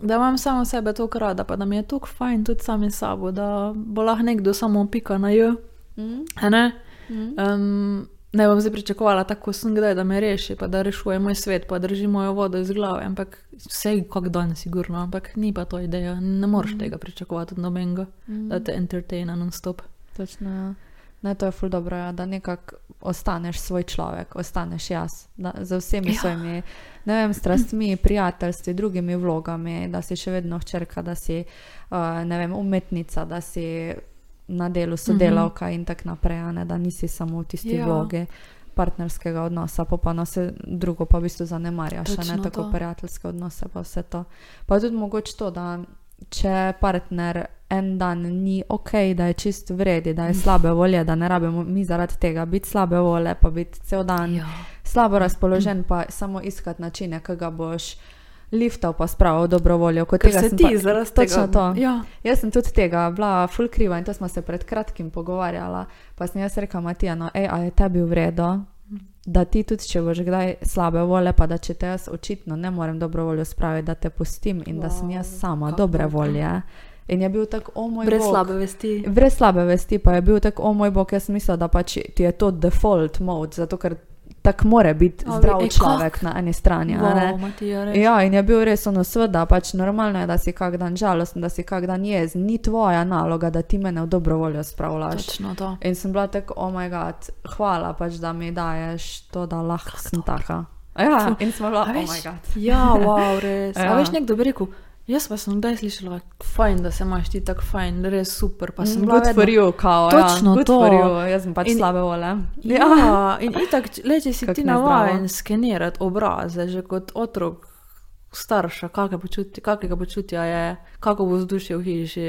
da imam samo sebe toliko rada, pa da mi je toliko fajn tudi sami sabo, da bo lahko nekdo samo pika na jo, Mm, ne. mm. Um, ne bom zdaj pričakovala, tako sem kdaj, da me reši, pa da rešuje moj svet, pa drži mojo vodo iz glave, ampak vse kak dan, sigurno, ampak ni pa to ideja, ne moreš tega pričakovati od nobenega, da te entertaina non-stop. Točno. ja. Ne, to je ful dobro, ja, da nekako ostaneš svoj človek, ostaneš jaz. Da, za vsemi ja. Svojimi ne vem, strastmi, prijateljstvi, drugimi vlogami, da si še vedno hčerka, da si uh, ne vem, umetnica, da si na delu sodelavka mm -hmm. in tako naprej, ne, da nisi samo v tisti ja. Vlogi partnerskega odnosa, pa pa na vse drugo pa v bistvu zanemarjaš, ne tako to. prijateljske odnose, pa vse to. Pa tudi mogoče to, da če partner en dan ni ok, da je čist vredi, da je slabe volje, da ne rabimo mi zaradi tega biti slabe volje, pa biti cel dan Ja. slabo razpoložen, pa samo iskati načine, ki ga boš liftal pa spravil v dobro voljo. Kot Ker tega se ti zaradi točno tega. to. Ja. Jaz sem tudi tega bila full kriva in to smo se pred kratkim pogovarjala. Pa sem jaz rekla, Matija, no, ej, a je tebi v redu, da ti tudi, če boš kdaj slabe volje, pa da če te jaz očitno ne morem dobro voljo spraviti, da te pustim in wow, da sem jaz sama kako dobre volje. In je bil tako, o moj Brez bog. slabe vesti. Brez slabe vesti pa je bil tako, o moj bog, jaz mislim, da pač ti je to default mode, zato ker tako more biti A, zdrav e, človek kak? na eni strani. Wow, Matija. Ja, in je bil res ono, sveda, pač normalno je, da si kak dan žalosten, da si kak dan jezen, ni tvoja naloga, da ti mene v dobro voljo spravljaš. Točno to. In sem bila tako, oh moj bog, hvala pač, da mi daješ to, da lahko sem taka. Ja, in smo bila, oh moj bog. Ja, wow, res. Ja. A veš, nekdo bi rekel, jaz pa sem kdaj slišala, fajn, da se imaš ti tako fajn, res super. Pa sem bila Good for you, kao. Točno ja, to. for you. Jaz sem pač In- slabe vole. Ja, in itak, le če si Kako ti navaden skenirati obraze, že kot otrok starša, kakega počutja, kakega počutja je, kako bo vzdušje v hiši.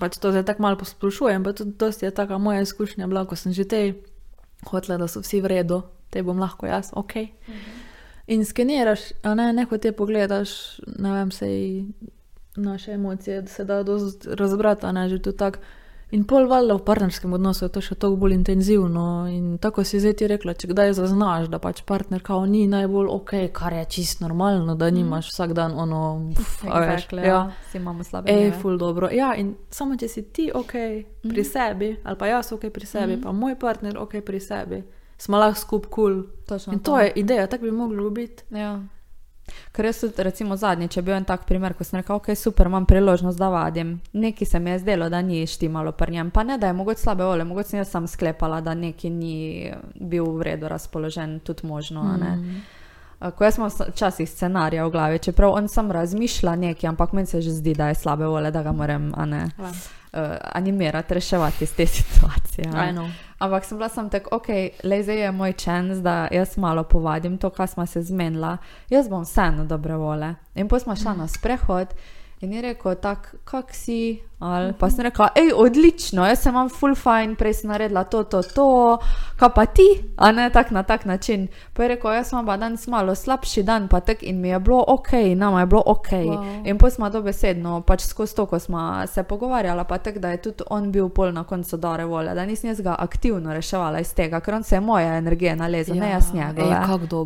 Pač to zdaj tako malo posplošujem, pa tudi dosti je taka moja izkušnja bila, ko sem že tej hotela, da so vsi v redu, te bom lahko jaz, ok. In skeniraš, a ne, neko te pogledaš, ne vem, sej naše emocije, da se da razbrati, a ne, že tu tako. In pol valjda v partnerskem odnosu je to še toliko bolj intenzivno. In tako si zdaj ti rekla, če kdaj zaznaš, da pač partner kao ni najbolj ok, kar je čist normalno, da nimaš vsak dan ono, pf, a veš, Exactly, ja. ja. Si imamo slabe Ej, ful dobro. Ja, in samo če si ti ok pri sebi, ali pa jaz ok pri sebi, pa moj partner ok pri sebi, smo lahko skup kul. Cool. In to je ideja, tako bi moglo biti. Ja. Ker jaz tudi, recimo, zadnjič je bil en tak primer, ko sem rekel, ok, super, imam priložnost, da vadim. Nekaj se mi je zdelo, da ni štimalo pri njem, pa ne da je mogoče slabe vole, mogoče sem jaz sam sklepala, da neki ni bil v redu razpoložen, tudi možno. Mm. Ko jaz imam včasih scenarije v glavi, čeprav on sam razmišlja nekaj, ampak meni se že zdi, da je slabe vole, da ga moram uh, animirati, reševati iz te situacije. Ampak sem bila sem tako, ok, le zdaj je moj čas, da jaz malo povadim to, kar smo se zmenila, jaz bom vseeno dobre vole. In potem smo šla mm. na sprehod in je rekel, tako, kak si, Ali pa sem rekla, hej, odlično, jaz sem vam full fine, prej sem naredila to, to, to, kaj pa ti, a ne tak na tak način. Pa je rekel, jaz sem pa danes malo slabši dan, pa tek in mi je bilo ok, nama je bilo ok. Wow. In potem smo to besedno, pač skozi to, ko smo se pogovarjali, pa tek, da je tudi on bil pol na koncu dore volje, da nisem jaz ga aktivno reševala iz tega, ker on se je moja energija nalezla, ja. ne jaz njegove.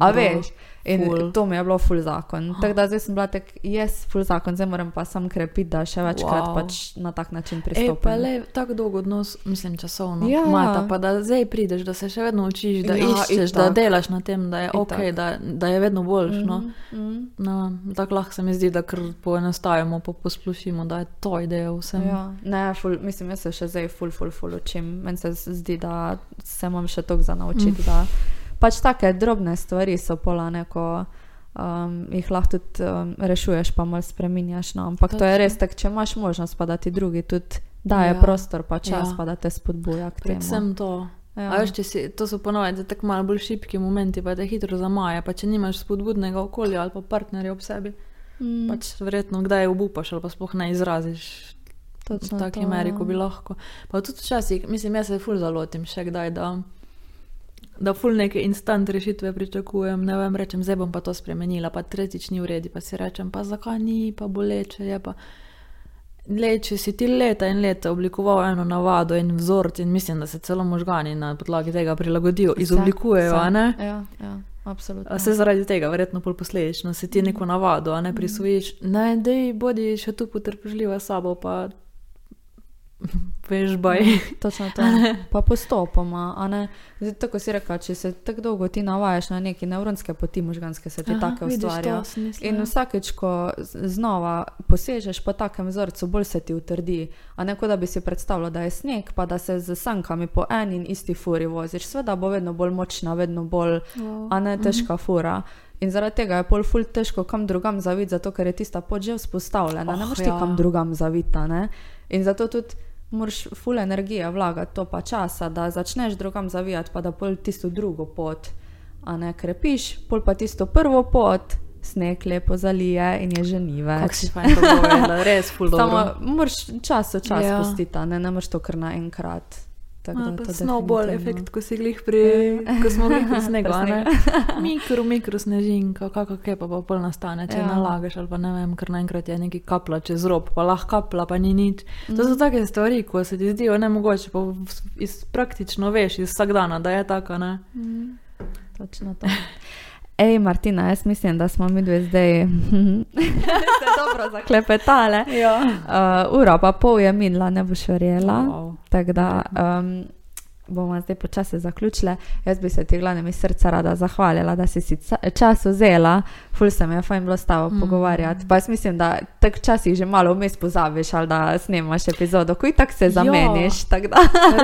A veš? In ful. to mi je bilo full zakon. Tako da zdaj sem bila tak, jaz full zakon, zdaj moram pa sam krepiti, da še večkrat wow. pač na tak način pristopiti. Je pa tako dolgo odnos, mislim, časovno. Ja. Mata, pa da zdaj prideš, da se še vedno učiš, da ja, iščeš, da delaš na tem, da je ok, da, da je vedno boljš. Mm -hmm. no. mm. no, tako lahko se mi zdi, da kar poenostavimo, pa posplošimo, da je to ideja vsem. Ja. Ne, ful, mislim, jaz se še zdaj full, full, full učim. Meni se zdi, da se moram še toliko za naučiti. Mm. Pač take drobne stvari so polane, ko um, jih lahko tudi um, rešuješ, pa malo spremenjaš. No. Ampak to je res tako, če imaš možnost, pa da ti drugi tudi daje ja. prostor, pa čas, ja. pa da te spodbuja k temu. Predvsem to. Ja. Veš, si, to so ponovadi tako malo bolj šipki momenti, pa te hitro zamaja. Pa če nimaš spodbudnega okolja ali pa partnerja ob sebi, mm. pač verjetno kdaj obupaš ali pa sploh ne izraziš. Točno v taki to, meri, ko ja. bi lahko. Pa tudi včasih, mislim, jaz se ful zalotim še kdaj, da da ful neke instant rešitve pričakujem, ne vem, rečem, zdaj bom pa to spremenila, pa tretjič ni v redu, pa si rečem, pa zakaj ni, pa boleče je pa. Le, če si ti leta in leta oblikoval eno navado in vzorec, in mislim, da se celo možgani na podlagi tega prilagodijo, izoblikujejo? Ja, ja, absolutno. Se zaradi tega, verjetno pol posledično, se ti neko navado, ne prisvojiš, ne, dej, bodi še tu potrpežljiva sabo, pa veš, baj. Točno to. Pa postopoma. Zdaj, tako si rekel, če se tako dolgo ti navajaš na neke nevronske poti možganske, se ti tako ustvarja. In ja. vsakeč, ko znova posežeš po takem vzorcu, bolj se ti utrdi. A ne kot da bi si predstavljal, da je sneg, pa da se z sankami po eni in isti furi voziš. Sveda bo vedno bolj močna, vedno bolj, a ne težka mhm. fura. In zaradi tega je pol ful težko kam drugam zaviti, zato ker je tista pot že vzpostavljena. Oh, ne moreš ti ja. kam drugam zaviti. In zato tudi moraš ful energije vlagati, to pa časa, da začneš drugam zavijati, pa da pol tisto drugo pot, a ne krepiš, pol pa tisto prvo pot. Sneg lepo zalije in je že ni več. Tako si fajn, da je res ful. Samo moraš čas v čas ja. pustiti, ne, ne moreš to kar naenkrat. Snowball efekt, ko si glih pri, ko smo bili pri snegu, ne? Mikro, mikro snežinka, kako je pa, pa pol nastane, če ja. nalagaš ali pa ne vem, ker naenkrat je neki kapla čez rob, pa lahko kapla, pa ni nič. To so mhm. take stvari, ko se ti zdijo nemogoče, pa iz, praktično veš iz vsak dana, da je tako, ne? Mm. Točno to. Ej, Martina, jaz mislim, da smo mi dve zdaj dobro zaklepetale. Ja. Uh, ura pa pol je minila, ne boš verjela. Wow. Tako da. Um, bomo zdaj počasi zaključili. Jaz bi se ti glavno iz srca rada zahvalila, da si si čas vzela, ful sem je fajn bilo s tabo mm. pogovarjati. Pa jaz mislim, da tak časih že malo vmes pozabiš ali da snemaš epizodo, ko tako se zameniš. Tak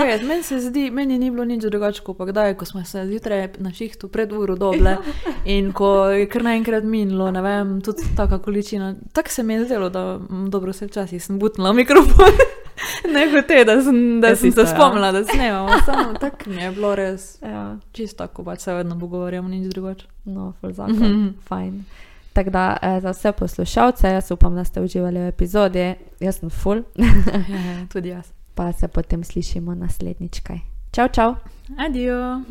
Res, meni se zdi, meni ni bilo nič drugače, kot pa kdaj, ko smo se zjutraj na šihtu pred uro doble in ko je kar naenkrat minilo, ne vem, tudi taka količina. Tako se mi je zdelo, da dobro se včasih sem butnila mikrofon. ne hote, da sem, da sem se ja. spomnila, da snemamo. Samo tako mi je bilo res. Ja. Čisto tako, pač se vedno pogovarjamo, nič drugače. No, zakon, mm -hmm. fajn. Tako da eh, za vse poslušalce, jaz upam, da ste uživali v epizodi, jaz sem full. ja, tudi jaz. Pa se potem slišimo naslednjič. Čau, čau. Adijo.